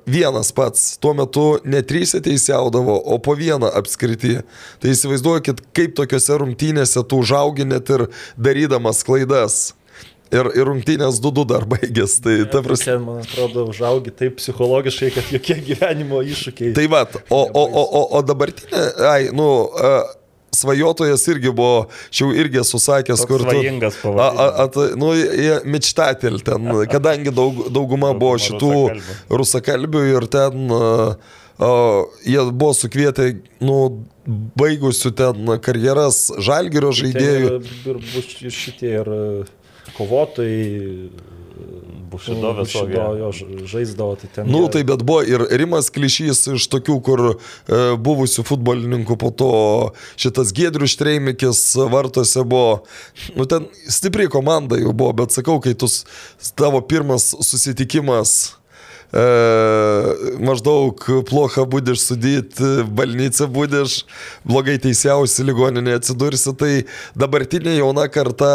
vienas pats, tuo metu ne trys teisėjaudavo, o po vieną apskritį. Tai įsivaizduokit, kaip tokiuose rungtynėse tu užaugi net ir darydamas klaidas. Ir, ir rungtynės 2-2 dar baigės. Tai ta prasme. Ten, man atrodo, užaugi taip psichologiškai, kad jokie gyvenimo iššūkiai. Tai va, o, o, o, o, o dabartinė, ai, nu, svajotojas irgi buvo, čia jau irgi esu sakęs, Toks kur tu... svajingas pavadinimas. at, nu, mičtatel ten, kadangi daug, dauguma buvo šitų rusakalbių. rusakalbių ir ten a, jie buvo sukvietę, nu, baigusių ten karjeras žalgerio žaidėjų. Ten ir- ir bus ir šitie ir e, kovotojai. Bušido. Bushido, jo žaisdavo, tai ten. Nu, tai bet buvo ir Rimas Klišys iš tokių, kur e, buvusių futbolininkų, po to šitas Gedrius Štreimikis vartose buvo, nu ten stipri komanda jau buvo, bet sakau, kai tu tavo pirmas susitikimas E, maždaug plocha būdiš sudėti, balnyce būdiš, blogai teisiausi ligoninė atsidursi, tai dabartinė jauna karta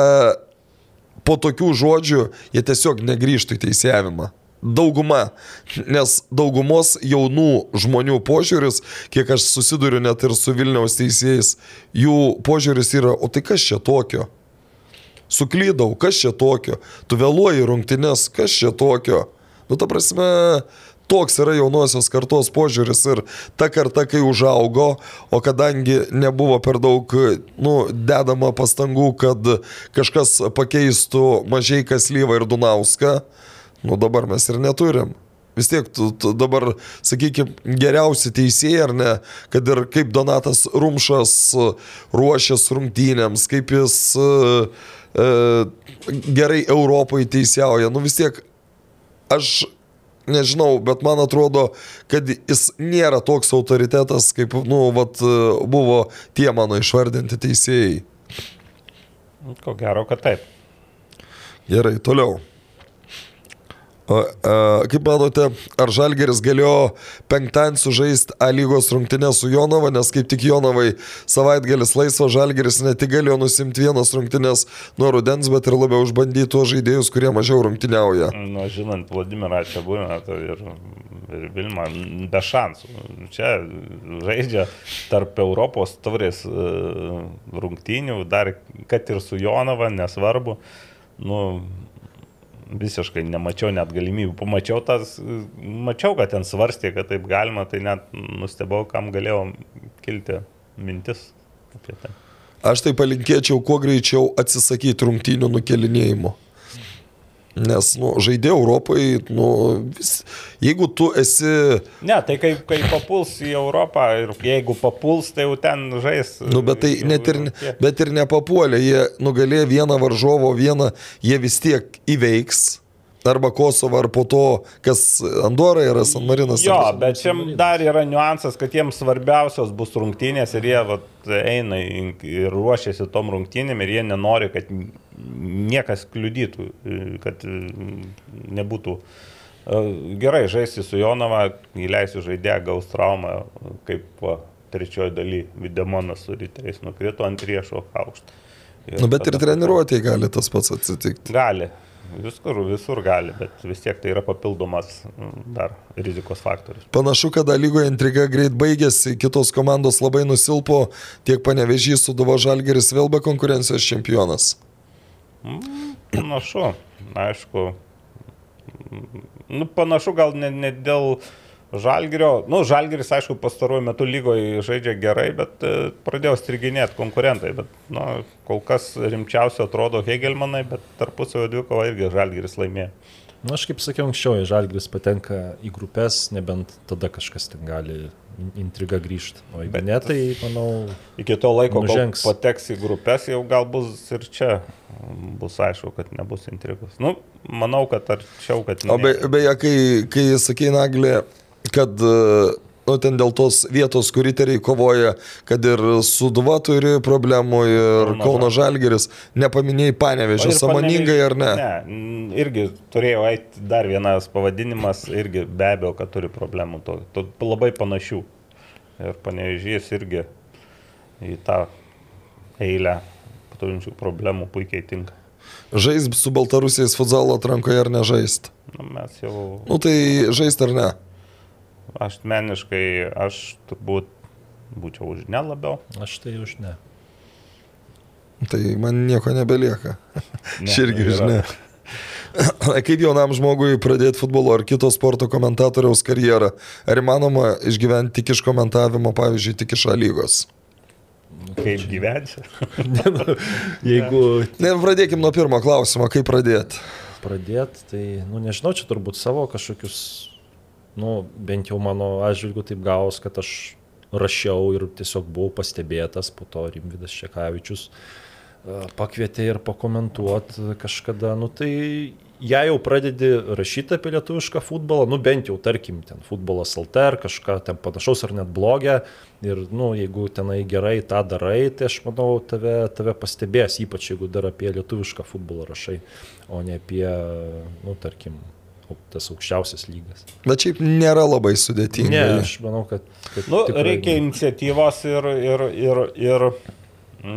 po tokių žodžių jie tiesiog negrįžtų į teisėjavimą. Dauguma, nes daugumos jaunų žmonių požiūris, kiek aš susiduriu net ir su Vilniaus teisėjais, jų požiūris yra, o tai kas čia tokio? Suklydau, kas čia tokio? Tu vėluoji rungtynes, kas čia tokio? Nu, ta prasme, toks yra jaunosios kartos požiūris ir ta karta, kai užaugo, o kadangi nebuvo per daug nu, dedama pastangų, kad kažkas pakeistų mažai Kaslyvą ir Dunauską, nu dabar mes ir neturim. Vis tiek tu, tu dabar, sakykime, geriausi teisėjai ar ne, kad ir kaip Donatas Rumšas ruošės rungtynėms, kaip jis uh, uh, gerai Europoje teisėjauja, nu vis tiek aš nežinau, bet man atrodo, kad jis nėra toks autoritetas, kaip, nu, vat, buvo tie mano išvardinti teisėjai. Ko gero, kad taip. Gerai, toliau. Kaip manote, ar Žalgeris galėjo penktadienį sužaisti A lygos rungtynę su Jonava, nes kaip tik Jonavai savaitgalis laisvo Žalgeris ne tik galėjo nusimti vienas rungtynės nuo rudens, bet ir labiau užbandyti tuos žaidėjus, kurie mažiau rungtyniauja. Nu, žinant, Vladimirą čia būna tai ir, ir Vilma be šansų. Čia žaidžia tarp Europos taurės e, rungtynių, dar kad ir su Jonava, nesvarbu. Nu, visiškai nemačiau net galimybių. Pamačiau tas, mačiau, kad ten svarstė, kad taip galima, tai net nustebau, kam galėjo kilti mintis apie tai. Aš tai palinkėčiau kuo greičiau atsisakyti rungtynių nukelinėjimo. Nes, nu, žaidė Europai, nu, vis, jeigu tu esi... Ne, tai kai, kai papuls į Europą ir jeigu papuls, tai jau ten žais. Nu, bet tai net ir, bet ir nepapuolė, jie nugalėjo vieną varžovo, vieną, jie vis tiek įveiks. Arba Kosovo, ar po to, kas Andorra yra San Marinas. Jo, bet čia dar yra niuansas, kad jiems svarbiausios bus rungtynės ir jie vat, eina ir ruošiasi tom rungtynėm ir jie nenori, kad niekas kliudytų, kad nebūtų. Gerai, žaisti su Jonava, įleisiu žaidėją, gaus traumą, kaip trečioji daly Videmonas su ryteriais nukrito ant riešo aukštą. Nu, bet ir treniruotėje gali tas pats atsitikti. Gali, Viskur, visur gali, bet vis tiek tai yra papildomas dar rizikos faktorius. Panašu, kad lygoje intriga greit baigėsi, kitos komandos labai nusilpo, tiek panevežys Suduvo Žalgeris vėl be konkurencijos čempionas. Panašu, aišku. Nu, panašu gal ne, ne dėl Žalgirio, nu, Žalgiris, aišku, pastaruoju metu lygoje žaidžia gerai, bet e, pradėjo striginėti konkurentai, bet, nu, kol kas rimčiausia atrodo Hegelmanai, bet tarpusavio dvikovą irgi Žalgiris laimėjo. Na, nu, aš kaip sakiau anksčiau, Žalgiris patenka į grupės, nebent tada kažkas ten gali intriga grįžti. O jeigu Bet ne, tai manau. Iki to laiko, nužengs. kol pateks į grupės, jau gal bus ir čia bus aišku, kad nebus intrigos. Nu, manau, kad arčiau, kad ne. O be, beje, kai, kai sakė Naglė, kad nu, ten dėl tos vietos, kur įteriai kovoja, kad ir Suduva turi problemų ir Kauno, Kauno Žalgeris, nepaminėjai panevežė, samoningai ar ne? Ne, irgi turėjo eiti dar vienas pavadinimas, irgi be abejo, kad turi problemų, to, to labai panašių. Ir panevežys irgi į tą eilę turinčių problemų puikiai tinka. Žaist su Baltarusiais futzalo atrankoje ar nežaist? Nu, mes jau. Nu tai žaist ar ne? Aš meniškai, aš turbūt būčiau už ne labiau. Aš tai už ne. Tai man nieko nebelieka. Ne, Širgi už ne. Kaip jaunam žmogui pradėti futbolo ar kito sporto komentatoriaus karjerą? Ar įmanoma išgyventi tik iš komentavimo, pavyzdžiui, tik iš A lygos? Kaip gyventi? Nu, jeigu... Ne, pradėkim nuo pirmo klausimo, kaip pradėti? Pradėti, tai, nu nežinau, čia turbūt savo kažkokius nu, bent jau mano atžvilgiu taip gavos, kad aš rašiau ir tiesiog buvau pastebėtas, po to Rimvidas Šekavičius e, pakvietė ir pakomentuoti kažkada, nu tai jei jau pradedi rašyti apie lietuvišką futbolą, nu bent jau tarkim ten futbolas LT ar kažką ten panašaus ar net blogę ir nu jeigu tenai gerai tą darai, tai aš manau tave, tave pastebės, ypač jeigu dar apie lietuvišką futbolą rašai, o ne apie, nu tarkim, tas aukščiausias lygas. Bet šiaip nėra labai sudėtinga. Ne, aš manau, kad... kad nu, tikrai... Reikia iniciatyvos ir, ir, ir, ir,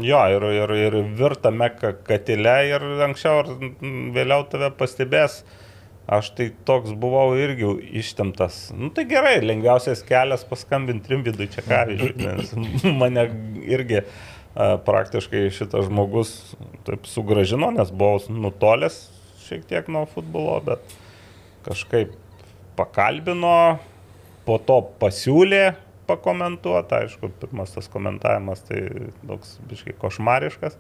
jo, ir, ir, ir virtame katile ir anksčiau ar vėliau tave pastebės. Aš tai toks buvau irgi ištemtas. Nu tai gerai, lengviausias kelias paskambinti Rimvidui Čekavičiui, nes mane irgi a, praktiškai šitas žmogus taip sugražino, nes buvau nutolęs šiek tiek nuo futbolo, bet kažkaip pakalbino, po to pasiūlė pakomentuoti, aišku, pirmas tas komentavimas tai toks biškai košmariškas,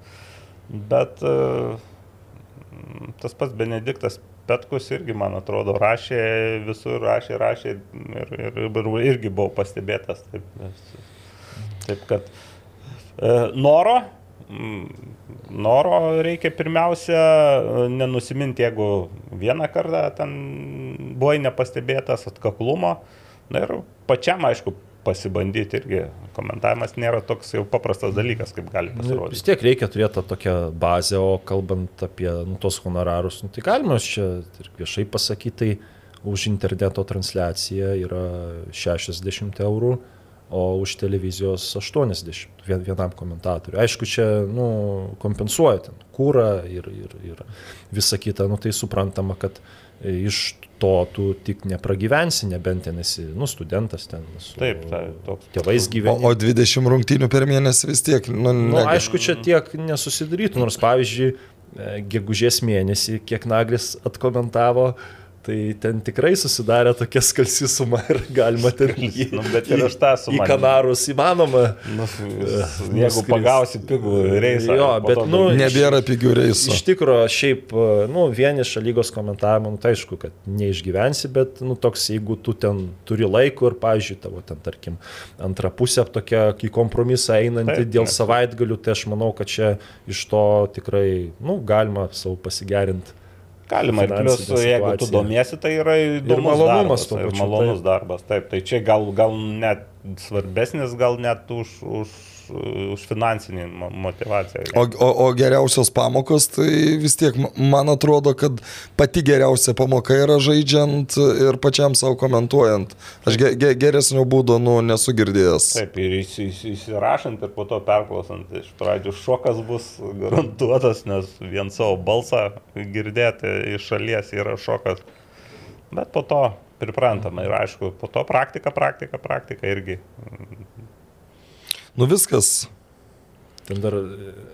bet e, tas pats Benediktas Petkus irgi, man atrodo, rašė visur, rašė, rašė ir, ir, ir irgi buvo pastebėtas. Taip, taip kad e, noro, noro reikia pirmiausia e, nenusiminti, jeigu vieną kartą ten buvai nepastebėtas atkaklumo. Na ir pačiam, aišku, pasibandyti irgi. Komentavimas nėra toks jau paprastas dalykas, kaip gali Nu, pasirodyti. vis tiek reikia turėti tokią bazę, o kalbant apie nu, tos honorarus, nu, tai galima čia ir viešai pasakyti, tai už interneto transliaciją yra 60 eurų, o už televizijos 80 vien, vienam komentatoriui. Aišku, čia nu, kompensuoja ten kūrą ir, ir, ir visa kita, nu, tai suprantama, kad iš to tu tik nepragyvensi, nebent ten esi, nu, studentas ten. Su Taip, tai toks. Tėvais O, gyveni. o 20 rungtynių per mėnesį vis tiek. Nu, Nu, aišku, čia tiek nesusidarytų, nors pavyzdžiui, e, gegužės mėnesį, kiek Naglis atkomentavo, tai ten tikrai susidarė tokia skalsi suma ir galima ten į, Nu, bet ir aš tą į sumą. Kanarus įmanoma. Nu, jeigu nuskrist. pagausi pigų reisą. Jo, bet, to nu, nebėra pigių reisų. Iš tikrųjų, šiaip, e, nu, vienišą lygos komentavimą, nu, tai aišku, kad neišgyvensi, bet, nu, toks, jeigu tu ten turi laiko ir, pavyzdžiui, tavo ten, tarkim, antra pusė tokia į kompromisą einanti Taip, dėl nes- savaitgalių, tai aš manau, kad čia iš to tikrai, nu, galima savo pasigerinti. Galima ir finansinė jeigu tu domiesi, tai yra malonumas darbas, pačiu, malonus taip. darbas. Taip, tai čia gal, gal net svarbesnis, gal net už, už, už finansinį mo- motivaciją. O, o, o geriausios pamokos, tai vis tiek ma- man atrodo, kad pati geriausia pamoka yra žaidžiant ir pačiam savo komentuojant. Aš ge, ge, geresnio būdo, nu, nesu girdėjęs. Taip, ir įsi- įsi- įsirašant ir po to perklausant, iš pradžių šokas bus garantuotas, nes vien savo balsą girdėti iš šalies yra šokas. Bet po to priprantama ir aišku, po to praktika, praktika, praktika irgi. Nu viskas. Ten dar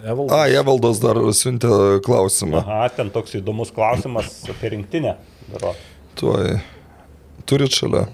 Evaldas. A, Evaldas dar siuntė klausimą. Aha, ten toks įdomus klausimas apie rinktinę. Tuoj. Turit šalia.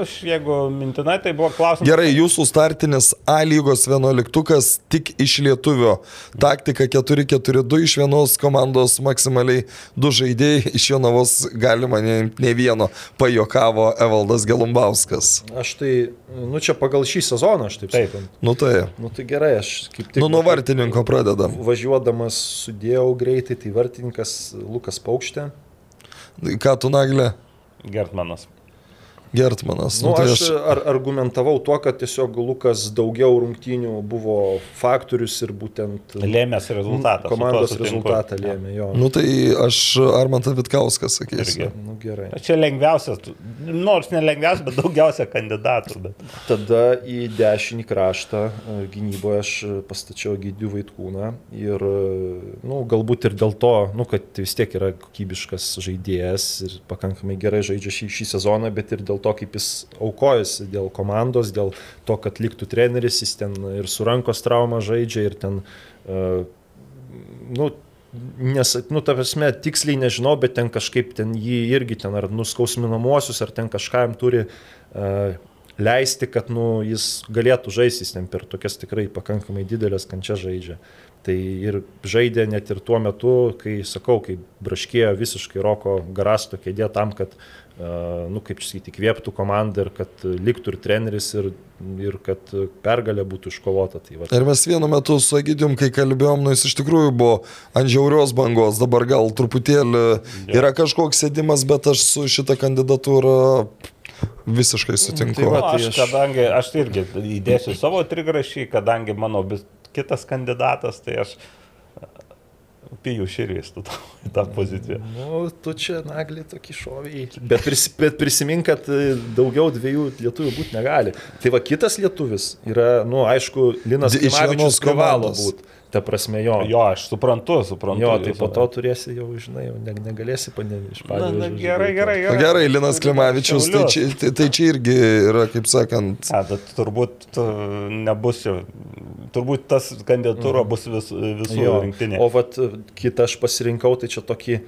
Aš jeigu mintinai, tai buvo klausimas. Gerai, jūsų startinis A lygos 11 tik iš lietuvio. Taktika 4-4-2 iš vienos komandos maksimaliai du žaidėjai, iš Jonavos galima ne, ne vieno, pajokavo Evaldas Gelumbauskas. Aš tai, nu čia pagal šį sezoną, aš taip, Taip. sakant. Nu tai, Nu tai gerai, aš kaip tik... nu nuo vartininko pradedam. Važiuodamas sudėjau greitai, tai vartininkas Lukas Paukštė. Ką tu naglė? Gertmanas. Gertmanas. Nu, Nu, tai aš ar, argumentavau tuo, kad tiesiog Lukas daugiau rungtynių buvo faktorius ir būtent Lėmės rezultatą. komandos rezultatą lėmė jo. Nu tai aš Armantą Vitkauską sakysiu. Nu, gerai. Čia lengviausias, nors ne lengviausias, bet daugiausia kandidatų. Bet... Tada į dešinį kraštą e, gynyboje aš pastačiau Gydių Vaitkūną ir, e, nu, galbūt ir dėl to, nu, kad vis tiek yra kokybiškas žaidėjas ir pakankamai gerai žaidžia šį, šį sezoną, bet ir dėl to, kaip jis aukojasi dėl komandos, dėl to, kad liktų treneris, jis ten ir su rankos trauma žaidžia ir ten, uh, nu, Nes, nu, ta prasme, tiksliai nežinau, bet ten kažkaip ten jį irgi ten ar nuskausminamuosius, ar ten kažkam turi uh, leisti, kad nu, jis galėtų žaisti, jis ten per tokias tikrai pakankamai didelės kančias žaidžia. Tai ir žaidė net ir tuo metu, kai, sakau, kai braškėjo visiškai roko garasto kėdė tam, kad, nu, kaip čia sakyti, įkvėptų komandą ir kad liktų ir treneris ir, ir kad pergalė būtų iškovota. Tai, va, Ir mes vienu metu su Agidijum, kai kalbėjom, nu jis iš tikrųjų buvo ant žiaurios bangos, dabar gal truputėlį yra kažkoks sėdimas, bet aš su šitą kandidatūrą visiškai sutinku. Tai va, Nu, aš, aš- kadangi aš irgi įdėsiu savo trigrašį, kadangi mano kitas kandidatas, tai aš pijų širvis tu į tą poziciją. Nu, tu čia naglį tokį šoviai. Bet, prisi, bet prisimink, kad e, daugiau dviejų lietuvių būti negali. Tai va kitas lietuvis yra, nu, aišku, Linas Klimavičius privalo būti. Ta prasme, jo. Jo, aš suprantu, suprantu. Jo, tai po to turėsi jau, žinai, jau ne, negalėsi panėti iš Na, na, pavyzdžių. gerai, gerai, Na gerai. gerai, Linas Klimavičius, tai čia, tai, tai čia irgi yra, kaip sakant, A, bet turbūt tu, nebus jau. Turbūt tas kandidatūra bus vis, visų rinktinė. O vat kitą aš pasirinkau, tai čia tokį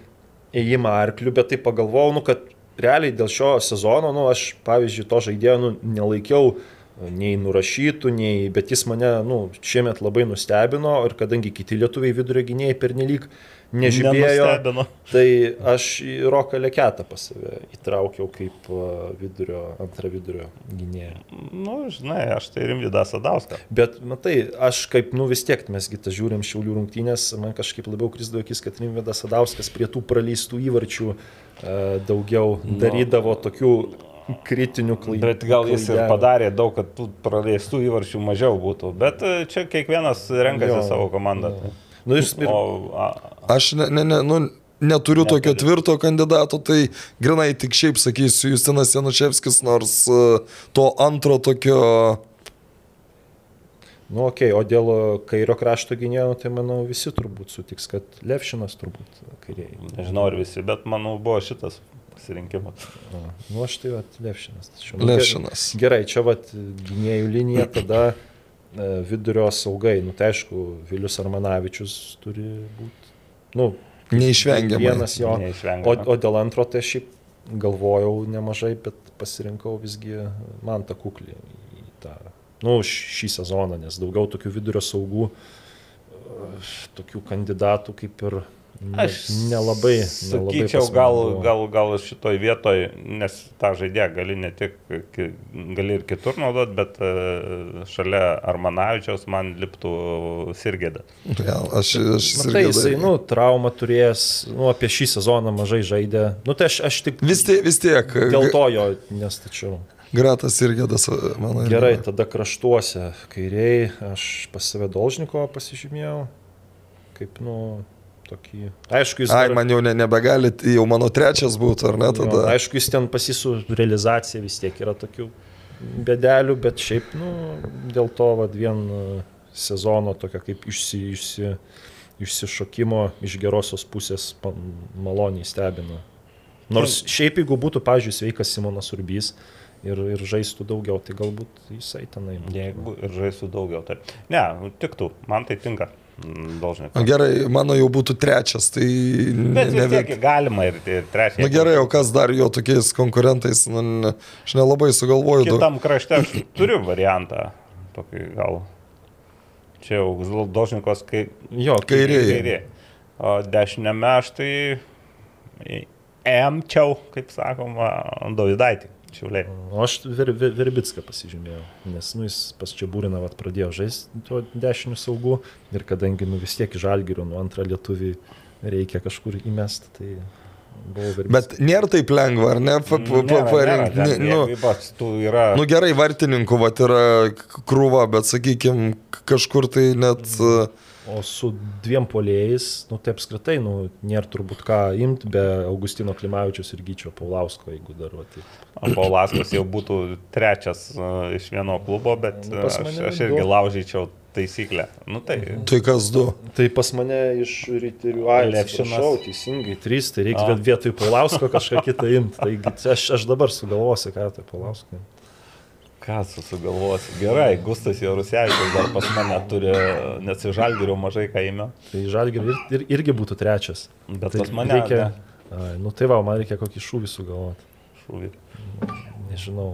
ėjimą arkliu, bet tai pagalvojau, nu, kad realiai dėl šio sezono, nu, aš, pavyzdžiui, to žaidėjo nu, nelaikiau nei nurašytų, nei, bet jis mane, nu, šiemet labai nustebino ir kadangi kiti lietuviai vidurio gynėjai pernelyg Nenustebino. tai aš į Roką Leketą pas save įtraukiau kaip vidurio, antrą vidurio gynėją. Nu, žinai, aš tai Rimvidą Sadauską. Bet, matai, aš kaip, nu vis tiek, mesgi tą žiūrim šiaulių rungtynės, man kažkaip labiau krisdavo akis, kad Rimvidas Sadauskas prie tų praleistų įvarčių daugiau darydavo tokių kritinių klaidų. Bet gal jis ir klaidelių. padarė daug, kad tų praleistų įvarčių mažiau būtų. Bet e, čia kiekvienas renkasi Jo, savo komandą. Nu, ir, ir, O, a, Aš ne, ne, ne, nu, neturiu tokio Neturi. tvirto kandidato, tai grinai tik šiaip sakysiu Justinas Januševskis, nors e, to antro tokio... nu, okei, okay, o dėl kairio krašto gynėjo, tai manau visi turbūt sutiks, kad Levšinas turbūt kairiai. nežinau ar visi, bet manau buvo šitas pasirinkimas. O, Nu, aš tai Levšinas. Levšinas. Gerai, čia vat gynėjų linija, tada e, vidurio saugai. Nu, tai aišku, Vilius Armanavičius turi būti. Nu, Neišvengiamai. Vienas jo. O, Neišvengiamai. o dėl antro tai aš šiaip galvojau nemažai, bet pasirinkau visgi man tą kuklį tą, nu, šį sezoną, nes daugiau tokių vidurio saugų, e, tokių kandidatų kaip ir Aš nelabai. Sakyčiau, gal, gal, gal šitoj vietoj, nes tą žaidėją gali ne tik, gali ir kitur naudot, bet e, šalia Armanavičiaus man liptų Sirgėda. Ja, aš, aš Na, tai irgi jisai, nu, traumą turėjęs, nu, apie šį sezoną mažai žaidė. Nu, tai aš, aš tik Vis tiek, vis tiek. dėl to jo nestačiau. Gratas ir gėdas, manau. irgi. Gerai, tada kraštuose, kairiai, aš pas save Dolžniko pasižymėjau, kaip, nu, tokį. Aišku, jis... Ai, dar- man jau ne, nebegali, jau mano trečias būtų, ar ne jo, tada? aišku, jis ten pasisų realizacija vis tiek yra tokių bedelių, bet šiaip, nu, dėl to, vad, vien e, sezono tokio kaip išsi, išsi, išsišokimo iš gerosios pusės maloniai stebina. Nors šiaip, jeigu būtų, pažiūrėjau, sveikas Simonas Urbys ir, ir žaistų daugiau, tai galbūt jisai tenai. būtų. Jeigu ir žaisų daugiau, tai. Ne, tiktų, man tai tinka. Dažnai. Na gerai, mano jau būtų trečias, tai... Bet ne- tiek galima ir, ir trečią. Na gerai, o kas dar jo tokiais konkurentais, nu, ne, aš nelabai sugalvoju. Kitam krašte aš turiu variantą. Tokį gal. Čia jau Dožnikos kai, Jo, Kairieji. kairė. O dešinėme aš tai emčiau, kaip sakoma, Dovidaitį. Šiauliai. O aš ver, ver, Verbitską pasižymėjau, nes nu, jis pas čia būrina vat, pradėjo žaisti tuo dešiniu saugu ir kadangi nu, vis tiek žalgirių, nu antrą lietuvį reikia kažkur įmesti, tai. Bet nėra taip lengva, ar ne? Pa- pa- pa- parinkti. Nu, Nu, yra... nu gerai, vartininkų vat, yra krūva, bet sakykime, kažkur tai net... uh, O su dviem polėjais, nu tai apskritai, nu, nėra turbūt ką imti be Augustino Klimavičius ir Gyčio Paulausko, jeigu dar va, tai. Paulaskas jau būtų trečias uh, iš vieno klubo, bet Nu, pas aš, aš irgi du. laužyčiau taisyklę. Nu tai. Tai kas du? Tai pas mane iš ryterių šau, teisingai, trys, tai reikia vietoj Paulausko kažką kitą imti. Taigi aš, aš dabar sugalvosiu, ką tai Paulausko. Ką tu sugalvosi? Gerai, Gustas Jarusevičius dar pas mane turi, nes iš Žalgirio mažai įmė. Tai žalgi ir, ir, irgi būtų trečias. Bet tai pas mane reikia. Ai, nu tai va, man reikia kokį šūvį sugalvoti. Šūvį. Nežinau.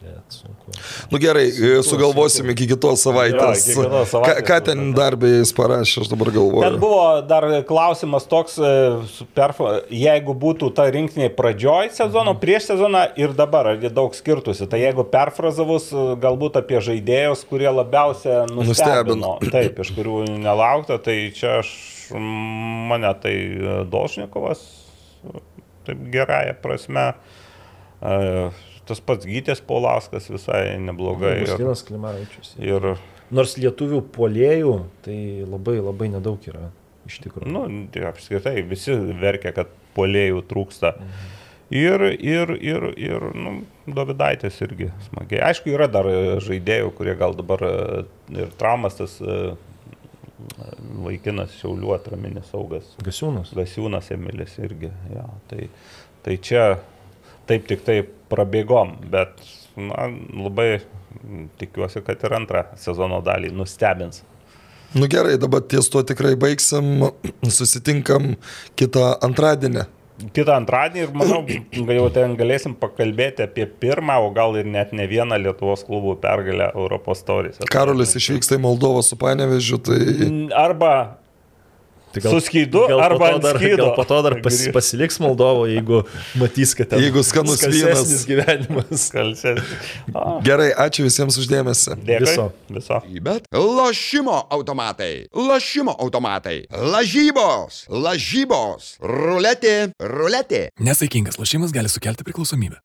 Net sunku. Nu gerai, e, sugalvosim iki kitos savaitės. Jo, iki kitos Ką, savaitės ką ten dar beje jis parašė, aš dabar Ten galvoju. buvo dar klausimas toks, e, jeigu būtų ta rinktinė pradžioj sezono, prieš sezoną ir dabar, ar jie daug skirtusi. Tai jeigu perfrazavus, e, galbūt apie žaidėjus, kurie labiausia nustebino, taip, iš kurių nelaukta, tai čia aš, mane tai e, Dolšnikovas, e, taip gerąją prasme. E, Tas pats Gytės Paulauskas visai neblogai. Ir, Augustinas Klimavičius. ir Nors lietuvių polėjų, tai labai labai nedaug yra. Iš tikrųjų. Nu, tai apskritai, visi verkia, kad polėjų trūksta. Ir, ir, ir, ir nu, Davidaitis irgi smagiai. Aišku, yra dar žaidėjų, kurie gal dabar e, ir traumas tas e, vaikinas Šiaulių atraminis saugas. Gasiūnas. Gasiūnas Emilis irgi. Ja, tai, tai čia taip tik taip prabėgom, bet na, labai tikiuosi, kad ir antrą sezono dalį nustebins. Nu gerai, dabar ties to tikrai baigsim, susitinkam kitą antradienį. Kitą antradienį ir manau, jau ten galėsim pakalbėti apie pirmą, o gal ir net ne vieną Lietuvos klubų pergalę Europos taurėse. Karolis išvyksta į Moldovą su Panevežiu, tai Arba Tai Su skydu gal arba to ant dar, skydo. gal po to dar pas, pasiliks Moldovo, jeigu matys, kad ten Jeigu skanus skalsesnis vynas. gyvenimas. kalsės. gerai, ačiū visiems uždėmesi. Dėkui. Viso. Viso. Bet lošimo automatai, lošimo automatai, lažybos, lažybos, ruletė, ruletė. Nesaikingas lošimas gali sukelti priklausomybę.